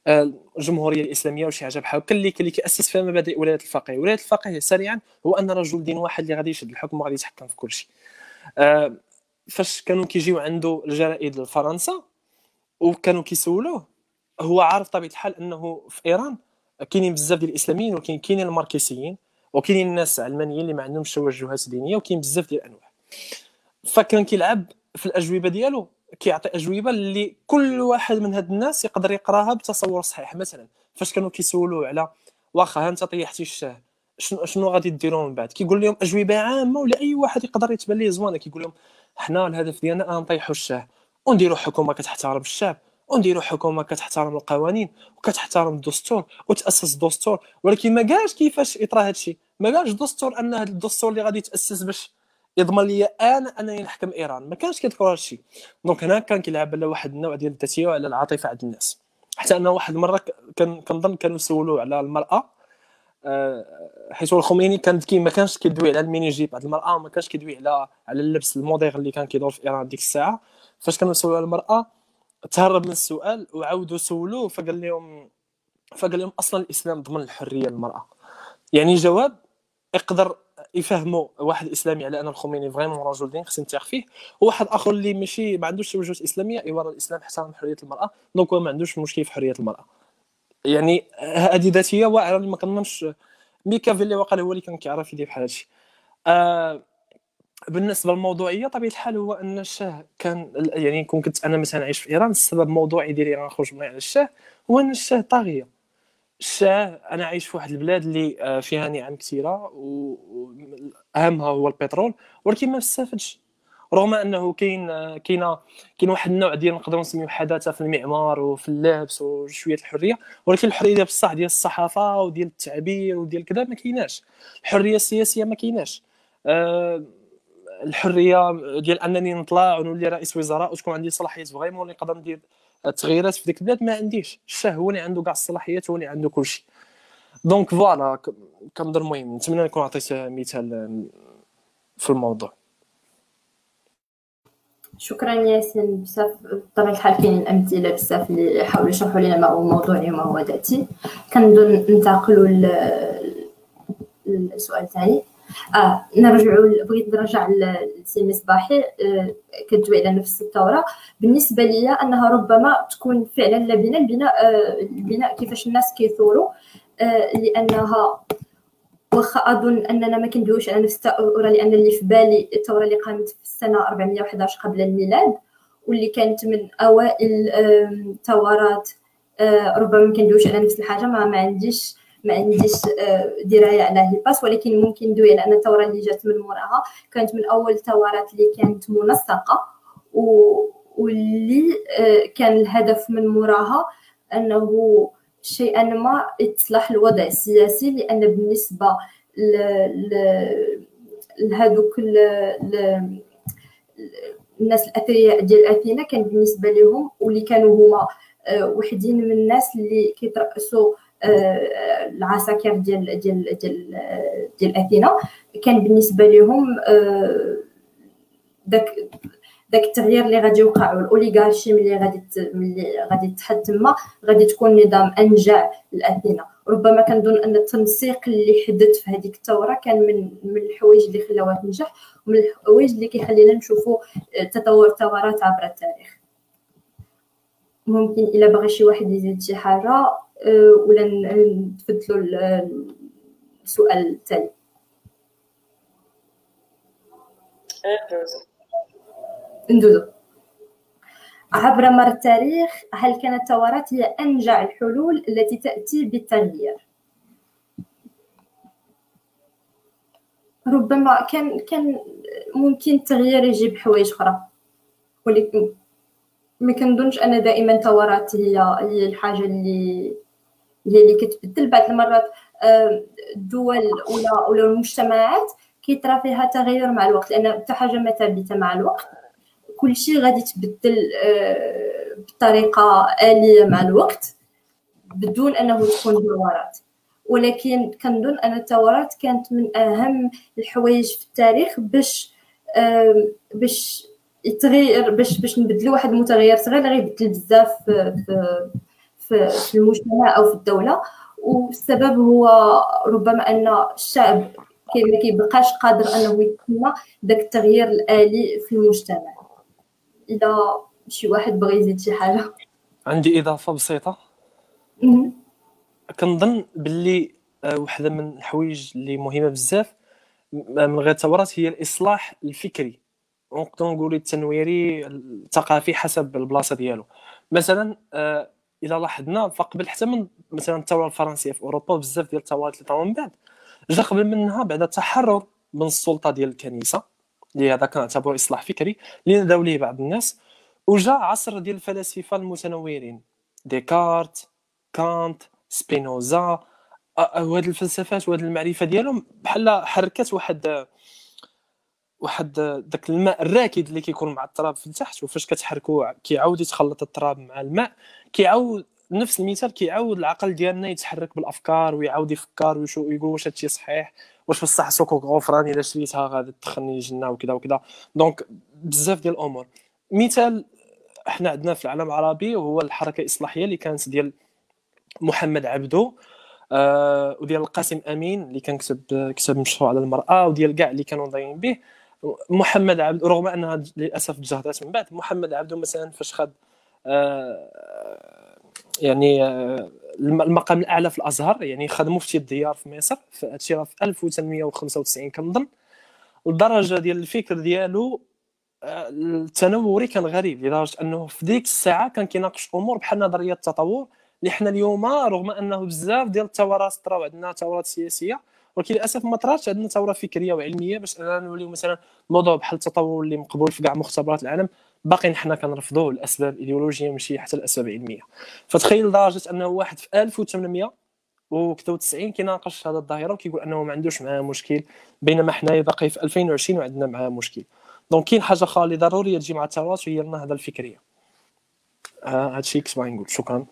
Speaker 3: الجمهورية الإسلامية وشي حاجة بحال هكا اللي اللي كيأسس فيها مبادئ ولاية الفقيه. ولاية الفقيه سريعا هو أن رجل دين واحد اللي غادي يشد الحكم وغادي يتحكم في كل شيء. فاش كانوا كيجيو عنده الجرائد لفرنسا وكانوا كيسولوه هو عارف طبيعة الحال أنه في إيران كاينين بزاف ديال الإسلاميين ولكن كاينين الماركسيين وكاينين الناس علمانيين اللي ما عندهمش توجهات دينية وكاين بزاف ديال الأنواع. فكان كيلعب في الأجوبة ديالو كيعطي أجوبة اللي كل واحد من هاد الناس يقدر يقراها بتصور صحيح. مثلا فاش كانوا كيسولوه على واخا أنت طيحتي الشاه شنو شنو غادي ديروا من بعد؟ كيقول لهم أجوبة عامة ولا أي واحد يقدر يتبان ليه زوينه كيقول لهم حنا الهدف ديالنا نطيحوا الشاه. ونديروا حكومة كتحترم الشعب. ونديروا حكومة كتحترم القوانين. وكتحترم الدستور. وتأسس دستور. ولكن ما قالش كيفاش يطرى هذا الشيء ما قالش دستور أن هذا الدستور اللي غادي يتأسس باش يضمن لي أنا أنني نحكم إيران. ما كانش كيذكر هذا الشيء. donc هنا كان كيلعب على واحد النوع ديال الذاتيه وعلى العاطفة عند الناس. حتى أنه واحد المرة كان كنظن كانوا سولوه على المرأة آه، حيت الخميني كان ذكي ما كانش كيدوي على ال mini-jupe عند المرأة ما كانش كيدوي على على اللبس ال moderne اللي كان كيدور في إيران ديك الساعة. فاش كانوا يسولوا على المرأة تهرب من السؤال وعاودوا سولوه فقال لهم فقال لهم أصلا الإسلام ضمن الحرية للمراه يعني جواب يقدر يفهموا واحد إسلامي على أن الخميني vraiment رجل دين خصني نثق فيه. وواحد آخر اللي ماشي ما عندوش توجهات إسلامية يورى الإسلام احترام حرية المرأة. donc ما عندوش مشكل في حرية المرأة. يعني هذه ذاتية واعرة ما كنظنش. ميكافيلي وقال هو اللي كان كيعرف يدير بحال هادشي. آه بالنسبة للموضوعيه طبيعة الحال هو أن الشاه كان يعني كون كنت أنا مثلا عايش في إيران السبب الموضوعي ديالي غنخرج من على الشاه هو أن الشاه طاغية. الشاه أنا عايش في واحد البلاد اللي آه، فيها نعم كثيرة واهمها هو البترول ولكن ما استفدش رغم أنه كاين آه، كاين كاين واحد النوع ديال نقدروا نسميو حداثه في المعمار وفي اللبس وشوية الحرية ولكن الحرية ديال بصح ديال الصحافة وديال التعبير وديال كذا ما كايناش. الحرية السياسية ما كايناش. أه الحرية ديال أنني نطلع ونولي رئيس وزراء وتكون عندي صلاحيات vraiment اللي نقدر ندير التغييرات في ديك البلاد ما عنديش. الشاه هو اللي عنده كاع الصلاحيات هو اللي عنده كل شيء donc voilà كنظن المهم نتمنى نكون عطيت مثال في الموضوع.
Speaker 2: شكرا ياسين بزاف بطبيعة الحال كاينين أمثلة بزاف اللي يحاولوا يشرحوا لنا ما هو موضوعي وما هو ذاتي. كنظن ننتقلوا للسؤال الثاني آه نرجعوا بغيت نرجع لسي مصباحي آه كدوي على نفس الثوره بالنسبة لي أنها ربما تكون فعلا لبنه البناء آه البناء كيفاش الناس كيثوروا آه لأنها واخا أظن أننا ما كندويوش على نفس الثوره لأن اللي في بالي الثورة اللي قامت في السنة 411 قبل الميلاد واللي كانت من أوائل الثورات آه، ربما ما كندويوش على نفس الحاجة ما, ما عنديش ما عنديش آه، دراية على هيباس ولكن ممكن ندوي على ان الثوره اللي جات من موراها كانت من أول الثورات اللي كانت منسقة واللي آه، كان الهدف من موراها أنه شيئا ما يتصلح الوضع السياسي لأن بالنسبة لهذوك الناس الأثرياء ديال أثينا كان بالنسبة لهم واللي كانوا هما آه، وحدين من الناس اللي كيترأسوا العساكر ديال ديال ديال ديال أثينا. كان بالنسبة لهم آه، داك داك التغيير اللي غادي يوقع والأوليغارشي ملي غادي ملي غادي تحد تما غادي تكون نظام انجع لأثينا. ربما كنظن أن التنسيق اللي حدث في هذيك الثورة كان من من الحوايج اللي خلاوها تنجح ومن الحوايج اللي كيخلينا نشوفوا تطور ثورات عبر التاريخ. ممكن إلا بغى شي واحد يزيد شي حاجة؟ آه، ولا نتبدلوا السؤال التالي. ندوزو عبر مر التاريخ هل كانت الثورات هي أنجع الحلول التي تأتي بالتغيير؟ ربما كان كان ممكن التغيير يجيب حوايج أخرى. ولكن ما كنظنش أن دائما الثورات هي هي الحاجة اللي اللي كتبدل بعض المرات الدول ولا ولا المجتمعات كيطرا فيها تغير مع الوقت لأن حتى حاجة ما ثابته مع الوقت. كل شيء غادي تبدل آه، بطريقة آلية مع الوقت بدون أنه تكون ثورات ولكن كنظن أن الثورات كانت من أهم الحوايج في التاريخ باش باش يتغير باش باش نبدلوا واحد المتغير. صغير غيبدل بزاف في, في, المجتمع أو في الدولة والسبب هو ربما أن الشعب ما كيبقاش قادر أنه يتم داك التغيير الآلي في المجتمع. اذا شي واحد بغى يزيد شي حاجة.
Speaker 3: عندي إضافة بسيطة. كنظن باللي آه، واحدة من الحوايج اللي مهمة بزاف من غير الثورات هي الإصلاح الفكري. نقدر نقول التنويري الثقافي حسب البلاصة ديالو. مثلا آه، الا لاحظنا فقبل حتى من مثلا الثورة الفرنسية في أوروبا بزاف ديال الثورات اللي طراو من بعد جا قبل منها بعد التحرر من السلطة ديال الكنيسة اللي هذا كنعتبره إصلاح فكري اللي نداو ليه بعض الناس وجا عصر ديال الفلاسفة المتنورين ديكارت كانت سبينوزا وهاد الفلسفات وهاد المعرفة ديالهم بحال حركت واحد واحد داك الماء الراكد اللي كيكون مع التراب في التحت وفاش كتحركو كيعاود يتخلط التراب مع الماء كيعاود نفس المثال كيعاود العقل ديالنا يتحرك بالأفكار ويعاود يفكر ويقول واش هادشي صحيح واش بصح صكوك الغفران إلا شريتها غادي تدخلني الجنة وكذا وكذا. donc بزاف ديال الأمور. مثال إحنا عندنا في العالم العربي وهو الحركة الإصلاحية اللي كانت ديال محمد عبدو آه وديال القاسم أمين اللي كان كتب كتاب مشروع على المرأة وديال كاع اللي كانوا ضايعين به. محمد عبدو رغم انها للأسف تجهدت من بعد محمد عبدو مثلا فاش خد آه يعني آه المقام الأعلى في الأزهر يعني خد مفتي الديار في مصر في هادشي في 1895 كنظن لدرجه ديال الفكر ديالو آه، التنوري كان غريب لدرجة أنه في ديك الساعة كان كيناقش أمور بحال نظرية التطور اللي حنا اليوم رغم أنه بزاف ديال الثورات طراو عندنا ثورات سياسية ولكن للأسف ما طراتش عندنا ثورة فكرية وعلمية باش أننا نوليو مثلا موضوع بحال التطور اللي مقبول في كاع مختبرات العالم. باقي حنا كنرفضوه لاسباب ايديولوجيه ماشي حتى لاسباب علميه فتخيل لدرجه أنه واحد في 1800 و90 كيناقش هذا الظاهرة وكيقول أنه ما عندوش معاه مشكل بينما حنايا باقي في 2020 وعندنا معاه مشكل. donc كاين حاجة أخرى اللي ضرورية تجي مع الثورات وهي النهضة الفكرية. آه هذا الشيء كنت باغي نقول. شكرا.
Speaker 2: آه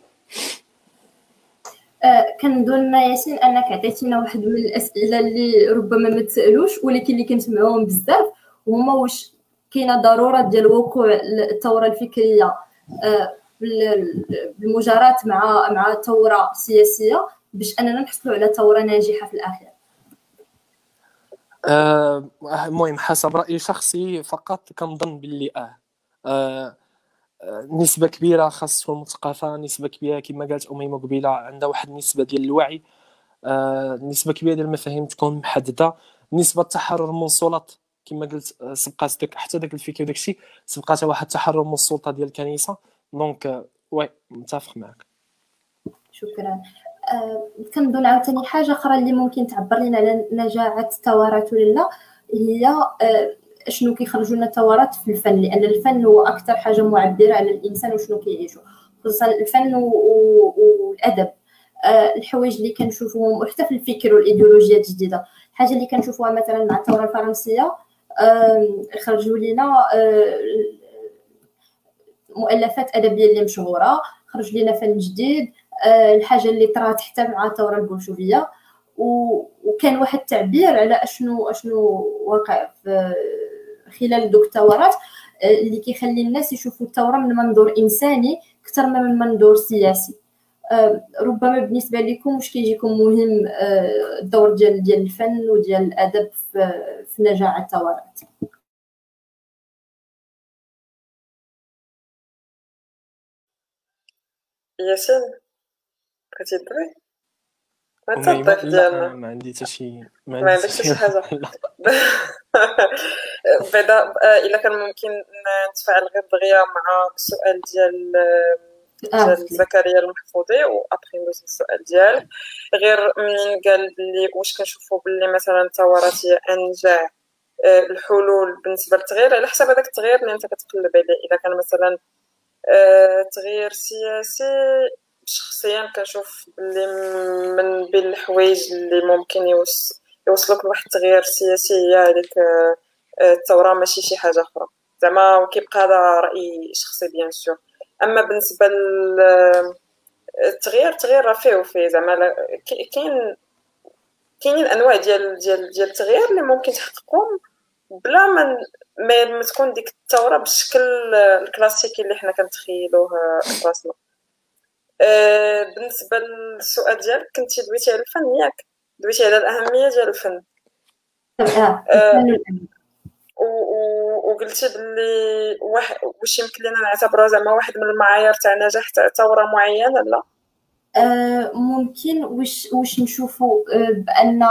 Speaker 2: كنظن ياسين أنك عطيتينا واحد من الأسئلة اللي ربما ما تسألوش ولكن اللي كنسمعوهم بزاف وهما واش كاينة ضرورة ديال وقوع الثورة الفكرية آه، بالمجاراة مع مع ثورة سياسية باش أننا نحصلوا على ثورة ناجحة في الأخير.
Speaker 3: آه، المهم أه حسب رأيي شخصي فقط كنظن باللي آه, آه نسبة كبيرة خاصه المثقفة نسبة كبيرة كما قالت اميمه قبيله عندها واحد النسبة ديال الوعي. آه نسبة كبيرة ديال المفاهيم تكون محددة. نسبة تحرر من السلط كما قلت آه، سبقات داك حتى داك الفكر داك الشيء سبقات واحد التحرر من السلطة ديال الكنيسة. donc آه، oui متفق معك
Speaker 2: شكرا. آه كنظن عاوتاني حاجة أخرى اللي ممكن تعبر لنا على نجاعة الثورات ولا لا هي آه شنو كيخرجوا لنا ثورات في الفن لأن الفن هو أكثر حاجة معبرة على الإنسان وشنو كيعيشوا خصوصا الفن والادب آه الحوايج اللي كنشوفوهم وحتى في الفكر والايديولوجيات الجديدة. الحاجة اللي كنشوفوها مثلا مع الثورة الفرنسية خرجوا لنا آه مؤلفات أدبية اللي مشهورة خرج لنا فن جديد آه الحاجة اللي طرات حتى مع الثورة البولشوفية. وكان واحد التعبير على أشنو أشنو واقع في خلال دوك الثورات آه، اللي كيخلي الناس يشوفوا الثوره من منظور إنساني أكثر من منظور سياسي. آه، ربما بالنسبة لكم واش كيجيكم مهم آه، الدور ديال ديال الفن وديال الأدب في نجاح الثورات
Speaker 4: ياسين بغيتي تدوي
Speaker 3: ما الضيف ديالنا ما عندي حتى شي
Speaker 4: ما عندكش شي حاجة. بعدا آه، إلا كان ممكن نتفاعل غير دغيا مع السؤال ديال آه، ديال زكريا المحفوظي وأبخي ندوز السؤال ديالك غير منين قال بلي واش كنشوفوا بلي مثلا الثورات هي انجع آه، الحلول بالنسبة للتغيير؟ على حسب هذاك التغيير اللي أنت كتقلب عليه. اذا كان مثلا تغيير سياسي شخصيا كنشوف بلي من بين الحوايج اللي ممكن يوص يوصلوك لواحد التغيير سياسي هي هذيك آه، الثورة ماشي شي حاجة أخرى. زعما كيبقى هذا رايي شخصي بيان سور. أما بالنسبة للتغيير التغيير راه فيه وفيه. زعما كاين كاينين أنواع ديال ديال ديال التغيير اللي ممكن تحققهم بلا ما ما تكون ديك الثورة بالشكل الكلاسيكي اللي حنا كنتخيلوه راسنا. آه، بالنسبة للسؤال ديالك كنتي دويتي على الفن ياك؟ دويتي على الأهمية ديال الفن.
Speaker 2: آه, آه،
Speaker 4: وقلتي باللي واحد واش يمكن لنا نعتبروها زعما واحد من المعايير تاع نجاح تاع ثورة معينة لا؟
Speaker 2: آه ممكن. واش واش نشوفوا بأن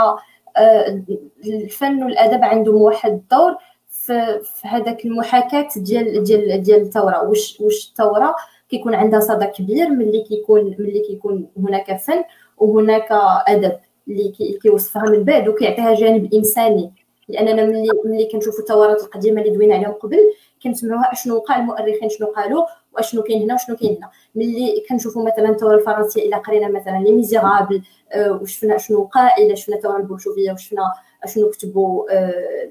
Speaker 2: الفن والأدب عندهم واحد الدور في, في هذاك المحاكاة ديال ديال ديال الثورة. واش واش الثورة كيكون عندها صدى كبير ملي كيكون ملي كيكون هناك فن وهناك أدب اللي كيوصفها من بعد وكيعطيها جانب إنساني. لأننا ملي ملي كنشوفوا الثورات القديمة اللي دوينا عليهم قبل كنسمعوها أشنو وقع المؤرخين شنو قالوا وأشنو كاين هنا وشنو كاين هنا. ملي كنشوفوا مثلا الثوره الفرنسية إلى قرينا مثلا لي ميزيرابل آه وشفنا شنو وقع إلى شفنا الثوره البولشوفية وشفنا أشنو كتبوا آه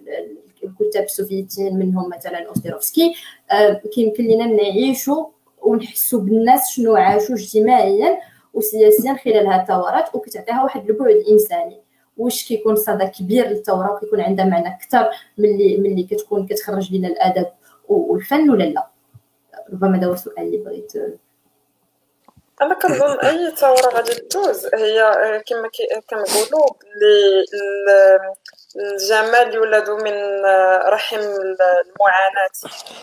Speaker 2: الكتاب السوفيتيين منهم مثلا أوستيروفسكي. آه كيمكن لنا نعيشوا ونحسوا بالناس شنو عاشوا اجتماعيا وسياسيا خلال هذه الثورات وكتعطيها واحد البعد انساني واش كيكون صدى كبير للثورة وكيكون عندها معنى أكثر ملي ملي كتكون كتخرج لنا الأدب والفن ولا لا؟ ربما هذا هو السؤال اللي بغيت
Speaker 4: أنا كنظن أي ثورة غادي تدوز هي كما كنقولوا بلي الجمال يولد من رحم المعاناة.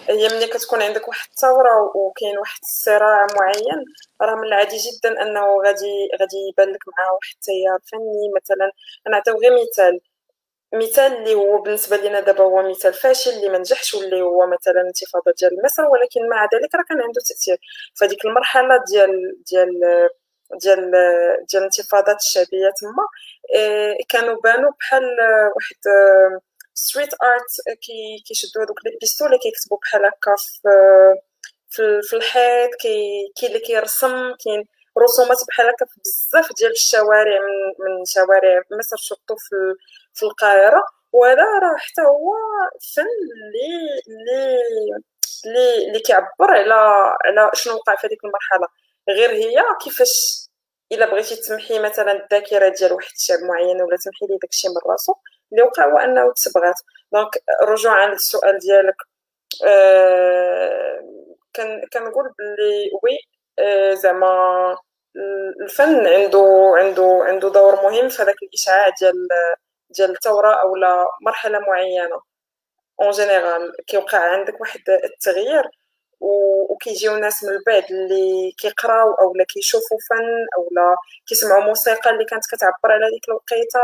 Speaker 4: هي ملي كتكون عندك واحد الثورة وكاين واحد الصراع معين راه من العادي جدا أنه غادي غادي يبان لك معاه واحد التيار فني. مثلا نعطيو غير مثال. مثال اللي هو بالنسبة لنا دابا هو مثال فاشل اللي ما نجحش واللي هو مثلا الانتفاضه ديال مصر ولكن مع ذلك راه كان عنده تأثير. فديك المرحلة ديال ديال ديال ديال الانتفاضات الشعبية تما. آه، كانوا بانوا بحال واحد street art كي كيشدوا هذوك les pistolets كيكتبوا بحال هكا في في الحيط كي كاين اللي كيرسم. كاين رسومات بحال هكا في بزاف ديال الشوارع من من شوارع مصر شفتو في في القاهرة. وهذا راه حتى هو فن اللي اللي اللي كيعبر على على شنو وقع في هذيك المرحلة. غير هي كيفاش إلا بغيتي تمحي مثلا الذاكرة ديال واحد الشعب معين ولا تمحي ليه داكشي من راسو اللي وقع هو أنه تبغات. donc رجوعا للسؤال ديالك آه كنقول باللي oui آه زعما الفن عنده عنده عنده دور مهم في هذاك الإشعاع ديال ديال الثورة أو لا مرحلة معينة. en général كيوقع عندك واحد التغيير. وكيجيو ناس من البعد اللي كيقراو أو لا كيشوفوا فن أو لا كيسمعوا موسيقى اللي كانت كتعبر على ديك الوقيتة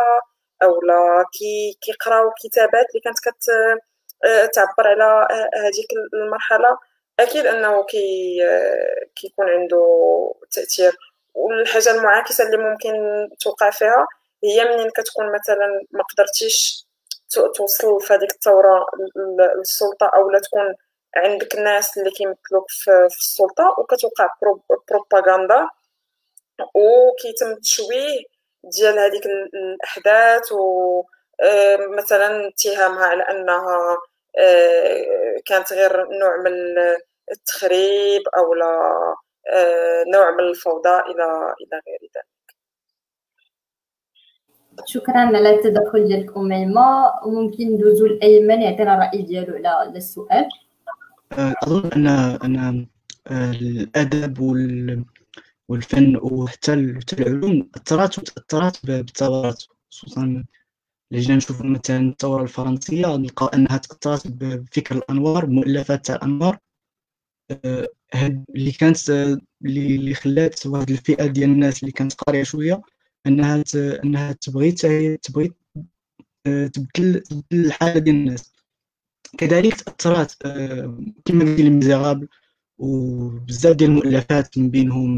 Speaker 4: أو لا كي كيقراو كتابات اللي كانت كت آه، تعبر على هذيك المرحلة. أكيد أنه كي كيكون عنده تأثير. والحاجة المعاكسة اللي ممكن توقع فيها هي منين كتكون مثلا ما قدرتيش توصل في هذيك الثورة للسلطة أو لا تكون عندك ناس اللي كيمثلوك في السلطة وكتوقع بروباغندا وكيتم التشويه ديال هذيك الأحداث و آه، مثلا اتهامها على أنها آه، كانت غير نوع من التخريب أو لا آه، نوع من الفوضى إلى إلى غير ذلك.
Speaker 2: شكرا على التدخل ديالك اميمه وممكن ندوزو لايمن يعطينا الراي ديالو على السؤال.
Speaker 5: أظن ان أن الأدب والفن وحتى العلوم أثرت وتأثرت بالثورات خصوصا جينا نشوف مثلا الثورة الفرنسية نلقاو أنها تأثرت بفكر الأنوار بمؤلفات تاع الأنوار. آه، اللي كانت اللي خلات واحد الفئة ديال الناس اللي كانت قارية شوية أنها أنها تبغي تبغي آه، تبدل الحالة ديال الناس. كذلك تاثرت آه، كما قلت لي وبزاف ديال المؤلفات من بينهم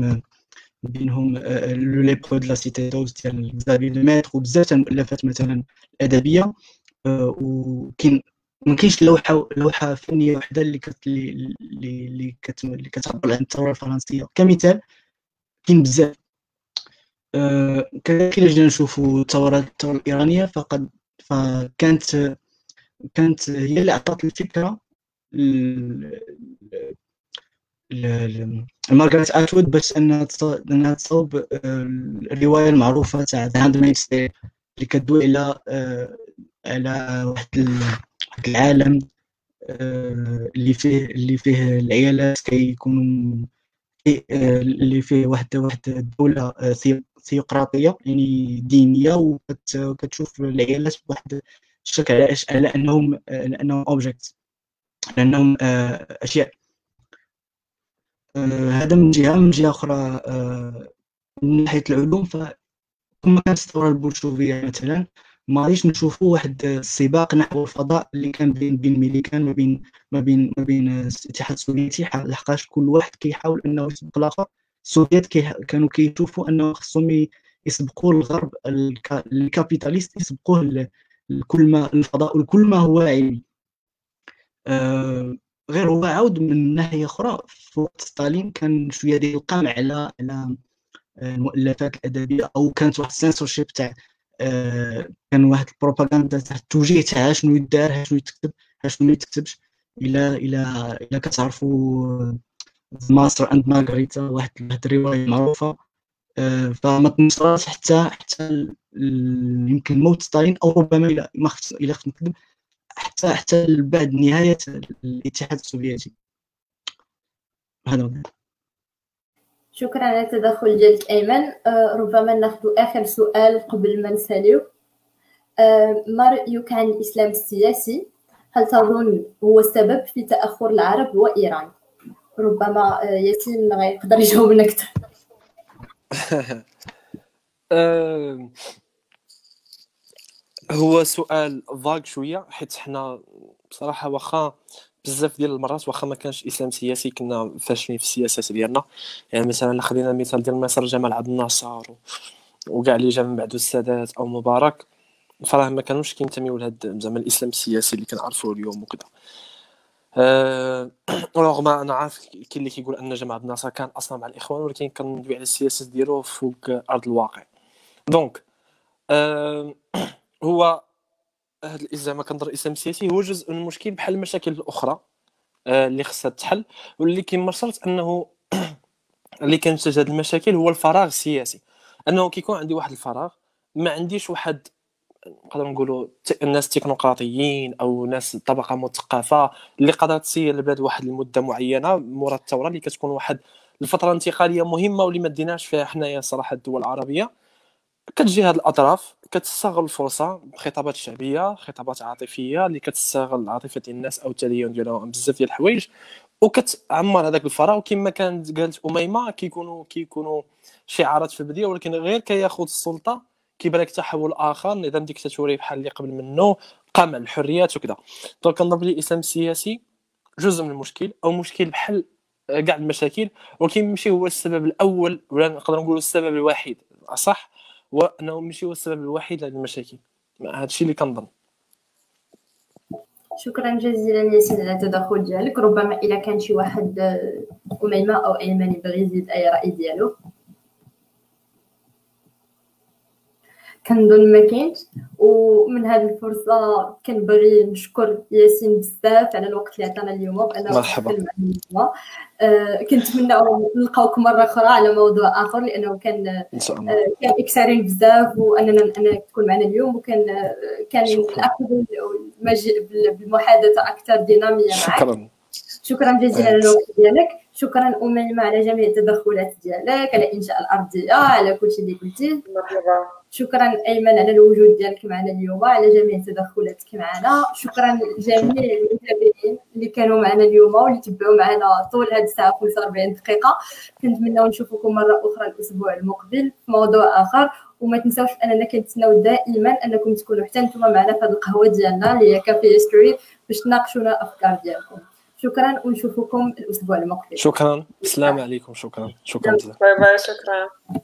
Speaker 5: من بينهم Le Lépreux de la cité d'Aoste ديال Xavier de Maistre وبزاف المؤلفات مثلا الأدبية وكاين ما كاينش لوحة لوحة فنية وحدة اللي كت اللي اللي كت اللي كتعبر عن الثورة الفرنسية. كمثال كاين بزاف. كذلك إلا جينا نشوفوا الثورة الإيرانية فقد فكانت كانت هي اللي عطات الفكرة مارغريت أتوود باش إنها تصوب آه، الرواية المعروفة تاع The Handmaid اللي كتدوي على آه، على واحد العالم آه، اللي فيه اللي فيه العيالات كيكونوا اللي فيه واحد واحد الدولة ثيوقراطية يعني دينية وكتشوف العيالات بواحد الشكل على انهم لأنهم اوبجيكت لأنهم أشياء. آه، هذا من جهة. من جهة أخرى آه، من ناحية العلوم فكما كانت الثوره البولشوفية مثلا. ما غاديش نشوفوا واحد السباق نحو الفضاء اللي كان بين بين الميريكان ما بين ما بين ما بين الاتحاد السوفيتي. لحقاش كل واحد كيحاول أنه يسبق الآخر. السوفيت كي كانوا كيشوفوا أنه خصهم يسبقوا الغرب ال capitaliste يسبقوه كل ما الفضاء وكل ما هو علمي. آه، غير هو عاود من ناحية أخرى في وقت ستالين كان شوية ديال القمع على على آه، المؤلفات الادبيه أو كانت واحد السنسورشيب تاع آه، كان واحد البروباغندا تاع التوجيه تاع شنو يدار شنو يتكتب شنو ما يتكتبش إلى إلى إلى كتعرفوا Master and Margarita واحد الرواية معروفة. آه، فما تنشرش حتى حتى يمكن موت ستالين أو ربما إلى ما إلى نكذب حتى حتى بعد نهاية الاتحاد السوفيتي. هذا
Speaker 2: شكرا على التدخل ديالك أيمن. آه ربما ناخذ آخر سؤال قبل ما نساليو آه ما رأيك عن الإسلام السياسي؟ هل تظن هو السبب في تأخر العرب وإيران؟ ربما آه ياسين غيقدر يجاوبنا
Speaker 3: أكثر. هو سؤال فاغ شوية حيت حنا بصراحة واخا بزاف ديال المرات واخا ما كانش اسلام سياسي كنا فاشلين في السياسات ديالنا. يعني مثلا خلينا مثال ديال مصر جمال عبد الناصر وكاع اللي جا من بعدو السادات أو مبارك. فراه ما كانوش كينتميو لهاد زعما الإسلام السياسي اللي كنعرفوه اليوم وكذا أه... رغم أنا عارف كاين اللي كيقول أن جمال عبد الناصر كان أصلا مع الإخوان ولكن كان ندوي على السياسات ديالو فوق أرض الواقع. دونك أه... هو هذا زعما كنظر الإسلام السياسي هو جزء من المشكل بحال المشاكل الأخرى آه، اللي خصها تحل. واللي كما شرط أنه اللي كنتج هذه المشاكل هو الفراغ السياسي. أنه كيكون عندي واحد الفراغ ما عنديش واحد نقدر نقولوا الناس تكنوقراطيين أو ناس طبقة مثقفة اللي قدرت تسير البلاد واحد المدة معينة مورا الثوره اللي كتكون واحد الفترة انتقاليه مهمة واللي ما ديناش فيها حنايا صراحة الدول العربية. كتجي هاد الأطراف كتستغل الفرصة بخطابات شعبية خطابات عاطفية اللي كتستغل العاطفه ديال الناس أو التدين ديالهم بزاف ديال الحوايج وكتعمر هذاك الفراغ. وكما كانت قالت أميمة كيكونوا كيكونوا شعارات في البدايه ولكن غير كياخذ السلطة كيبان لك تحول آخر نظام ديكتاتوري بحال اللي قبل منه قمع الحريات وكذا. donc كنظن بلي الاسلام السياسي جزء من المشكل أو مشكل بحال كاع المشاكل. ولكن ماشي هو السبب الأول ولا نقدر نقول السبب الوحيد صح وانه ماشي هو السبب الوحيد للمشاكل هذا الشيء اللي كنظن.
Speaker 2: شكرا جزيلا ياسين على التدخل ديالك. ربما إلا كان شي واحد أميمة أو أيمن يبغي يزيد أي رأي ديالو. كنظن ما كاينش. ومن هذه الفرصة كنبغي نشكر ياسين بزاف على الوقت اللي عطانا اليوم بانه
Speaker 3: مرحبا.
Speaker 2: آه كنتمنى نلقاوكم مرة أخرى على موضوع آخر لأنه كان آه كان اكسارين بزاف وأننا أنا تكون معنا اليوم وكان آه كان الأخذ بالمحادثة أكثر دينامية معك.
Speaker 3: شكرا.
Speaker 2: شكرا جزيلا على الوقت ديالك. شكرا أميمة على جميع التدخلات ديالك على إنشاء الأرضية على كل شيء اللي قلتيه.
Speaker 4: مرحبا.
Speaker 2: شكرا أيمن على الوجود ديالك معنا اليوم على جميع تدخلاتك معنا. شكرا لجميع المتابعين اللي كانوا معنا اليوم واللي تبعوا معنا طول هذه الساعة 45 دقيقة. كنتمنى نشوفكم مرة أخرى الأسبوع المقبل في موضوع آخر. وما تنساوش أننا كنتسناو دائما أنكم تكونوا حتى نتوما معنا في هذه القهوة ديالنا اللي هي Café Street باش تناقشونا الافكار ديالكم. شكرا ونشوفكم الأسبوع المقبل.
Speaker 3: شكرا. السلام عليكم. شكرا. شكرا.
Speaker 4: باي باي شكرا.